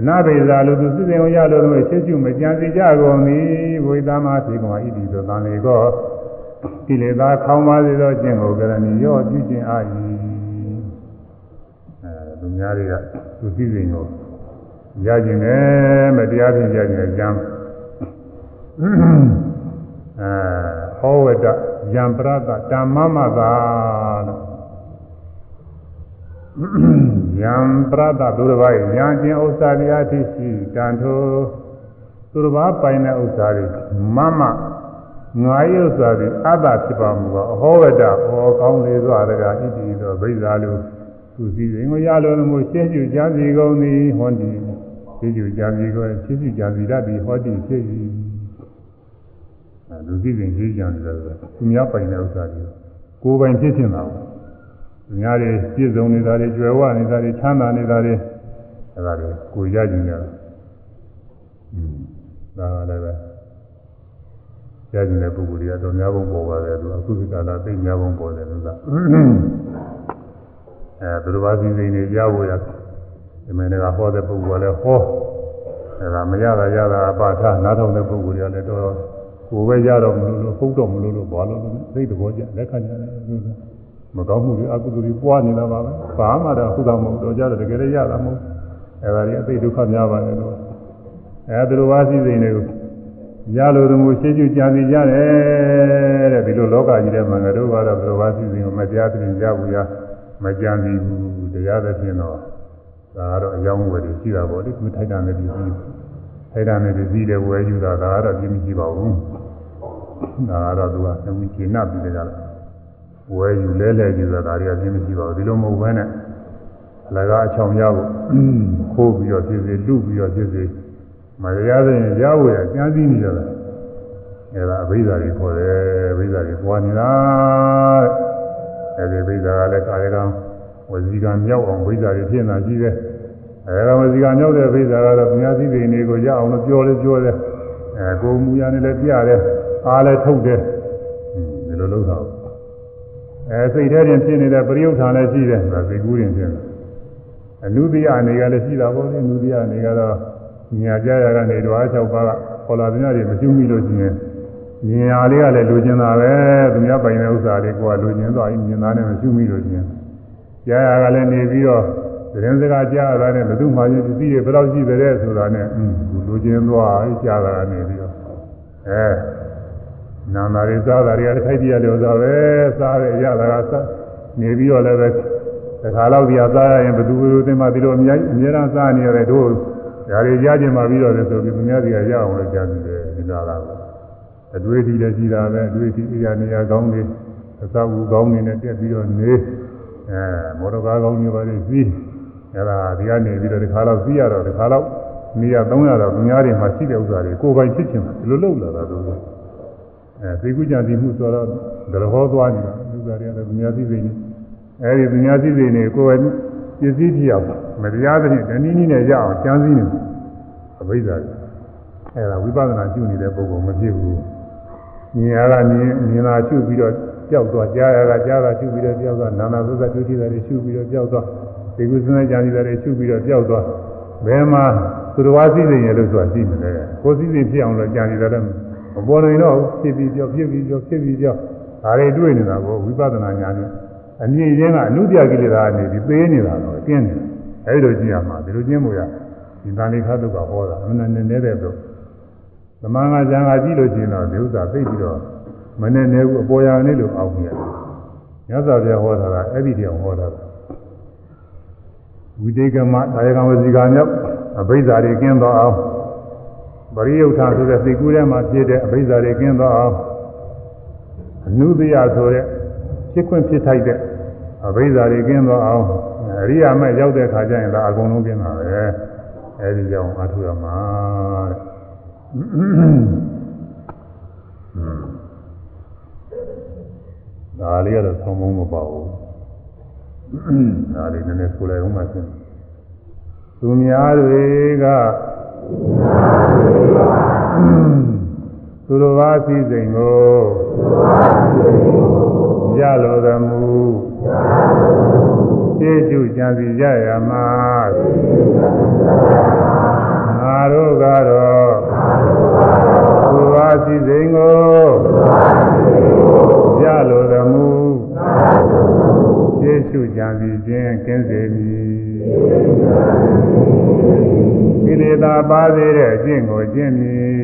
အနာဘိဇာလူသူစစ်စင်ကိုရလို့တော့ရှင်းပြုမကြံစီကြကုန်သည်ဝိသမသေကမဣတိသောတန်လေကောကိလေသာခေါင်းပါစေသောကျင့်ကိုကရဏီရောပြုခြင်းအာ၏အဲလူများတွေကသူစစ်စင်ကိုရခြင်းနဲ့မတရားဖြင့်ရခြင်းကြံအဲဟောဝတ္တယံပရတဓမ္မမသာလို့ ယံပရတသူတစ်ပါးယံကျင်ဥစ္စာတရားတိရှိတန်ထိုသူတစ်ပါးပိုင်တဲ့ဥစ္စာတွေမမငါယုဥစ္စာတွေအတ္တဖြစ်ပါမူပါအဟောဝတ္တဟောကောင်းလေစွာတကာဣတိသောဗိဇာလူသူစီရင်ကိုရလို့လို့ရှင်းကျူကြစီကုန်သည်ဟောဒီရှင်းကျူကြစီကုန်ရှင်းကျူကြစီတတ်ပြီးဟောဒီဖြစ်၏လူသိစဉ်ရေးကြံတယ်ဆိုသူများပိုင်တဲ့ဥစ္စာတွေကိုယ်ပိုင်ဖြစ်ချင်တာပေါ့ သူများတွေပြည့်စုံနေတာတွေကြွယ်ဝနေတာတွေချမ်းသာနေတာတွေအဲဒါတွေကိုရကြည့်ကြတယ်อืมဒါလည်းပဲရကြည့်တဲ့ပုဂ္ဂိုလ်တွေကတော့များပုံပေါ်ပါတယ်သူအခုဒီကာလသိများပုံပေါ်တယ်လို့ကအဲသူတို့ဘာစီစဉ်နေရဖို့ရဒီမင်းတွေကဟောတဲ့ပုဂ္ဂိုလ်ကလည်းဟောအဲဒါမရတာရတာအပါထားနားထောင်တဲ့ပုဂ္ဂိုလ်တွေကလည်းတော့ကိုယ်ပဲရတော့မလို့လို့ဟုတ်တော့မလို့လို့ဘာလို့လဲသိတဲ့ဘောကြလက်ခံကြတယ်လို့ မကောင်းမှုတွေအကုသိုလ်တွေပွားနေတာပါပဲဘာမှတော့ဟုတ်တာမဟုတ်တော့ကြတယ်တကယ်လည်းရတာမဟုတ်အဲဒါတွေအသိဒုက္ခများပါတယ်လို့အဲသူတို့ဘာစီစဉ်နေကိုရလို့တမှုရှင်းကျကြံစီကြတယ်တဲ့ဒီလိုလောကကြီးထဲမှာငါတို့ကတော့သူတို့ဘာစီစဉ်ကိုမတရားပြင်ကြဘူးရမကြံစီဘူးတရားသဖြင့်တော့ဒါကတော့အယောင်းဝယ်တွေရှိတာပေါ့လေသူထိုက်တာနဲ့ဒီစီထိုက်တာနဲ့ဒီစီတဲ့ဝယ်ယူတာဒါကတော့ပြင်းမရှိပါဘူးဒါကတော့သူကသမှုကျေနပ်ပြီးကြတယ် ဝယ်ယူလဲလဲယူတာဒါတွေကပြင်းမရှိပါဘူးဒီလိုမဟုတ်ဘဲနဲ့အလကားအချောင်ရဖို့ခိုးပြီးတော့ဖြစ်စေလူပြီးတော့ဖြစ်စေမတရားတဲ့ရဝယ်ကြံစည်နေကြတယ်အဲဒါအဘိဓါတွေခေါ်တယ်အဘိဓါတွေပွားနေတာတဲ့အဲဒီအဘိဓါကလည်းကာယကံဝစီကံမြောက်အောင်အဘိဓါတွေဖြစ်နေတာရှိတယ်အဲဒါဝစီကံမြောက်တဲ့အဘိဓါကတော့မြတ်စည်းတွေနေကိုရအောင်လို့ပြောလဲပြောတယ်အဲကိုမူရနဲ့လည်းပြတယ်အားလည်းထုတ်တယ်ဒီလိုလုပ်တာ အဲစိတ်ထဲတွင်ဖြစ်နေတဲ့ပရိယုဌာန်လည်းရှိတယ်ဒါစိတ်ကူးရင်ဖြစ်တယ်အနုတ္တိယအနေကလည်းရှိတာပေါ့လေအနုတ္တိယအနေကတော့ညာကြရကနေဓဝါ၆ပါးကခေါ်လာတဲ့ညတွေမရှိမိလို့ရှိရင်ဉာဏ်လေးကလည်းလိုချင်တာပဲသူများပိုင်တဲ့ဥစ္စာလေးကိုကလိုချင်သွားရင်ဉာဏ်သားနဲ့မရှိမိလို့ရှိရင်ကြားရကလည်းနေပြီးတော့သတင်းစကားကြားရတာနဲ့ဘယ်သူမှရင်ပစ္စည်းတွေဘယ်လောက်ရှိတယ်ဆိုတာနဲ့อืมလိုချင်သွားကြားတာကနေပြီးတော့အဲ နာနာရီစားတာတွေကထိုက်ပြရလို့ဆိုပဲစားရရတာကစားနေပြီးတော့လည်းပဲတခါတော့ဒီဟာစားရရင်ဘယ်သူဘယ်သူသိမှဒီလိုအများကြီးအများအားစားနေရတယ်တို့ဒါတွေရကြမှာပြီးတော့လည်းဆိုပြီးသူများစီကရအောင်လည်းကြားပြီးတယ်ဒီလိုလားအတွေ့အထိလည်းရှိတာပဲအတွေ့အထိအရာနေရာကောင်းတွေအသောအူကောင်းတွေနဲ့တက်ပြီးတော့နေအဲမော်တော်ကားကောင်းတွေပါလေစီးအဲဒါဒီကနေပြီးတော့ဒီခါတော့စီးရတော့ဒီခါတော့နေရ300တော့သူများတွေမှာရှိတဲ့ဥစ္စာတွေကိုယ်ပိုင်ဖြစ်ချင်တယ်ဒီလိုလုပ်လာတာတို့ အဲသိကုကြတိမှုဆိုတော့ဒရဟောသွားနေတာဥစ္စာတွေကလည်းသူများသိသိနေအဲဒီသူများသိသိနေကိုယ်ပိုင်ပစ္စည်းဖြစ်အောင်မတရားသဖြင့်တနည်းနည်းနဲ့ရအောင်ကြံစည်နေအဘိဓါကြီးအဲဒါဝိပဿနာကျุနေတဲ့ပုဂ္ဂိုလ်မဖြစ်ဘူးမြင်ရတာမြင်မြင်တာရှုပြီးတော့ကြောက်သွားကြားရတာကြားတာရှုပြီးတော့ကြောက်သွားနာနာသုသဒုတိယတွေရှုပြီးတော့ကြောက်သွားဒီကုသနာကြံစီတွေရှုပြီးတော့ကြောက်သွားဘယ်မှာသူတော်ဝါစည်းစိမ်ရလို့ဆိုတာရှိမလဲကိုယ်စည်းစိမ်ဖြစ်အောင်လို့ကြံစီတယ်လည်း မပေါ်နိုင်တော့ဖြစ်ပြီးကြောက်ဖြစ်ပြီးကြောက်ဖြစ်ပြီးကြောက်ဒါတွေတွေ့နေတာကိုဝိပဿနာဉာဏ်နဲ့အမြင့်ချင်းကအနုပြကိလေသာနေပြီးသေးနေတာတော့အကျဉ်းနေအဲဒီလိုကြည့်ရမှာဒီလိုကျင့်မှုရဒီတန်လေးခါတုကဟောတာအမှန်နဲ့နေတဲ့တော့သမန်ကဇံကကြည့်လို့ရှိရင်တော့ဒီဥစ္စာသိပြီးတော့မနဲ့နေဘူးအပေါ်ရနေလို့အောက်မြတ်ညဇာပြဟောတာကအဲ့ဒီတရားဟောတာဝိတေကမဒါယကံဝစီကံမြောက်အဘိဓါတွေကင်းသောအောင် ပရိယုထာဆိုတဲ့သိကူးထဲမှာဖြစ်တဲ့အဘိဓါတွေကင်းသောအောင်အနုတယဆိုတဲ့ဖြစ်ခွင့်ဖြစ်ထိုက်တဲ့အဘိဓါတွေကင်းသောအောင်အရိယာမဲ့ရောက်တဲ့ခါကျရင်ဒါအကုန်လုံးကျင်းတာပဲအဲဒီကြောင့်အထုရမှာတဲ့ဒါလေးကတော့သုံးမုံမပေါ့ဘူးဒါလေးနည်းနည်းဆိုလိုက်အောင်မှရှင်းသူများတွေက သူတော်ဘာစည်းစိမ်ကိုရလိုသမှုရှေးကျူကြံစီကြရမှာငါတို့ကတော့သူဘာစည်းစိမ်ကိုရလိုသမှုရှေးကျူကြံစီခြင်းကင်းစေမည် ကိလေသာပါသေးတဲ့အကျင့်ကိုကျင့်မည်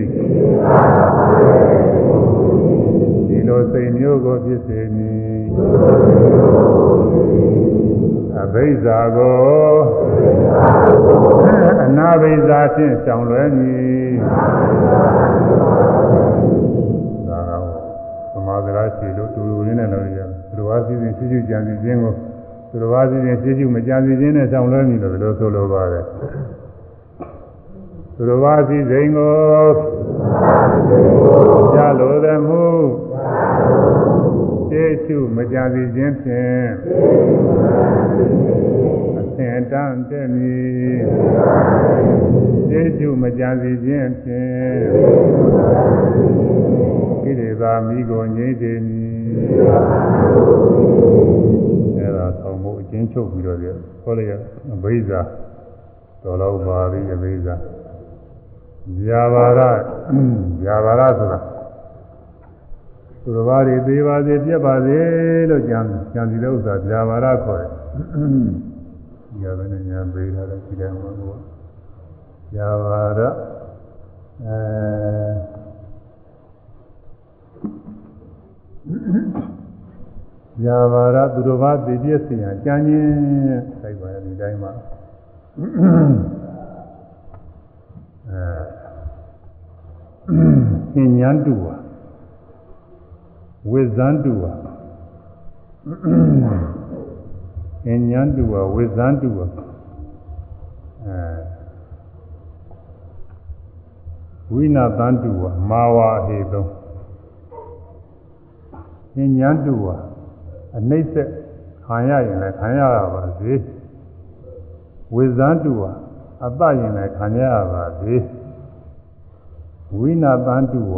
ဒီလိုစိတ်မျိုးကိုဖြစ်စေမည်အဘိဇာကိုအနာဘိဇာဖြင့်ရှောင်လွဲမည်ဒါကသမာဓိရာရှိလို့တူတူလေးနဲ့လုပ်ရမယ်သူတော်ဘာစီစဉ်ရှိရှိကြံစီခြင်းကို သူတော်ဘာစီစဉ်ရှိရှိမကြံစီခြင်းနဲ့ရှောင်လွဲမည်လို့ဒီလိုဆိုလိုပါတယ်သူတော်ဘာစီစဉ်ကိုကြလိုသည်မူရှရှေးရှုမကြစီခြင်းဖြင့်အသင်တန်တဲ့မီရှေးရှုမကြစီခြင်းဖြင့်ဣတိသာမိကိုငြိမ့်စေမည်အဲဒါဆောင်းဖို့အချ င်းချုပ်ပြီးတော့ခေါ်လိုက်ရအဘိဇာတော်တော်ပါပြီအဘိဇာဇာဘာရဇာဘာရဆိုတာသူတော်ဘာတွေသေးပါစေပြက်ပါစေလို့ကြံကြံစီတဲ့ဥစ္စာဇာဘာရခေါ်တယ်။ညာဘယ်နဲ့ညာပေးထားတယ်ဒီတည်းမှာကဇာဘာရအဲ ဇာဘာရသူတော်ဘာသိပြည့်စင်ရကြံခြင်းစိုက်ပါဒီတိုင်းမှာအဲသင်ညာတူပါဝိဇန္တုဝအဉ္ဉန္တုဝဝိဇန္တုဝအဲဝိနာတန္တုဝမာဝါဟေတုံအဉ္ဉန္တုဝ အနှိမ့်ဆက်ခံရရင်လည်းခံရရပါစေဝိဇန္တုဝအပရင်လည်းခံရရပါစေဝိနာတန္တုဝ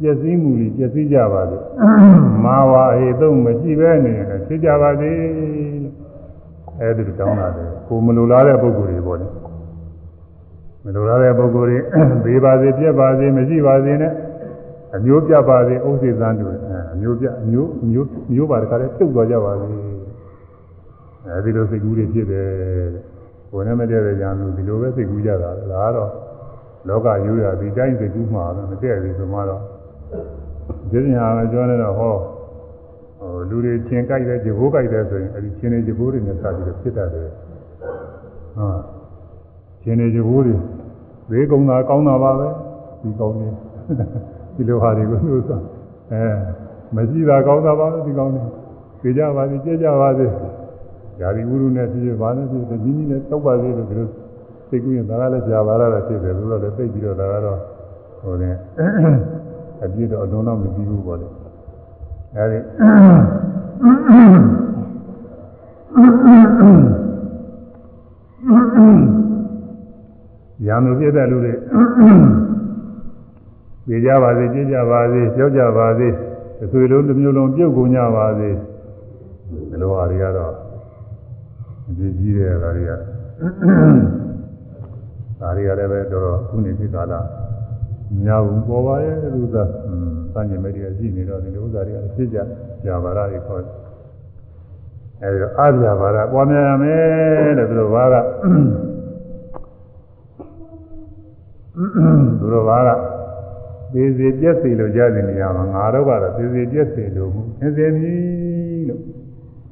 ပျက်စီးမှုကြီးပျက်စီးကြပါစေမာဝါဟေသုံးမရှိပဲနေရင်ဖြစ်ကြပါစေလို့အဲဒီတောင်းတာတယ်ကိုမလိုလားတဲ့ပုဂ္ဂိုလ်တွေပေါ့လေမလိုလားတဲ့ပုဂ္ဂိုလ်တွေဘေးပါစေပြက်ပါစေမရှိပါစေနဲ့အမျိုးပြပါစေဥစ္စေသန်းတွေ အမျိုးပြအမျိုးမျိုးမျိုးပါတခါတည်းတုတ်သွားကြပါစေအဲဒီလိုစိတ်ကူးတွေဖြစ်တယ်ကိုယ်နဲ့မတည့်တဲ့ညာလူဒီလိုပဲစိတ်ကူးကြတာဒါကတော့လောကရိုးရာဒီတိုင်းစိတ်ကူးမှာတော့မတည့်ဘူးဆိုမှတော့ဒီညာကပြောနေတော့ဟောဟိုလူတွေချင်းကြိုက်တယ်ဂျဘိုးကြိုက်တယ်ဆိုရင်အဲဒီချင်းတွေဂျဘိုးတွေနဲ့စပြီးတော့ဖြစ်တတ်တယ်ဟာချင်းတွေဂျဘိုးတွေဘေးကုံတာကောင်းတာပါပဲဒီကောင်းနေဒီလိုဟာတွေကိုလို့ဆိုအဲ မရှိတာကောင်းတာပါပဲဒီကောင်းနေပြေကြပါစေကြည့်ကြပါစေဓာရီဝုရုနဲ့ဖြစ်ဖြစ်ပါနဲ့ဖြစ်ဖြစ်ညီညီနဲ့တောက်ပါစေလို့ဒီလိုစိတ်ကူးရင်ဒါကလည်းကြာပါလားဖြစ်တယ်လို့တော့လည်းသိပြီးတော့ဒါကတော့ဟိုနေအပြည့်တော့အလုံးတော့မပြီးဘူးပေါ့လေအဲဒီရံလို့ပြည့်တဲ့လူတွေပြေကြပါစေကြည်ကြပါစေကြောက်ကြပါစေ တစ်ဆွေလုံးတစ်မျိုးလုံးပြုတ်ကုန်ကြပါစေဒီလိုဟာတွေကတော့အကြီးကြီးတဲ့ဟာတွေကဒါတွေကလည်းပဲတော်တော်ခုနေဖြစ်ကာလမြာဘူးပေါ်ပါရဲ့လူသားစံကျင်မဲ့တွေကရှိနေတော့ဒီလိုဥစ္စာတွေကအဖြစ်ကြကြာပါရတွေခေါ်အဲဒီတော့အပြာပါရပွားများရမယ်တဲ့သူတို့ဘာကသူတို့ဘာက သေစီပြက်စီလို့ကြားနေရမှာငါတို့ကတော့သေစီပြက်စီလို့သင်စေမည်လို့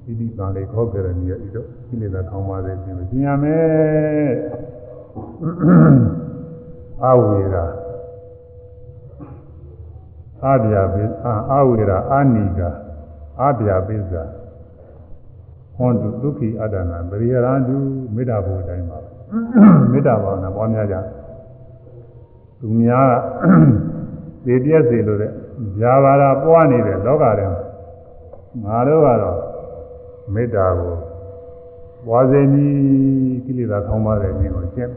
ဒီဒီပါလေခေါ်ကြတယ်မြေဤတော့ဒီလေသာခေါင်းပါသေးခြင်းလို့ရှင်းရမယ်အဝေရာအာဗျာပိအာဝေရာအာနိကာအာဗျာပိဇာဟွန်တုဒုက္ခိအတ္တနာပရိယရန္တုမေတ္တာဘုအတိုင်းပါမေတ္တာဘာဝနာပေါ်များကြသူများက ဒီပြည့်စေလို့တဲ့ဇာဘာရာပွားနေတဲ့လောကထဲငါတို့ကတော့မေတ္တာကိုပွားစေမည်ကိလေသာခေါင်းပါတဲ့ခြင်းကိုကျင့်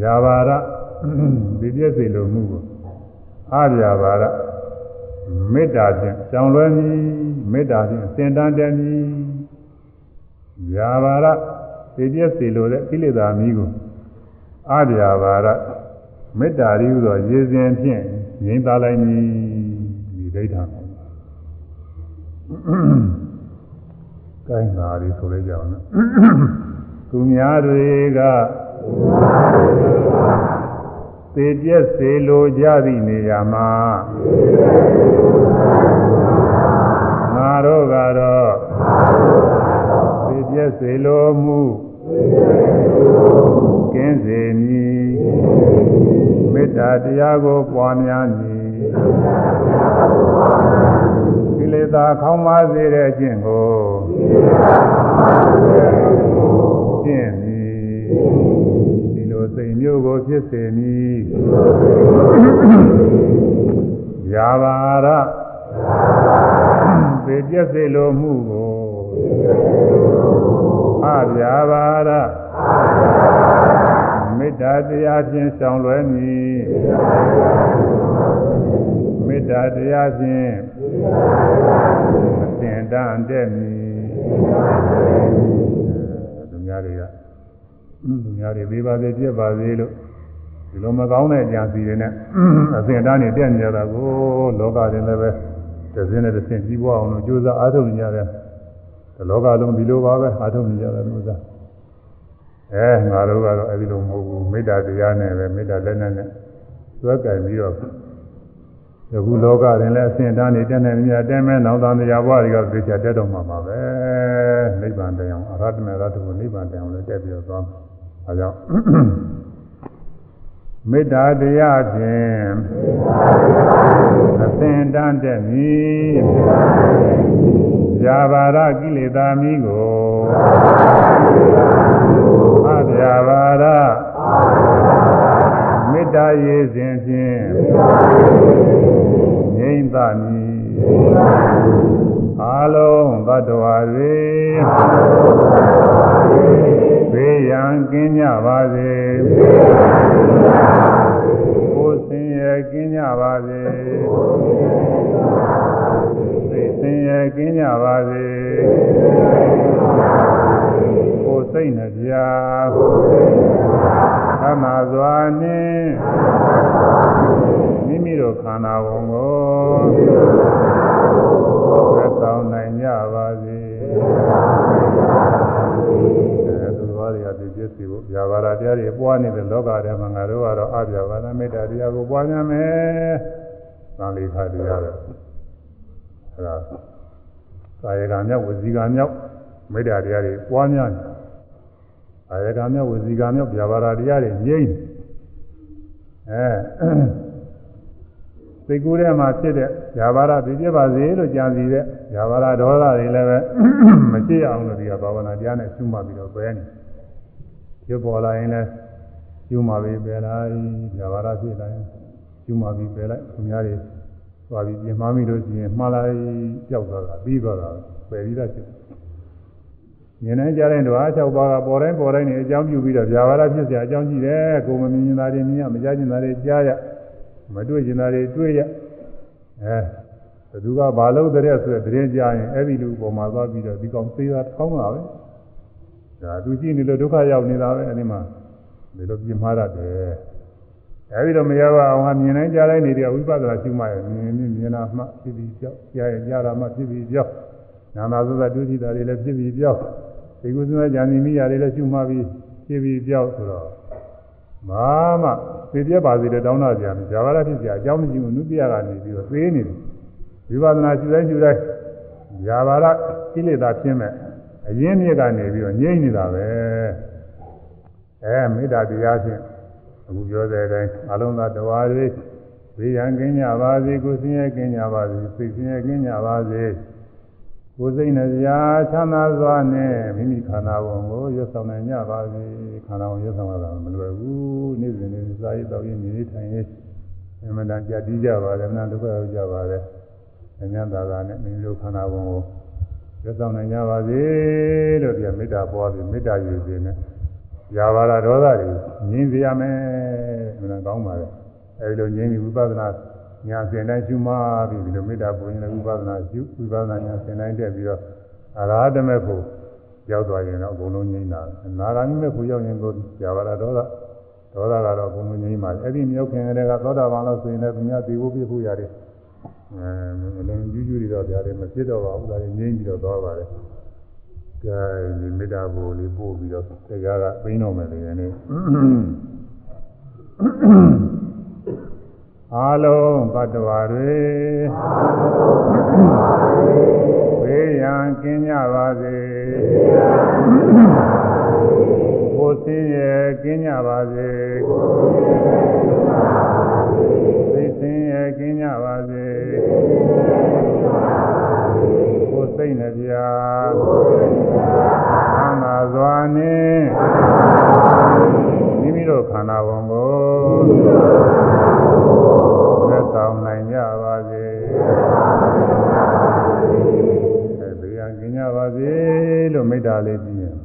ဇာဘာရဒီပြည့်စေလို့မှုကိုအာဇာဘာရမေတ္တာဖြင့်ကြောင်လွဲမည်မေတ္တာဖြင့်စင်တန်းတယ်မည်ဇာဘာရဒီပြည့်စေလို့တဲ့ကိလေသာမီးကိုအာဇာဘာရ မေတ္တာရည်ဟူသောရေစဉ်ဖြင့်ငြိမ်းသားလိုက်မည်ဒီဒိဋ္ဌာန်ကိုင်းပါရီဆိုလိုက်ကြအောင်နော်သူများတွေကသေပြက်စေလိုကြသည့်နေရာမှာငါတို့ကတော့သေပြက်စေလိုမှု ကင်းစေမည်မေတ္တာတရားကိုပွားများမည်ကိလေသာခေါင်းပါစေတဲ့အကျင့်ကိုကျင့်မည်ဒီလိုစိတ်မျိုးကိုဖြစ်စေမည်ဇဗျာပါရပေပြည့်စေလိုမှုကို အဗျာပါရမေတ္တာတရားဖြင့်ဆောင်လွယ်မည်မေတ္တာတရားဖြင့်အစဉ်တန်တဲ့မည်သူများတွေကသူများတွေပေးပါစေပြည့်ပါစေလို့ဒီလိုမကောင်းတဲ့အကြံစီတွေနဲ့အစဉ်တန်းနေတက်နေကြတာကိုလောကရင်လည်းပဲတစ်စင်းနဲ့တစ်စင်းကြီးပွားအောင်လို့ကြိုးစားအားထုတ်နေကြတယ်ဒီ လောကလုံးဒီလိုပါပဲအားထုတ်နေကြတယ်လို့စားအဲငါတို့ကတော့အဲဒီလိုမဟုတ်ဘူးမေတ္တာတရားနဲ့ပဲမေတ္တာလက်နဲ့နဲ့သွဲကြိုင်ပြီးတော့ယခုလောကရင်လည်းအစဉ်တန်းနေတက်နေမြတ်တဲမဲနောက်သားတရားဘဝတွေကသိချတက်တော့မှာပါပဲနိဗ္ဗာန်တရားအရဟတမေရတ္တကိုနိဗ္ဗာန်တရားလည်းတက်ပြီးတော့သွားမှာအဲကြောင့်မေတ္တာတရားဖြင့်အစဉ်တန်းတဲ့မည် ဇာဘာရကိလေသာမိကိုအဗျာဘာရမေတ္တာရေစဉ်ဖြင့်ငြိမ့်သမည်အာလုံးသတ္တဝါတွေဘေးရန်ကင်းကြပါစေကိုယ်စင်ရဲ့ကင်းကြပါစေသိစင် ရဲ့ကင်းကြပါစေကိုယ်စိတ်နှပြသမစွာနှင့်မိမိတို့ခန္ဓာဝန်ကိုသက်ဆောင်နိုင်ကြပါစေအဲသူတော်တွေကဒီပြည့်စုံဖို့ဗျာပါဒတရားတွေပွားနေတဲ့လောကထဲမှာငါတို့ကတော့အဗျာပါဒမေတ္တာတရားကိုပွားများမယ်။သံလေခါတရားပဲ။အဲဒါ ကာယကံမြောက်ဝစီကံမြောက်မေတ္တာတရားတွေပွားများတယ်။ကာယကံမြောက်ဝစီကံမြောက်ဗျာပါဒတရားတွေငြိမ့်အဲစိတ်ကူးထဲမှာဖြစ်တဲ့ဇာဘာရသိပြပါစေလို့ကြံစီတဲ့ဇာဘာရဒေါသတွေလည်းပဲမရှိအောင်လို့ဒီကဘာဝနာတရားနဲ့ရှုမှတ်ပြီးတော့ပဲနေဖြစ်ပေါ်လာရင်လည်းရှုမှတ်ပြီးပဲလိုက်ဇာဘာရဖြစ်လာရင်ရှုမှတ်ပြီးပဲလိုက်သူများတွေ သွားပြီးပြင်မှားမိလို့ရှိရင်မှားလိုက်ကြောက်သွားတာပြီးသွားတာပယ်ပြီးသားဖြစ်မြင်နိုင်ကြတဲ့ဓဝါ၆ပါးကပေါ်တိုင်းပေါ်တိုင်းနေအကြောင်းပြုပြီးတော့ဇာဘာရဖြစ်เสียအကြောင်းကြည့်တယ်ကိုယ်မမြင်တာတွေမြင်ရမကြားကျင်တာတွေကြားရမတွေ့ကျင်တာတွေတွေ့ရအဲဘသူကဘာလို့တဲ့ဆိုတဲ့သတင်းကြားရင်အဲ့ဒီလူပေါ်မှာသွားပြီးတော့ဒီကောင်သေးတာထောင်းတာပဲဒါသူကြည့်နေလို့ဒုက္ခရောက်နေတာပဲအဲ့ဒီမှာဒီလိုပြင်းမှားရတယ် အဲ့ဒီတော့မရပါအောင်ဟာမြင်နိုင်ကြားတိုင်းနေတဲ့ဝိပဿနာရှုမှရမြင်မြင်မြင်တာမှဖြစ်ပြီးကြောက်ကြားရကြားတာမှဖြစ်ပြီးကြောက်နာနာသုသဒုတိတာတွေလည်းဖြစ်ပြီးကြောက်ဒီကုသနာဉာဏ်မိမိရတယ်လည်းရှုမှပြီးဖြစ်ပြီးကြောက်ဆိုတော့ဘာမှသိပြပါစေတဲ့တောင်းတာကြံဇာဝရဖြစ်ကြအကြောင်းမရှိဘူးနုပြကနေပြီးတော့သေးနေတယ်ဝိပဿနာရှုတိုင်းရှုတိုင်းဇာဝရကိလေသာဖြစ်မဲ့အရင်းမြစ်ကနေပြီးတော့ငြိမ့်နေတာပဲအဲမေတ္တာတရားဖြင့် အခုပြောတဲ့အတိုင်းအလုံးစုံတရားတွေဘေးရန်ကင်းကြပါစေကိုယ်စင်းရဲကင်းကြပါစေစိတ်စင်းရဲကင်းကြပါစေကိုယ်စိတ်နှပြချမ်းသာစွာနဲ့မိမိခန္ဓာဝန်ကိုရွတ်ဆောင်နိုင်ကြပါစေခန္ဓာဝန်ရွတ်ဆောင်ရတာမလွယ်ဘူးနေ့စဉ်နေ့စားရတော့ရင်းနေထိုင်ရေးအမှန်တန်ကြတည်ကြပါတယ်အမှန်ဒုက္ခရောက်ကြပါတယ်အញ្ញသာသာနဲ့မိမိတို့ခန္ဓာဝန်ကိုရွတ်ဆောင်နိုင်ကြပါစေလို့ဒီမေတ္တာပွားပြီးမေတ္တာယူခြင်းနဲ့ ရာဘာဒဒေါသတွေငြင်းစေရမယ်အမှန်ကောင်းပါလေအဲဒီလိုငြင်းပြီးဝိပဿနာညာစင်တိုင်းရှုမှပြီးဒီလိုမေတ္တာပုံရင်လည်းဝိပဿနာရှုဝိပဿနာညာစင်တိုင်းတက်ပြီးတော့အရာဓမေဖို့ရောက်သွားရင်တော့အကုန်လုံးငြိမ်းတာနာဂာမိမေဖို့ရောက်ရင်ကိုဇာဝရဒေါသဒေါသကတော့အကုန်လုံးငြိမ်းပါလေအဲ့ဒီမြောက်ခင်ကလေးကသောတာပန်လို့ဆိုရင်လည်းသူများဒီဖို့ပြဖို့ရတယ်အဲလုံးကျူးကျူးတွေတော့ဗျာတယ်မဖြစ်တော့ပါဘူးဒါငြိမ်းပြီးတော့သွားပါတယ် ကဲဒီမေတ္တာဘုလေးပို့ပြီးတော့တရားကပြင်းတော့မယ်လေနေ့အာလုံးဘတ်တော်တွေဘေးရန်ကင်းကြပါစေကိုယ်စင်းရဲ့ကင်းကြပါစေသိစင်းရဲ့ကင်းကြပါစေ သိမ့်တယ်ဗျာသံသာစွာနဲ့မိမိတို့ခန္ဓာဝန်ကိုသက်ဆောင်နိုင်ကြပါစေဘေးရကင်းကြပါစေလို့မေတ္တာလေးပြီးရင်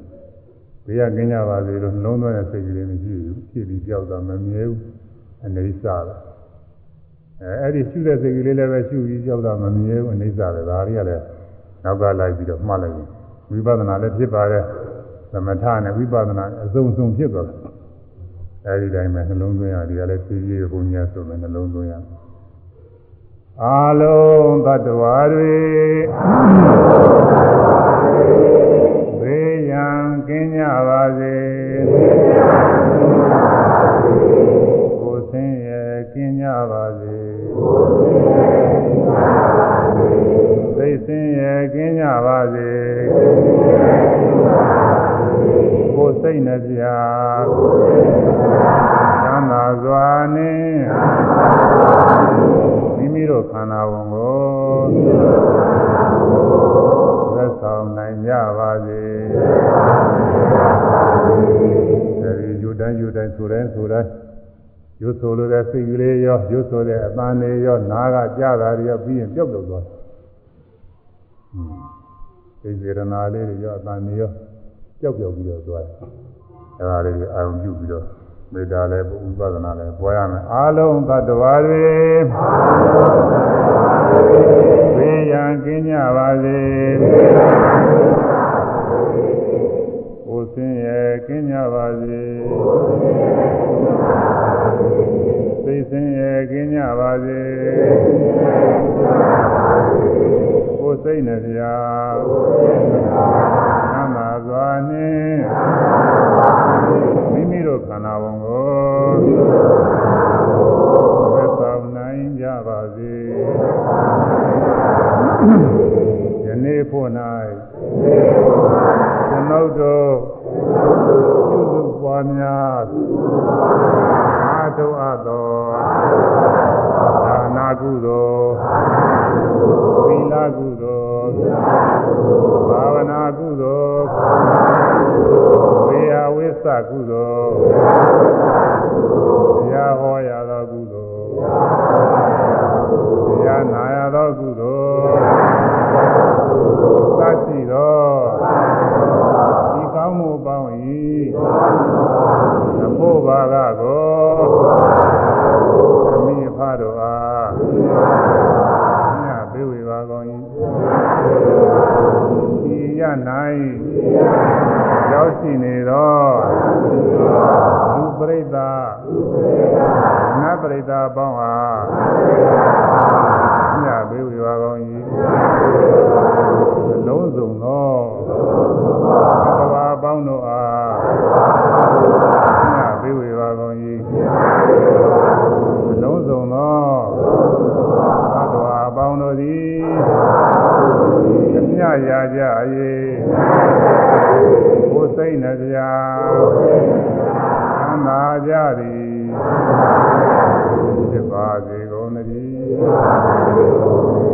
ဘေးရကင်းကြပါစေလို့နှလုံးသွင်းတဲ့စိတ်ကလေးမရှိဘူးဖြစ်ပြီးကြောက်တာမမြဲဘူးအနေစားတယ်အဲအဲ့ဒီရှုတဲ့စိတ်ကလေးလည်းပဲရှုပြီးကြောက်တာမမြဲဘူးအနေစားတယ်ဒါတွေကလည်း နောက်ကလိုက်ပြီးတော့မှတ်လိုက်ရင်ဝိပဿနာလည်းဖြစ်ပါတယ်သမထနဲ့ဝိပဿနာအစုံစုံဖြစ်သွားတယ်အဲဒီတိုင်းပဲနှလုံးသွင်းရဒီကလည်းဖြည်းဖြည်းဘုံညာဆိုမယ်နှလုံးသွင်းရအာလုံးတ attva တွေဘေးရန်ကင်းကြပါစေကိုယ် တ်နှပြချမ်းသာစွာနှင့်မိမိတို့ခန္ဓာဝန်ကိုသက်ဆောင်နိုင်ကြပါစေအဲဒီယူတိုင်းယူတိုင်းဆိုတိုင်းဆိုတိုင်းရွတ်ဆိုလို့တဲ့စိတ်ကလေးရောရွတ်ဆိုတဲ့အပန်းလေးရောနားကကြားတာတွေရောပြီးရင်ပြုတ်လို့သွားစိတ်စေရနာလေးတွေရောအပန်းလေးရောကြောက်ကြောက်ပြီးတော့သွားတယ် အဲဒါလေးကိုအာရုံပြုပြီးတော့မေတ္တာလည်းဥပဒနာလည်းပွားရမယ်အာလုံးသတ္တဝါတွေဘေးရန်ကင်းကြပါစေကိုယ်ဆင်းရဲကင်းကြပါစေသိဆင်းရဲကင်းကြပါစေကိုယ်စိတ်နှပြသမ်းသာစွာနှင့် မိမိတို့ခန္ဓာဝန်ကိုသက်ဆောင်နိုင်ကြပါစေယနေ့ဖို့၌ကျွန်ုပ်တို့ပြုစုပွားများအားထုတ်အပ်သောဒါနာကုသိုလ်သီလကုသိုလ် ဘာဝနာကုသိုလ်ဝေယဝိသကုသိုလ်တရားဟောရသောကုသိုလ်တရားနာရသောကုသိုလ်သတ်ရှိသောဒီကောင်းမှုပေါင်း၏အဖို့ဘာကကို ရ၌ရောက်ရှိနေသောလူပရိသတ်နတ်ပရိသတ်ပေါင်းအားညဘေးဝေပါကောင်း၏လုံးစုံသောသဘာပေါင်းတို့အားညဘေးဝေပါကောင်း၏လုံးစုံသောသဘာပေါင်းတို့သည်အမြရာကြ၏ ကိုယ်စိတ်နှပြသမ်းသာကြသည်ဖြစ်ပါစေကုန်သတည်းညာ